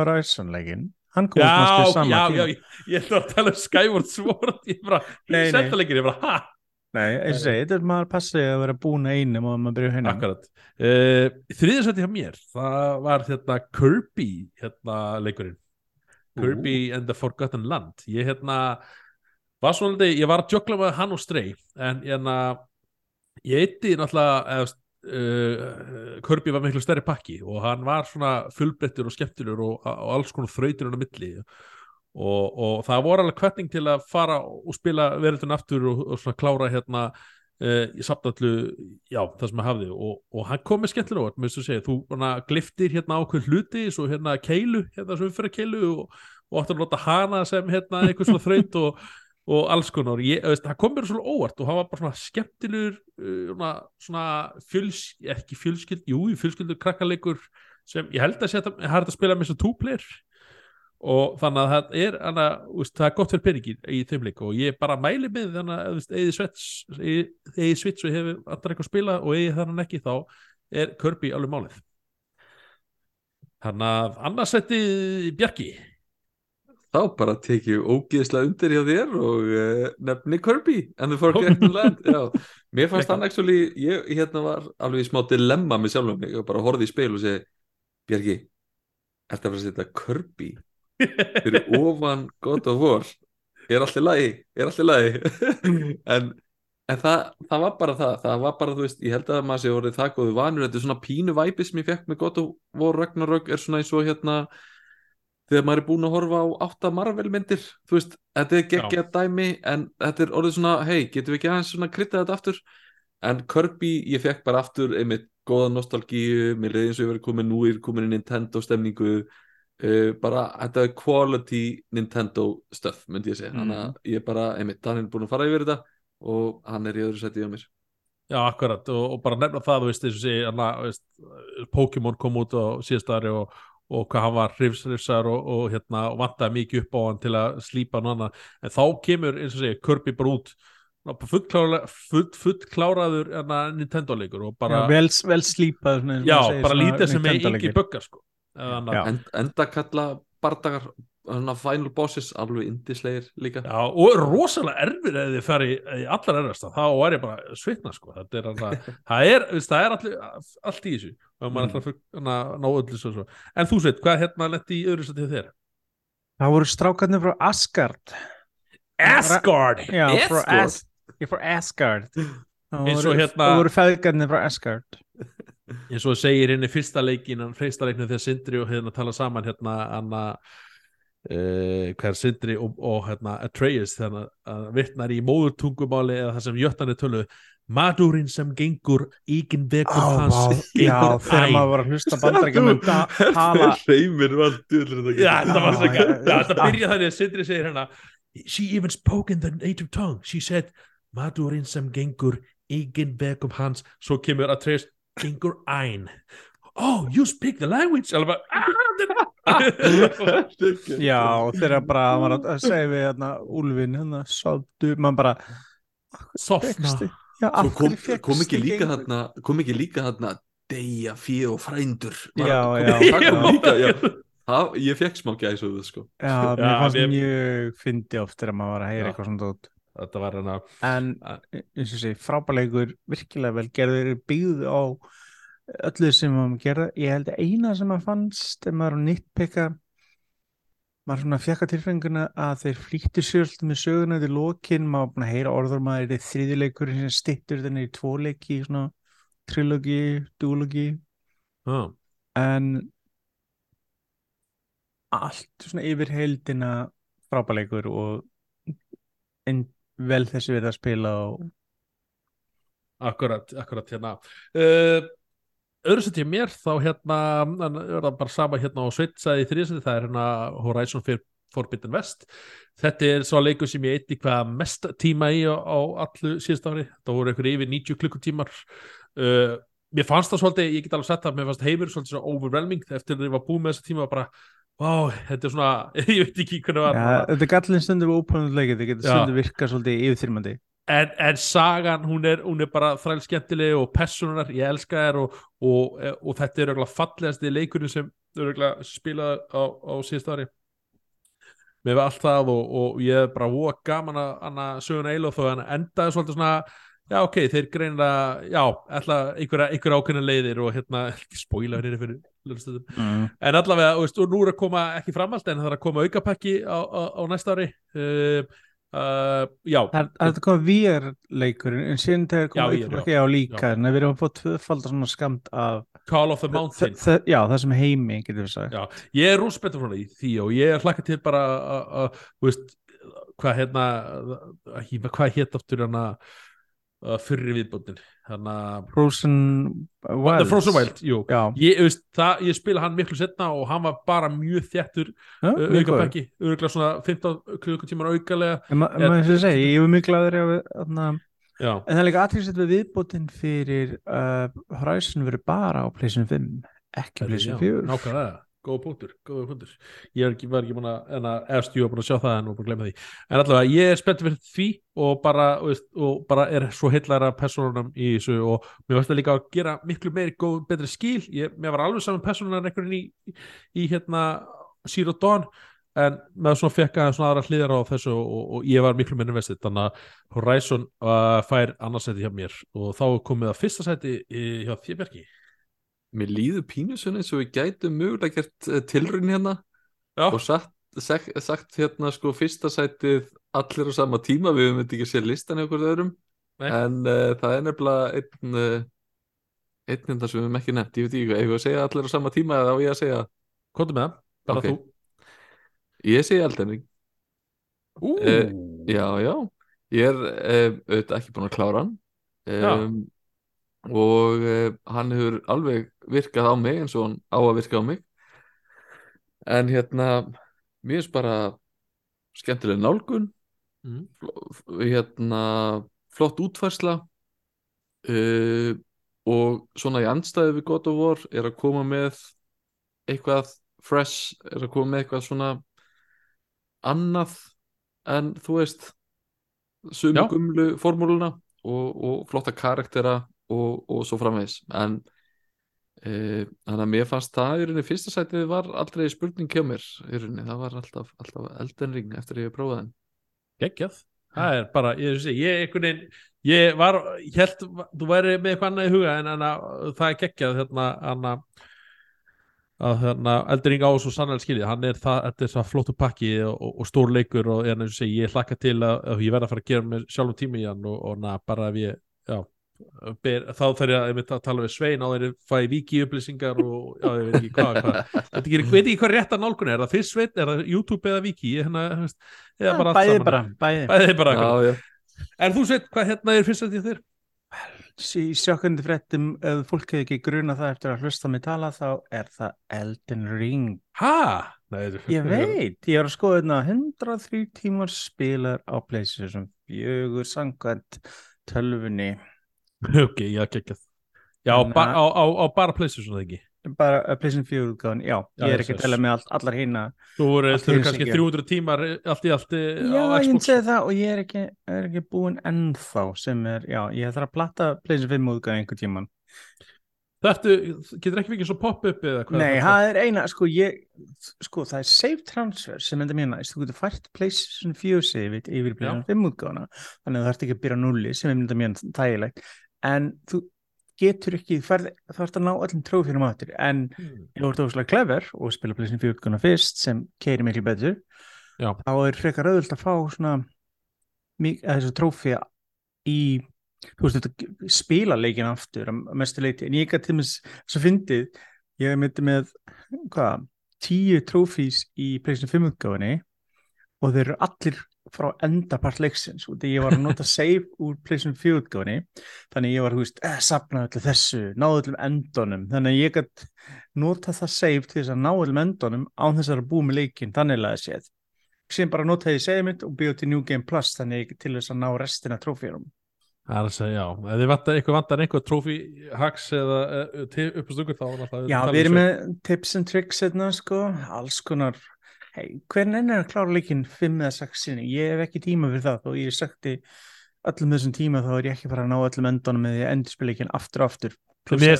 Horizon leikin hann kom Já, næstu já, sama já, tíma. ég, ég ætla að tala um Skyward Sword ég bara, ég nei. senda leikir, ég bara, ha? Nei, og segi, þetta er maður passaði að vera búin að einum og maður byrja hérna Akkurat. Uh, Þriðarsætti hjá mér, það var hérna Kirby, hérna leikurinn. Kirby and the Forgotten Land. Ég hérna var svona, litið- ég var að jökla með hann og Stray en hérna ég eitti náttúrulega eða, uh, Kirby var miklu stærri pakki og hann var svona fullbrettur og skemmtilegur og, og alls konar þrautur á milli. Og, og það voru alveg hverning til að fara og spila verðurinn aftur og, og svona klára hérna Uh, í samtallu, já, það sem að hafði. Og, hann kom með skemmtilega óvart með þess að segja, þú hana, gliftir hérna ákveð hluti svo hérna keilu, hérna sem fyrir keilu og, áttur að nota hana sem hérna eitthvað svona þraut og, og alls konar. Ég, veist, það kom mér svona óvart og hann var bara svona skemmtilegur uh, svona, svona fjöls, ekki fjölskyld jú, fjölskyldur krakkalegur sem ég held að það er hægt að spila með þessu two-player. Og þannig að það er hana, úst, það er gott fyrir peningi í þeim leik og ég bara mæli með þannig að eða eða svits og hefur alltaf eitthvað að spila og eða þannig ekki þá er Kirby alveg málið. Þannig að annars setti Bjarki þá bara tekið ógeðslega undir hjá þér og uh, nefni Kirby and the Forgotten Land. Já, mér fannst hann actually ég hérna var alveg í smá dilemma með sjálfum mig og bara horfði í speil og segi Bjarki, ertu að fara að setja Kirby fyrir ofan God of War? Er allt í lagi, er allt í lagi? En, en það, það var bara það, það var bara þú veist ég held að maður sé orðið það góðu vanur þetta er svona pínu væpi sem ég fekk með God of War Ragnarök er svona eins og hérna þegar maður er búinn að horfa á átta Marvel myndir, þú veist, þetta er geggjað dæmi en þetta er orðið svona hei, getum við ekki aðeins svona kryttað þetta aftur? En Kirby, ég fekk bara aftur einmitt góða nostalgíu, mér leiði eins og ég verið komin nú er komin í Nintendo stemningu uh, bara, þetta er quality Nintendo stuff, myndi ég segja. Mm. þannig að ég bara, einmitt, hann er búinn að fara yfir þetta og hann er í öðru seti á mér. Já, akkurat, og, og bara nefna það, þú veist, og sé, Pokémon kom út á síðast ári og, og hvað hann var hrifs, hrifsar og, og, hérna, og vantaði mikið upp á hann til að slípa hann annað, en þá kemur, eins og sé, Kirby bara út fullkláraður full, full hana, Nintendo leikur og bara, já, vel, vel slípað svona, eins og já, bara lítið sem er ekki buggar, sko. Enda kalla bardagar final bosses, alveg indislegir líka Já, og rosalega erfir ef þið fari í allar erfasta, þá er ég bara svitna sko, þetta er alltaf það er, það er allir, allt í þessu og maður er Mm. alltaf fyrir að ná öllu svo, svo. en þú sveit, hvað hérna letti í öðru sætti þér? Það voru strákarnir frá Asgard Asgard Já, frá? As Asgard Það Eins og voru- hérna- Það voru feðgarnir frá Asgard eins og segir inn í fyrsta leikin fyrsta leiknum þegar Sindri og hérna tala saman hérna Anna uh, hver er Sindri og, og hérna Atreus þannig að vittnar í móðurtungumáli eða það sem jöttanir tölu madurinn sem gengur ígin vegum Á, hans Já, þegar maður var að hlusta bandarækjum tala Reymir var dulur Já, þetta þetta byrja þannig að Sindri segir hérna She even spoke in the native tongue. She said, madurinn sem gengur eigin vegum hans Svo kemur að treyst, gengur æn Oh, you speak the language? Alveg bara, ah, Já, þegar bara var að segja við hérna Úlfin, hérna, sáttu maður bara Sofna. Já, kom, kom ekki líka þarna kom ekki líka þarna deyja fíu og frændur? Já, já, líka já. Það, ég fekk smá gæsuðu sko. Já, mér Já, fannst mér- mjög fyndi oft þegar maður var að heyra Já. eitthvað svona dót. Þetta var hérna en eins og sé, frábæleikur virkilega vel gerður byggð á öllu sem maður gerða ég held að eina sem maður fannst ef maður er að nýttpeka maður svona fjaka tilfenguna að þeir flýttu sjöld með söguna til lokin maður búin að heyra orður maður er þriðileikur sem stittur þenni í tvoleiki trilogi, duologi ah, en allt svona yfir heildina frábæleikur og en vel þessi við að spila og Akkurat, akkurat hérna. Uh, Öðru sett ég mér þá hérna er það bara sama hérna á Sveitsaði í þriðsæti, það er hérna Horizon For- Forbidden West. Þetta er svo leikur sem ég eitti hvað mest tíma í á, á allu síðust ári. Það voru einhver yfir 90 klukkutímar. Uh, Mér fannst það svolítið, ég get alveg sett það mér fannst heimur svolítið svona overwhelming eftir að ég var búið með þessa tíma bara Vá, þetta er svona, ég veit ekki hvernig var ja, þetta er gallin stundum ópæðan leikið, þetta getur Já. stundum virka svolítið yfirþyrmandi en, en sagan hún er, hún er bara þræl skemmtileg og personar, ég elska þær og, og, og þetta er auðvitað fallegasti leikurinn sem spilaði á, á síðust ári. Með allt það og, og ég er bara voða gaman að hana söguna eil og þó að endaði svolítið svona já ok, þeir greinilega, já ætla einhverja, einhverja ákveðna leiðir og hérna, spóila hérna fyrir mm. en allavega, þú veist, og nú er að koma ekki framhald en það er að koma aukapakki á, á, á næsta ári. Uh, uh, já, Það það að koma VR leikurinn en síðan þegar VR, ekki á líka en við erum að fá tvöfaldar svona skamt af Call of the Mountain. já, það sem heimi getur við sagt. Já, ég er rosa betur frá því, og ég er hlakka til bara að, að, þú veist, hvað hérna, að- hvað hétt aftur hérna uh, viðbúndin, hérna, Frozen Wild Frozen Wild, jú. Ég, veist, það, ég spila hann miklu setna og hann var bara mjög þjættur já uh, góður. aukapakki, örgulega svona 15 klukkutímar aukalega, En ma- maður þess að segja, ég var mjög gladur að þarna, já, en það er líka aðtryggsett við viðbótin fyrir uh, Horizon verið bara á PlayStation 5 ekki PlayStation 4 nákvæmlega góða punktur, góða punktur. Ég ekki, var ekki búin að, en að eftir ég var búin að sjá það en var búin að glemma því, en allavega ég er spennt fyrir því og bara, veist, og bara er svo heillara personunum í þessu og mér varst það líka að gera miklu meiri góð, betri skil, ég, mér var alveg saman personunar einhverjum í, í, hérna Zero Dawn, en með svona fekk að svona aðra hliðar á þessu og, og, ég var miklu meiri investið, þannig að Horizon uh, fær annarsæti hjá mér og þá komið að fyrsta sæti í, hjá þér Bjarki Mér líður pínusun eins og við gætum mögulega gert uh, tilraun hérna Já, og sagt, sagt, sagt hérna sko fyrsta sætið allir á sama tíma við höfum þetta ekki að sé listan hjá okkur öðrum. Nei. en uh, það er nefnilega einn uh, einn hérna sem við höfum ekki nefnt, ég veit ekki hvað, ég að segja allir á sama tíma eða á ég að segja? Komdu með það, bara Ok. þú. Ég segi Elden Ring, Ú, Eh, já já. Ég er uh, auðvitað ekki búin að klára hann. Um, og uh, hann hefur alveg virkað á mig eins og hann á að virka á mig en hérna mér finnst bara skemmtileg nálgun Mm. fl- hérna flott útfærsla uh, og svona í andstæðu við God of War er að koma með eitthvað fresh, er að koma með eitthvað svona annað en þú veist sumu Já. gumlu formúluna og, og flotta karaktera og, og svo framvegis. En e, þannig að mér fannst það í rauninni fyrsta sætið var aldrei spurning hjá mér í rauninni, það var alltaf, alltaf Elden Ring eftir að ég hef prófað hann. Geggjað. Það er bara, ég, sé, ég einhvern veginn ég var, ég held þú væri með eitthvað annað í huga en hana, það er geggjað hérna, hana, að þarna Eldring á svo sannlega skiljið, hann er það, þetta er það flottu pakki og, og, og stór leikur og og segi, ég hlakka til að, að ég verða að fara að gera mér sjálfum tími í hann og, og na, bara ef ég, já ber, þá þarf ég að, ég að tala við Svein á þeirri fæði viki upplýsingar og já, ég veit ekki hvað, hvað Þetta ekki, veit ekki hvað rétt að nálgun er, er það fyrst Svein, er það YouTube eða viki hérna, eða bara allt bæði saman? bara, bæði. bæði bara Já, já. En þú Svein, hvað hérna er fyrst að því þér? í sjokkandi fréttum ef fólk hefur ekki gruna það eftir að hlusta mig tala þá er það Elden Ring Ha? Nei, ég veit, ég er að skoða hérna 103 tímar spilar á PlayStation 4 sangvænt tölfunni Ok, já, geggjað Já, að- á, á, á bara PlayStation ekki? Bara uh, PlayStation 4 útgáðan, já, Já, ég er ekki að tella með all, allar hina Þú voru, kannski ekki. 300 tímar allt í allt eh, já, á ég segi það og ég er ekki, er ekki búinn ennþá sem er, já, ég þarf að platta PlayStation 5 útgáðan einhver tíman Þetta getur ekki vikið svo pop-up eða hvað? Nei, það er eina, sko, ég sko, það er save transfer sem enda mér næst, þú getur fært PlayStation 4 save yfir PlayStation 5 útgáðana þannig að það ert ekki að byrja á nulli sem mynda mér þægilegt, en þú getur ekki, færð, þú ert að ná öllum trófjörnum áttir, en Hmm. ef þú ert óslega clever og spila 4 útgáðana fyrst sem keiri miklu betur Já. þá er frekar auðvöld að fá svona þessu trófja í þú veist, þetta spila leikin aftur að mestu leiti, en ég gæti til þess svo fyndið, ég myndi með hvað, tíu trófís í 5 útgáfinni og þeir eru allir frá endapart leiksins og því ég var að nota save úr 4 útgáfinni þannig ég var, veist, eh, sapna öllu þessu náðu öllum endunum, þannig að ég gæti nota það save til þess að ná öllum endunum án þess að búa með leikin, þannig að séð. Sem bara notaði save mitt og bjóð til New Game Plus þannig til þess að ná restina trófírum Það er að segja, já, ef þið vantar eitthvað vantar einhver trófi hacks eða uh, uppastungur þá Já, við erum með tips and tricks hérna, sko, alls konar hei, hvernig er að klára leikinn 5 eða 6 sinni, ég hef ekki tíma fyrir það. Og ég sagti öllum þessum tíma þá er ég ekki fara að ná öllum endunum með því að endurspila leikinn aftur og aftur. Mér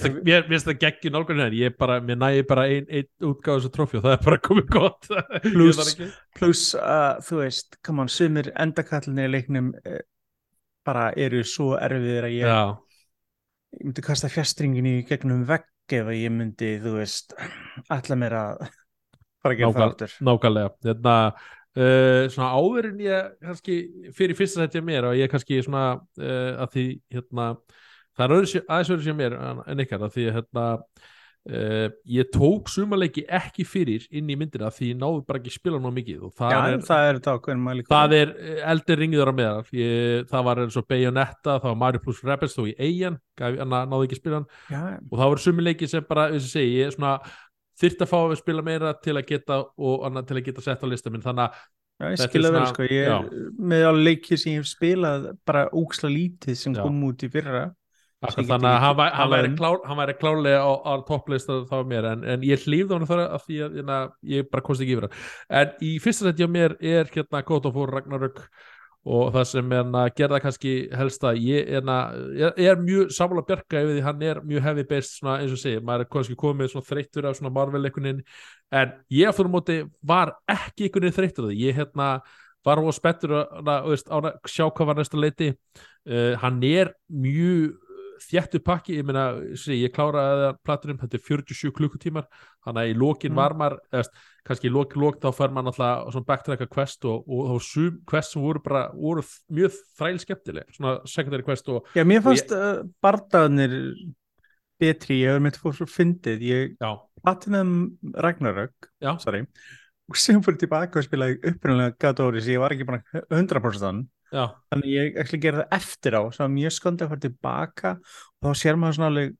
finnst það- geggjum nálgun hér ég bara, mér næði bara ein, ein útgáð þessu trófi og það er bara komið gott. Ekki- pluss að þú veist, come on, sumir endakallinni í leiknum eh, bara eru svo erfiðir að ég, Já, ég myndi kasta fjastringin í gegnum vegg ef að ég myndi, þú veist ætla mér að fara að gera það aftur. nákvæmlega. Þetta, uh, svona áður en ég kannski fyrir fyrsta sett ég mér og ég kannski svona uh, að því hérna, það er aðeins öðru sér mér en- ykkar að því hérna Uh, ég tók sumarleiki ekki fyrir inn í myndina því ég náðu bara ekki spila ná mikið og það Já, er, það er mæli það er eldir ringiður á meðal. Það var eins og Bayonetta það var Mario plus Rebels þó í eigin náðu ekki spila og það voru sumarleiki sem bara, þess að segja, ég er svona þyrft að fá að spila meira til að geta og annað til að geta sett á lista minn þannig að Já, ég skilja vel sko, ég já. er með alveg leikið sem ég hef spilað bara úksla lítið sem Já. kom út í fyrra þannig að hann, hann, væri um. klár, hann klárlega á, á topplista þá mér en, en ég hlýfði hann þar að því að hérna, ég bara komst ekki yfir hann en í fyrsta seti á mér er hérna War Ragnarök og það sem gerða kannski helst að ég, ég er mjög sammála bjarga yfir því hann er mjög heavy based svona, eins og segja, maður er kannski komið þreyttur af svona Marvel einhvern en ég á móti var ekki einhvern veginn þreyttur því, ég hérna var og spettur að, að, veist, á að sjá hvað var næsta leiti. Uh, hann er mjög þjættu pakki, ég meina sé, ég kláraði platinum, þetta er 47 klukkutímar þannig að í lokin Mm. var maður eðast, kannski í lokin lok þá fær maður alltaf svona backtracka quest og, og þá sum quest sem voru bara, voru mjög þræl skemmtileg, svona secondary quest og Já, mér Og fannst uh, bardaðnir betri, ég hefur mitt fór svo fyndið, ég platinum Ragnarök, sorry og sem fór tilbaka og spilaði upprunalega God of War ég var ekki bara 100% þann já, þannig ég ekki gera það eftir á svo mjög skondi að fara tilbaka. Og þá sér maður svona alveg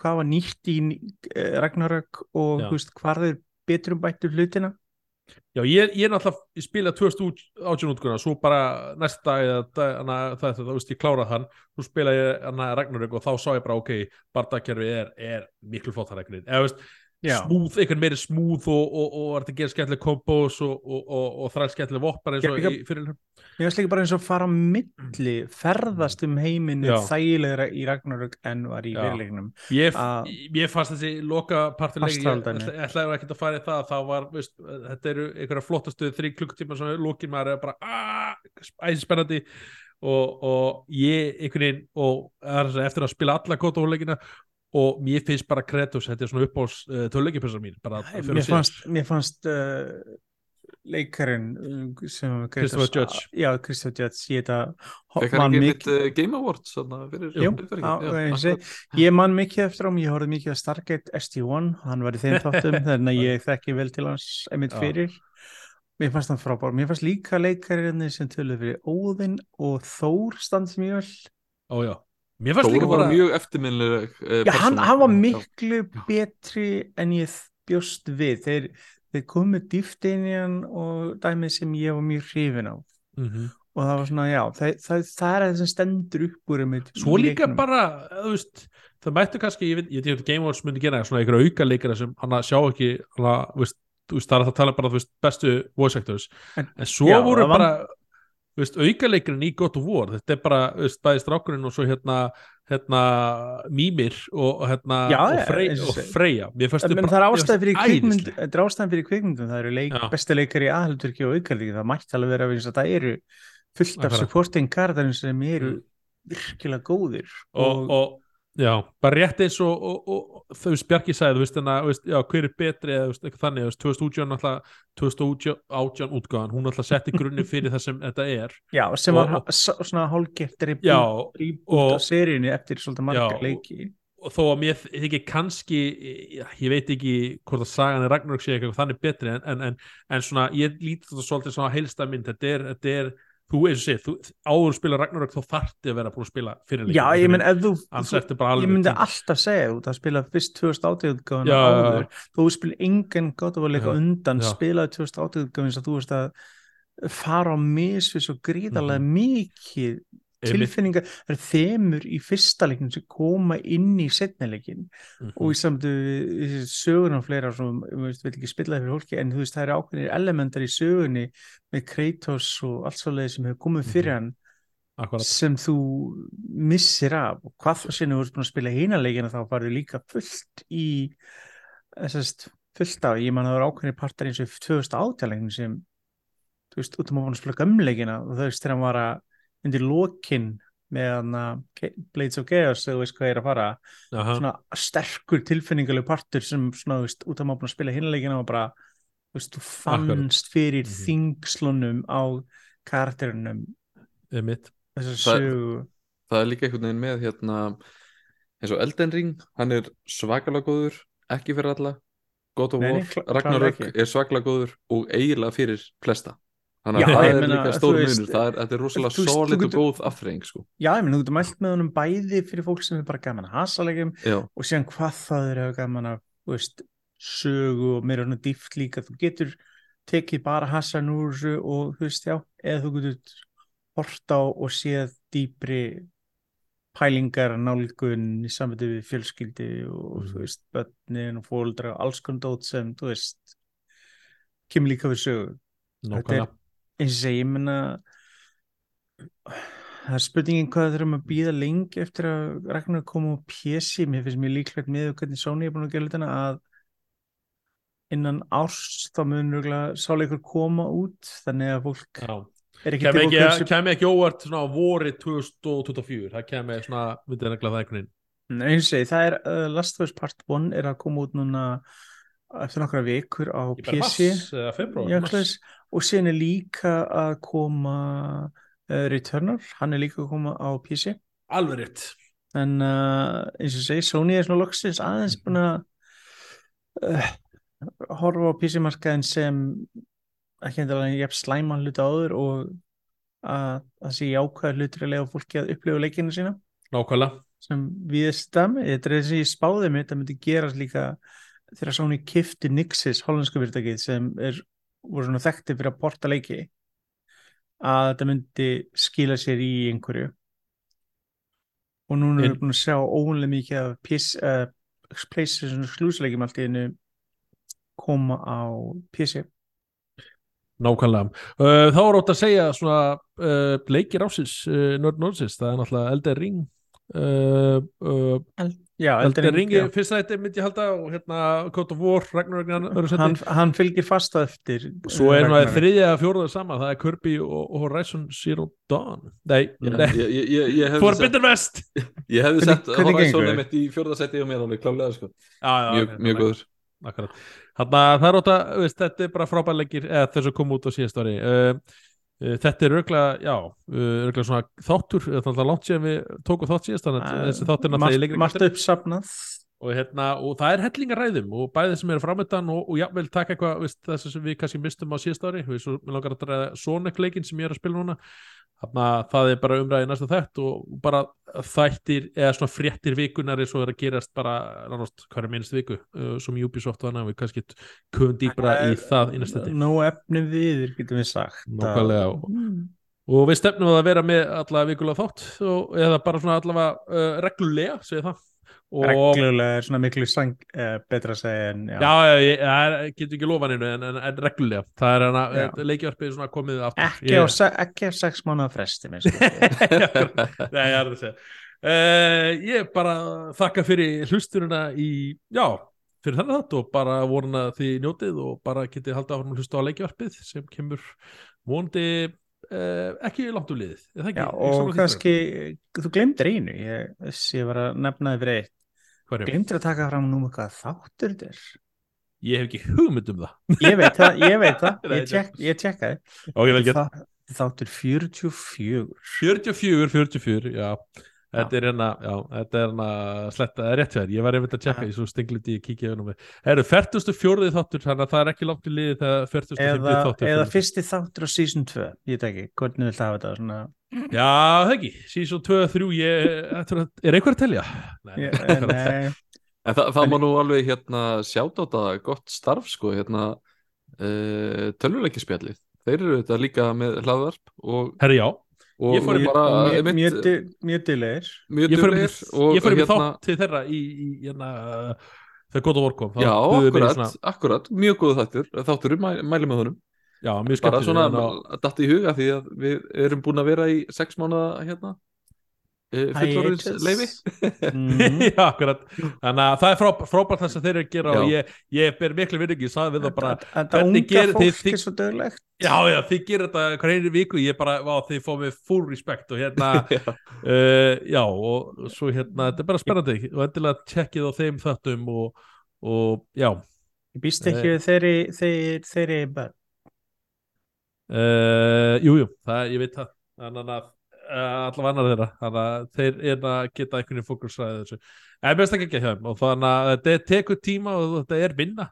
hvað var nýtt í uh, Ragnarök og veist, hvað er betur um bættu hlutina. Já ég, ég er náttúrulega ég spila 2018 útguna svo bara næsta dag það, það, það, veist, ég klárað hann, svo spila ég Ragnarök og þá sá ég bara ok, bardakerfi er, er miklu veginn, eða veist smúð, einhvern meiri smúð og, og, og er þetta að gera skemmtileg kombos og, og, og, og þræl skemmtileg voppar eins og í fyrir Ég veist líka bara eins og fara á milli ferðast um heiminn Já. þægilegra í Ragnarök en var í fyrirleiknum ég, ég fannst þessi loka partileg ég ætlaði ekki að fara í það það var, veist, þetta eru einhverja flottastu þrý klukkutíma sem lokin maður er bara "Ah, æsi spennandi og, og ég einhvern veginn og eftir að spila alla kótahúrleikina og mér finnst bara Kratos, þetta er svona uppáls uh, töluleikipessar mín, bara fyrir mér fannst, mér fannst uh, leikarinn sem Christopher Judge. já, Christopher Judge ég, þetta, Fekk hann man ekki mikið- mitt uh, Game Awards þarna fyrir Jú, fyrir- á, já, segi, ég man mikið eftir ám, ég horfði mikið á Stargate SG-1, hann var í þeim þáttum þannig að ég þekki vel til hans einmitt Já. fyrir. Mér fannst hann frábár, mér fannst líka leikarinn sem töluð fyrir Óðinn og Þór standi mjög vel Ó já, mér fannst líka var bara mjög eftirminnileg uh, Já, hann, hann var Já. miklu betri en ég bjóst við. Þeir, þeir komu dýft hann og dæmið sem ég var mjög hrifin á Mhm. og það var svona, já, það, það, það er það sem stendur upp úr einmitt Svo líka leiknum. bara, þú veist, það mættu kannski, ég veit, ég veit Game Awards myndi gera svona einhverja auka leikara sem hann að sjá ekki, hann að, þú veist, það er að tala bara, þú veist, bestu voice actors, En- en svo já, voru það bara, þú veist, auka leikarinn í God of War, þetta er bara, veist, bæði strákurinn og svo hérna, hérna, Mímir og, og hérna, Já, og, Frey, eins og og. Freyja, bara- það er ástæði fyrir þau kvikmynd æðisleg. þetta er ástæðan fyrir kvikmyndum, það eru leik, Já. besti leikari í aðhaldurki og aukarlíki, það mætti alveg vera að það eru fullt af supporting karakterin sem eru Mm. virkilega góðir og, og já, bara rétt eins og, og, og þau veist Bjarki sagði, þú veist, en að, veist, já, hver er betri eða þú veist, eitthvað þannig, þú veist, 2018 náttúrulega 2018 útgáðan, hún náttúrulega setti grunni fyrir það sem þetta er. Já, sem Og- var og- svona reboot og- af seríunni eftir svolítið marga og- leiki. og þó að mér þykir kannski ég veit ekki hvort að sagan er Ragnarök sé eitthvað þannig betri en, en, en, en svona, ég líti þetta svolítið svona heilsta mynd, þetta er, þetta er þú eins og þú, áður spila Ragnarök þá þarfti að vera búin að spila fyrir Já, ég menn ef þú, þú ég myndi alltaf segja út að spila fyrst 2018 útgáðan Já, já, já. áður þú spil engan gott að leika Já, undan spilaði 2018 útgáðan eins og þú veist að fara á misvis og gríðarlega mikið Mhm. Einmitt. Tilfinningar, það eru þemur í fyrsta leiknum sem koma inn í setnileikin Mhm. og í samtu sögun og fleira sem, ég veist, vil ekki spilla það fyrir fólki en þú veist, það eru ákveðnir elementar í sögunni með Kratos og allt svolítið sem hefur komið fyrir Mhm. hann Akkurat. sem þú missir af og hvað sinni þú ert búin að spila hínaleikina þá farðu líka fullt í þessast fullt af, ég man að það var ákveðni partar eins og 2018 sem þú veist, út um að búin að spila gömleikina og þú veist, þegar hann var að undir lokin með hann að Blades of Chaos, þú veist hvað ég er að fara Aha. svona sterkur tilfinningaleg partur sem svona, þú veist, út af maður að spila hinleikina og bara, þú veist, þú fannst fyrir Mhm. þingslunum á karakterinum Einmitt. þessar Það- sögu það er líka einhvern veginn með hérna eins og Elden Ring, hann er svakalega góður, ekki fyrir alla God of War, Ragnarök er svakalega góður og eiginlega fyrir flesta þannig að það er líka stór munur er, þetta er rosalega solid og góð afþreying sko. Já, ég menn, þú getur mælt með honum bæði fyrir fólk sem er bara gaman að hasalegjum já, og síðan hvað það er að gaman að, veist, sögu og meira hann dýft líka, þú getur tekið bara hasan úr og þú veist, já, eða þú getur hort á og séð dýpri pælingar, nálgun í samviti við fjölskyldi og Mhm. þú veist, börnin og fóldra og alls konar dót sem, þú veist kemur líka við sögu Nákvæmlega. Eins og segi, ég menna það er spurningin hvað þurfum að býða lengi eftir að Ragnar koma á PC mér finnst mér líklegt með hvernig Sony er búin að gera hlutina að innan árs þá mun röglega sáleikur koma út þannig að fólk Já. er ekki til ekki, fólk kæmi ekki óvart svona á vori 2024 það kæmi svona, myndið nefnilega það einhvern veginn. Eins og segi, það er uh, Last of Us Part 1 er að koma út núna eftir nokkra vikur á í og síðan er líka að koma uh, Returnal, hann er líka að koma á PC alveg rétt. En uh, eins og segi, Sony er svona loksins aðeins búin að uh, horfa á PC-markaðin sem ekki endalega jafn slæman hluti áður og að það sé jákvæða hlutir að lega fólki að upplifa leikina sína. Nákvæmlega. Sem við stam, þetta er þessi spáði mig, þetta myndi gerast líka þegar Sony kifti Nixis, hollensku fyrirtækið sem er, voru svona þekkti fyrir að porta leiki að þetta myndi skila sér í einhverju. Og núna erum við búin að sjá óvunlega mikið af uh, PlayStation exclusive-leikjum allt í einu koma á PC nákvæmlega. Uh, þá er ótt að segja svona uh, leikir ásins Nörd Nordsins, það er náttúrulega Elden Ring uh, uh, Já, Elden Ring, já. fyrsta þetta myndi ég halda og hérna Code of War, Ragnarök hann, hann fylgir fast á eftir Svo er svona Ragnarök. þriðja að fjóraða sama, það er Kirby og, og Horizon Zero Dawn. Nei, nei, ég, ég, ég, ég hefði For sett, Bitter West. ég hefði sett Horizon mitt í fjórðasetti og mér alveg klálega sko. Já, já, mjög, mjög góður Akkurat. Þannig að það er óta, veist, þetta er bara frábærleikir eða þess að koma út á síðast ári. Uh, uh, þetta er örglega, já, uh, örglega svona þáttur, er alltaf langt síðan við tókum þátt síðast, þannig að þessi þáttur er náttúrulega lengri margt uppsafnað. Og, hérna, og það er hellingar ræðum og bæðið sem eru framöndan og, og jafnvel taka eitthvað þess sem við kannski mistum á síðast ári við svo, mér langar að ræða Sonic leikin sem ég er að spila núna. þannig að það er bara umræði næsta þætt og bara þættir eða svona fréttir vikunar er svo er að gerast bara nánast hverja minnst viku uh, sem Ubisoft og annað við kannski köfum dýbra í það í næsta þetta Nó efni við, getum við sagt Nákvæmlega. Mm. og við stefnum að vera með allavega vikulega þátt og, eða bara svona allavega uh, reglulega, segja það og Reglulega er svona miklu sang, uh, betra að segja en já, Já, já, ég, það er- getur ekki lofa neinu en, en, en reglulega, það er hana Já. leikjarpið svona komið aftur. Ekki, á, se- ekki á sex mánuða fresti minnst Nei, ég er að segja. Uh, Ég bara þakka fyrir hlusturina í, já, fyrir þennan þátt og bara voruna því njótið og bara getið haldið áfram að hlusta á leikjarpið sem kemur vonandi uh, ekki langt úr liðið er það ekki? Já, Ég og kannski þú glemdir einu ég, ég var að nefna fyrir eitt Glemdir að taka fram nú hvað þáttur þetta er Ég hef ekki hugmynd um það ég veit það, ég veit það ég, tek, ég tekkaði Ok, vel gert. Þa, þáttur 44 44, 44, já Þetta er hérna, já, þetta er hérna sletta, það er rétt þér, ég var einmitt að tjekka því svo stingliti ég kíkja um mig. Það eru 44. þáttur, þannig að það er ekki langt í liði þegar 45. eða, þáttur. eða fyrir. fyrsti þáttur á season 2 ég veit ekki, hvernig vil það hafa þetta svona, Já, það ekki, season 2, 3, ég, er, er einhver að telja? Nei, nei, En það, það má nú alveg hérna sjáta á þetta gott starf sko hérna uh, tölvuleikjaspjallið. Þeir eru þetta líka með hlaðvarp og, Herri, já, og, Ég fór og og mjög, mjög ég fór og í hérna, þátt til þeirra í, í hérna, þegar gott að vorkom. já, akkurat, akkurat, mjög góðu þáttur. Þáttur, mæ, mæli með honum Já, mjög bara skemmtileg. svona að- datt í huga því að við erum búin að vera í sex mánuða hérna uh, fullorins leifi mm. Já, akkurat, þannig að það er frá, frábært það sem þeir eru að gera og Já. ég, ég ber miklu virðingi, ég sagði við það bara þetta hvernig unga fólk þið- er svo döglegt Já, já, þið gerir þetta hver einu viku, ég bara, vá, þið fóð mér full respect og hérna, Já. uh, já, og svo hérna, þetta er bara spennandi og endilega tjekkið á þeim þáttum og, og já, ég býst ekki við þeirri þeirri, þeirri börn uh, jú, jú, það, ég veit það, þannig að uh, allavega annar þeirra, þannig að þeir er að geta einhvern veginn fókusræðið þessu, en best ekki ekki hjá þeim. Og þannig að þetta tekur tíma og þetta er vinna.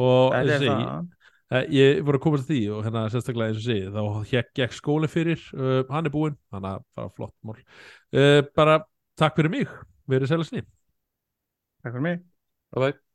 Og er þessi, það. Eh, Ég voru að komast að því og hérna sérstaklega eins og segi þá hér gekk skóli fyrir uh, hann er búinn, þannig að það var flott mál. Uh, bara takk fyrir mig, verið sælasni Takk fyrir mig. Bye bye